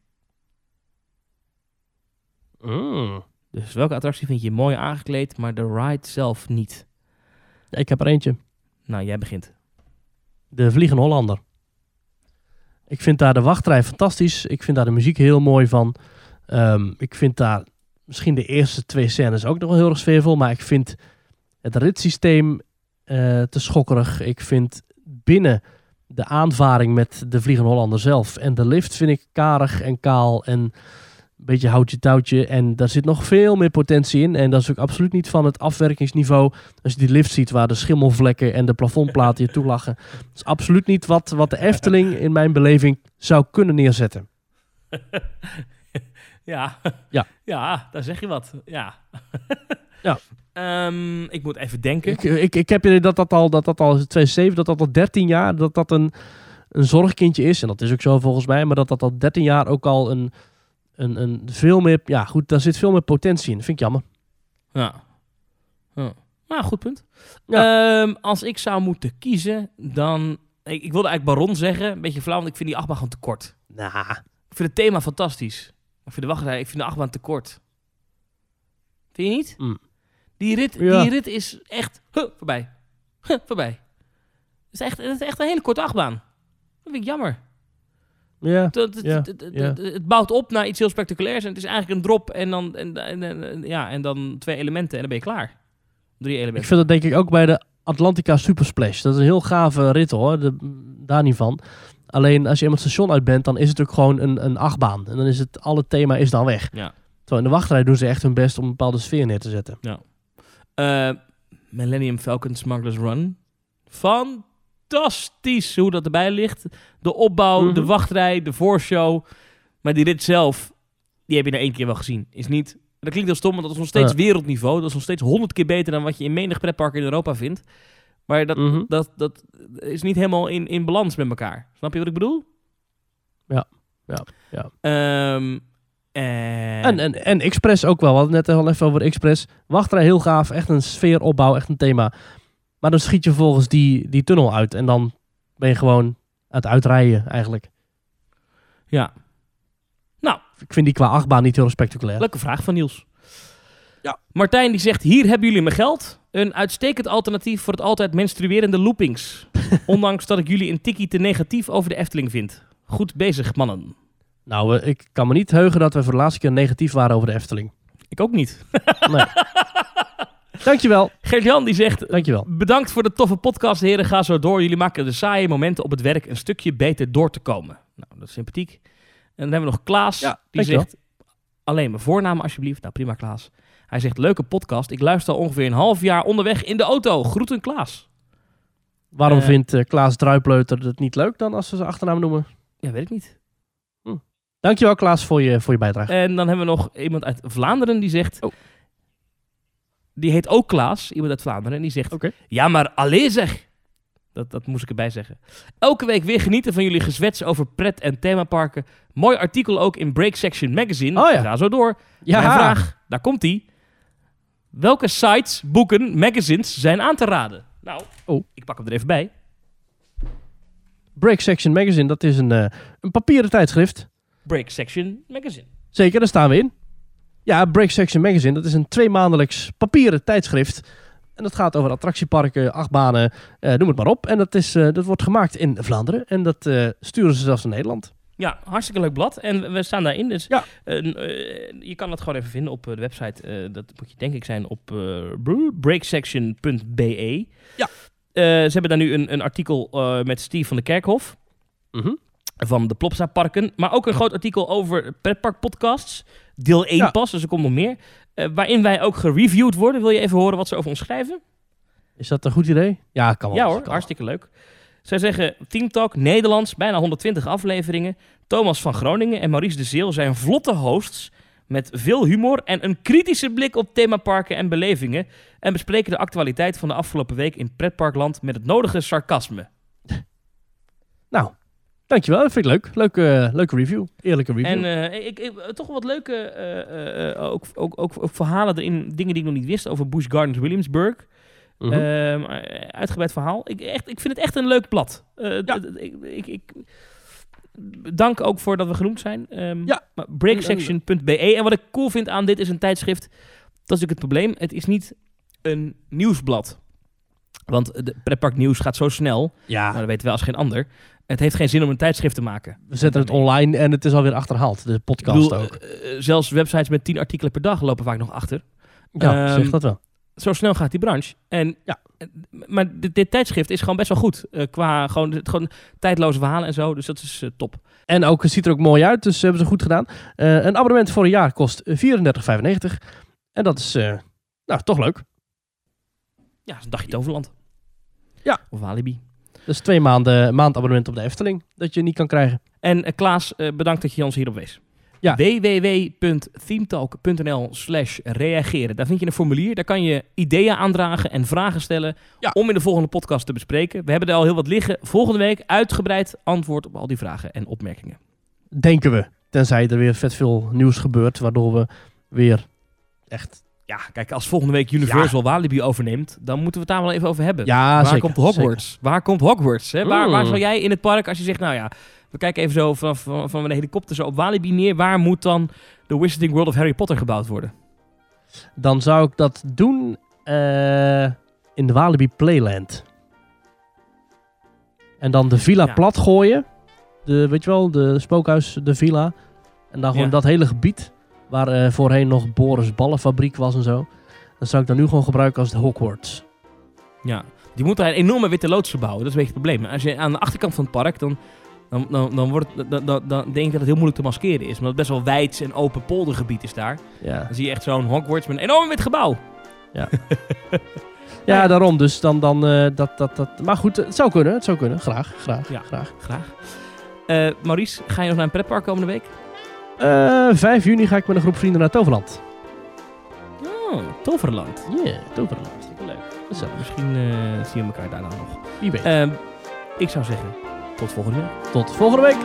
Speaker 1: Mm.
Speaker 2: Dus welke attractie vind je mooi aangekleed, maar de ride zelf niet?
Speaker 1: Ik heb er eentje.
Speaker 2: Nou, jij begint.
Speaker 1: De Vliegende Hollander. Ik vind daar de wachtrij fantastisch. Ik vind daar de muziek heel mooi van. Ehm, ik vind daar misschien de eerste twee scènes ook nog wel heel erg sfeervol. Maar ik vind het ritssysteem eh, te schokkerig. Ik vind binnen de aanvaring met de Vliegende Hollander zelf en de lift vind ik karig en kaal en een beetje houtje touwtje. En daar zit nog veel meer potentie in. En dat is ook absoluut niet van het afwerkingsniveau. Als je die lift ziet waar de schimmelvlekken en de plafondplaten je toelachen. Dat is absoluut niet wat, wat de Efteling in mijn beleving zou kunnen neerzetten.
Speaker 2: Ja.
Speaker 1: Ja.
Speaker 2: Ja, daar zeg je wat. Ja.
Speaker 1: Ja.
Speaker 2: Ehm, ik moet even denken.
Speaker 1: Ik, ik, ik heb idee dat dat al, dat dat al 2007, dat dat al 13 jaar, dat dat een, een zorgkindje is. En dat is ook zo volgens mij. Maar dat dat al 13 jaar ook al een, een, een veel meer, ja goed, daar zit veel meer potentie in. Dat vind ik jammer.
Speaker 2: Ja. ja. Nou, goed punt. Ehm, als ik zou moeten kiezen, dan... Ik, ik wilde eigenlijk Baron zeggen. Een beetje flauw, want ik vind die achtbaan gewoon te kort.
Speaker 1: Nou,
Speaker 2: Ik vind het thema fantastisch. Ik vind de wachtrij, ik vind de achtbaan te kort. Vind je niet?
Speaker 1: Mm.
Speaker 2: Die, rit,
Speaker 1: Ja.
Speaker 2: die rit is echt huh, voorbij. Huh, voorbij. Het is, echt, het is echt een hele korte achtbaan. Dat vind ik jammer.
Speaker 1: ja.
Speaker 2: Het, het,
Speaker 1: Ja, ja.
Speaker 2: bouwt op naar iets heel spectaculairs. En het is eigenlijk een drop en dan, en, en, ja, en dan twee elementen en dan ben je klaar. Drie
Speaker 1: Ik
Speaker 2: elementen.
Speaker 1: vind dat denk ik ook bij de Atlantica Super Splash. Dat is een heel gave rit hoor, de, daar niet van. Alleen als je eenmaal het station uit bent, dan is het ook gewoon een, een achtbaan. En dan is het, alle thema is dan weg.
Speaker 2: Ja.
Speaker 1: Terwijl in de wachtrij doen ze echt hun best om een bepaalde sfeer neer te zetten.
Speaker 2: Eh, Millennium Falcon Smuggler's Run. Fantastisch hoe dat erbij ligt. De opbouw,
Speaker 1: Mhm.
Speaker 2: de wachtrij, de voorshow. Maar die rit zelf, die heb je nou één keer wel gezien. Is niet... Dat klinkt heel stom, want dat is nog steeds
Speaker 1: Ja.
Speaker 2: wereldniveau. Dat is nog steeds honderd keer beter dan wat je in menig pretpark in Europa vindt. Maar dat,
Speaker 1: Mhm.
Speaker 2: dat, dat is niet helemaal in, in balans met elkaar. Snap je wat ik bedoel?
Speaker 1: Ja. Ja. Ja.
Speaker 2: Ehm, En,
Speaker 1: En, en, en Express ook wel. We hadden het net al even over Express. Wachtrij heel gaaf. Echt een sfeeropbouw. Echt een thema. Maar dan schiet je vervolgens die, die tunnel uit. En dan ben je gewoon aan het uitrijden eigenlijk.
Speaker 2: ja,
Speaker 1: Ik vind die qua achtbaan niet heel spectaculair.
Speaker 2: leuke vraag van Niels.
Speaker 1: Ja.
Speaker 2: Martijn die zegt, hier hebben jullie mijn geld. Een uitstekend alternatief voor het altijd menstruerende loopings. Ondanks dat ik jullie een tikkie te negatief over de Efteling vind. Goed bezig, mannen.
Speaker 1: Nou, ik kan me niet heugen dat we voor de laatste keer negatief waren over de Efteling.
Speaker 2: Ik ook niet.
Speaker 1: Nee. Dankjewel.
Speaker 2: Gert-Jan die zegt,
Speaker 1: Dankjewel.
Speaker 2: bedankt voor de toffe podcast, heren. Ga zo door. Jullie maken de saaie momenten op het werk een stukje beter door te komen. Nou, dat is sympathiek. En dan hebben we nog Klaas.
Speaker 1: Ja,
Speaker 2: die zegt, alleen mijn voornaam alsjeblieft. Nou, prima Klaas. Hij zegt, leuke podcast. Ik luister al ongeveer een half jaar onderweg in de auto. Groeten Klaas.
Speaker 1: Waarom
Speaker 2: Eh.
Speaker 1: vindt eh, Klaas Druipleuter het niet leuk dan als ze zijn achternaam noemen?
Speaker 2: Ja, weet ik niet.
Speaker 1: Dankjewel Klaas voor je, voor je bijdrage.
Speaker 2: En dan hebben we nog iemand uit Vlaanderen die zegt...
Speaker 1: Oh.
Speaker 2: Die heet ook Klaas, iemand uit Vlaanderen. En die zegt... Ja, maar allee zeg! Dat, dat moest ik erbij zeggen. Elke week weer genieten van jullie gezwets over pret- en themaparken. Mooi artikel ook in Break Section Magazine.
Speaker 1: Oh ja.
Speaker 2: Ga zo door.
Speaker 1: ja,
Speaker 2: Mijn vraag, daar komt ie. Welke sites, boeken, magazines zijn aan te raden? Nou,
Speaker 1: Oh.
Speaker 2: ik pak hem er even bij.
Speaker 1: Break Section Magazine, dat is een, eh, een papieren tijdschrift.
Speaker 2: Break Section Magazine.
Speaker 1: Zeker, daar staan we in. Ja, Break Section Magazine, dat is een tweemaandelijks papieren tijdschrift. En dat gaat over attractieparken, achtbanen, eh, noem het maar op. En dat, is, eh, dat wordt gemaakt in Vlaanderen. En dat eh, sturen ze zelfs naar Nederland.
Speaker 2: Ja, hartstikke leuk blad. En we staan daarin. Dus
Speaker 1: Ja.
Speaker 2: eh, je kan dat gewoon even vinden op de website. Dat moet je denk ik zijn op breaksection.be.
Speaker 1: Ja.
Speaker 2: Ze hebben daar nu een, een artikel met Steve van de Kerkhof.
Speaker 1: Mhm.
Speaker 2: Van de Plopsa Parken. Maar ook een groot artikel over pretparkpodcasts. Deel 1
Speaker 1: Ja.
Speaker 2: pas, dus er komt nog meer. Eh, waarin wij ook gereviewd worden. Wil je even horen wat ze over ons schrijven?
Speaker 1: Is dat een goed idee? Ja, kan wel.
Speaker 2: Ja hoor, hartstikke leuk. Zij zeggen Team Talk Nederlands, bijna 120 afleveringen. Thomas van Groningen en Maurice de Zeel zijn vlotte hosts met veel humor en een kritische blik op themaparken en belevingen. En bespreken de actualiteit van de afgelopen week in pretparkland met het nodige sarcasme.
Speaker 1: Nou, dankjewel. Dat vind ik leuk. Leuke, leuke review. Eerlijke review.
Speaker 2: En eh, ik, ik, toch wat leuke eh, eh, eh, ook, ook, ook, ook verhalen erin, dingen die ik nog niet wist over Busch Gardens Williamsburg.
Speaker 1: Mhm.
Speaker 2: Ehm, eh, uitgebreid verhaal. Ik, echt, ik vind het echt een leuk blad. Eh,
Speaker 1: Ja.
Speaker 2: ik, ik, ik dank ook voor dat we genoemd zijn. Ehm,
Speaker 1: Ja.
Speaker 2: breaksection.be. En wat ik cool vind aan dit is een tijdschrift. Dat is natuurlijk het probleem. Het is niet een nieuwsblad. Want de pretpark nieuws gaat zo snel.
Speaker 1: ja,
Speaker 2: Maar dat weten we als geen ander. Het heeft geen zin om een tijdschrift te maken.
Speaker 1: we zetten het online en het is alweer achterhaald. De podcast
Speaker 2: bedoel,
Speaker 1: ook.
Speaker 2: eh, eh, zelfs websites met 10 artikelen per dag lopen vaak nog achter.
Speaker 1: Ja,
Speaker 2: ehm,
Speaker 1: zeg dat wel.
Speaker 2: zo snel gaat die branche. En,
Speaker 1: Ja.
Speaker 2: eh, Maar dit, dit tijdschrift is gewoon best wel goed. qua gewoon, gewoon tijdloze verhalen en zo. Dus dat is top.
Speaker 1: En ook, het ziet er ook mooi uit, dus hebben ze goed gedaan. Een abonnement voor een jaar kost 34,95. En dat is, nou, toch leuk.
Speaker 2: Ja, dat is een dagje Toverland.
Speaker 1: Ja.
Speaker 2: Of Walibi.
Speaker 1: Dus twee maanden maandabonnement op de Efteling, dat je niet kan krijgen.
Speaker 2: En eh, Klaas, eh, bedankt dat je ons hierop wees.
Speaker 1: Ja.
Speaker 2: www.themetalk.nl slash reageren. Daar vind je een formulier. Daar kan je ideeën aandragen en vragen stellen
Speaker 1: Ja.
Speaker 2: om in de volgende podcast te bespreken. We hebben er al heel wat liggen. Volgende week uitgebreid antwoord op al die vragen en opmerkingen.
Speaker 1: Denken we. Tenzij er weer vet veel nieuws gebeurt, waardoor we weer echt...
Speaker 2: Ja, kijk, als volgende week Universal Walibi overneemt, dan moeten we het daar wel even over hebben.
Speaker 1: Ja,
Speaker 2: waar
Speaker 1: zeker.
Speaker 2: komt Hogwarts? Waar komt Hogwarts? Hè? Waar,
Speaker 1: Mm.
Speaker 2: waar zou jij in het park, als je zegt, nou ja, we kijken even zo van, van, van een helikopter zo op Walibi neer, waar moet dan de Wizarding World of Harry Potter gebouwd worden?
Speaker 1: Dan zou ik dat doen eh, in de Walibi Playland. En dan de villa
Speaker 2: Ja.
Speaker 1: plat gooien. De, weet je wel, de spookhuis, de villa. En dan gewoon
Speaker 2: Ja.
Speaker 1: dat hele gebied waar eh, voorheen nog Boris Ballenfabriek was en zo. Dat zou ik dan nu gewoon gebruiken als de Hogwarts.
Speaker 2: Ja, die moeten een enorme witte loods verbouwen. Dat is een beetje het probleem. Als je aan de achterkant van het park, dan, dan, dan, dan, wordt het, dan, dan, dan denk ik dat het heel moeilijk te maskeren is. Omdat het best wel wijd en open poldergebied is daar.
Speaker 1: Ja,
Speaker 2: Dan zie je echt zo'n Hogwarts met een enorm wit gebouw.
Speaker 1: ja daarom. Dus dan, dan eh, dat, dat, dat. Maar goed, het zou kunnen. Het zou kunnen. Graag, graag,
Speaker 2: Ja.
Speaker 1: graag.
Speaker 2: Graag. Eh, Maurice, ga je nog naar een pretpark komende week?
Speaker 1: Eh 5 juni ga ik met een groep vrienden naar Toverland.
Speaker 2: Oh, Toverland.
Speaker 1: Yeah, Toverland.
Speaker 2: Leuk. Misschien eh, zien we elkaar daarna nog.
Speaker 1: Wie weet.
Speaker 2: Ehm, ik zou zeggen, tot volgende week.
Speaker 1: Tot volgende week.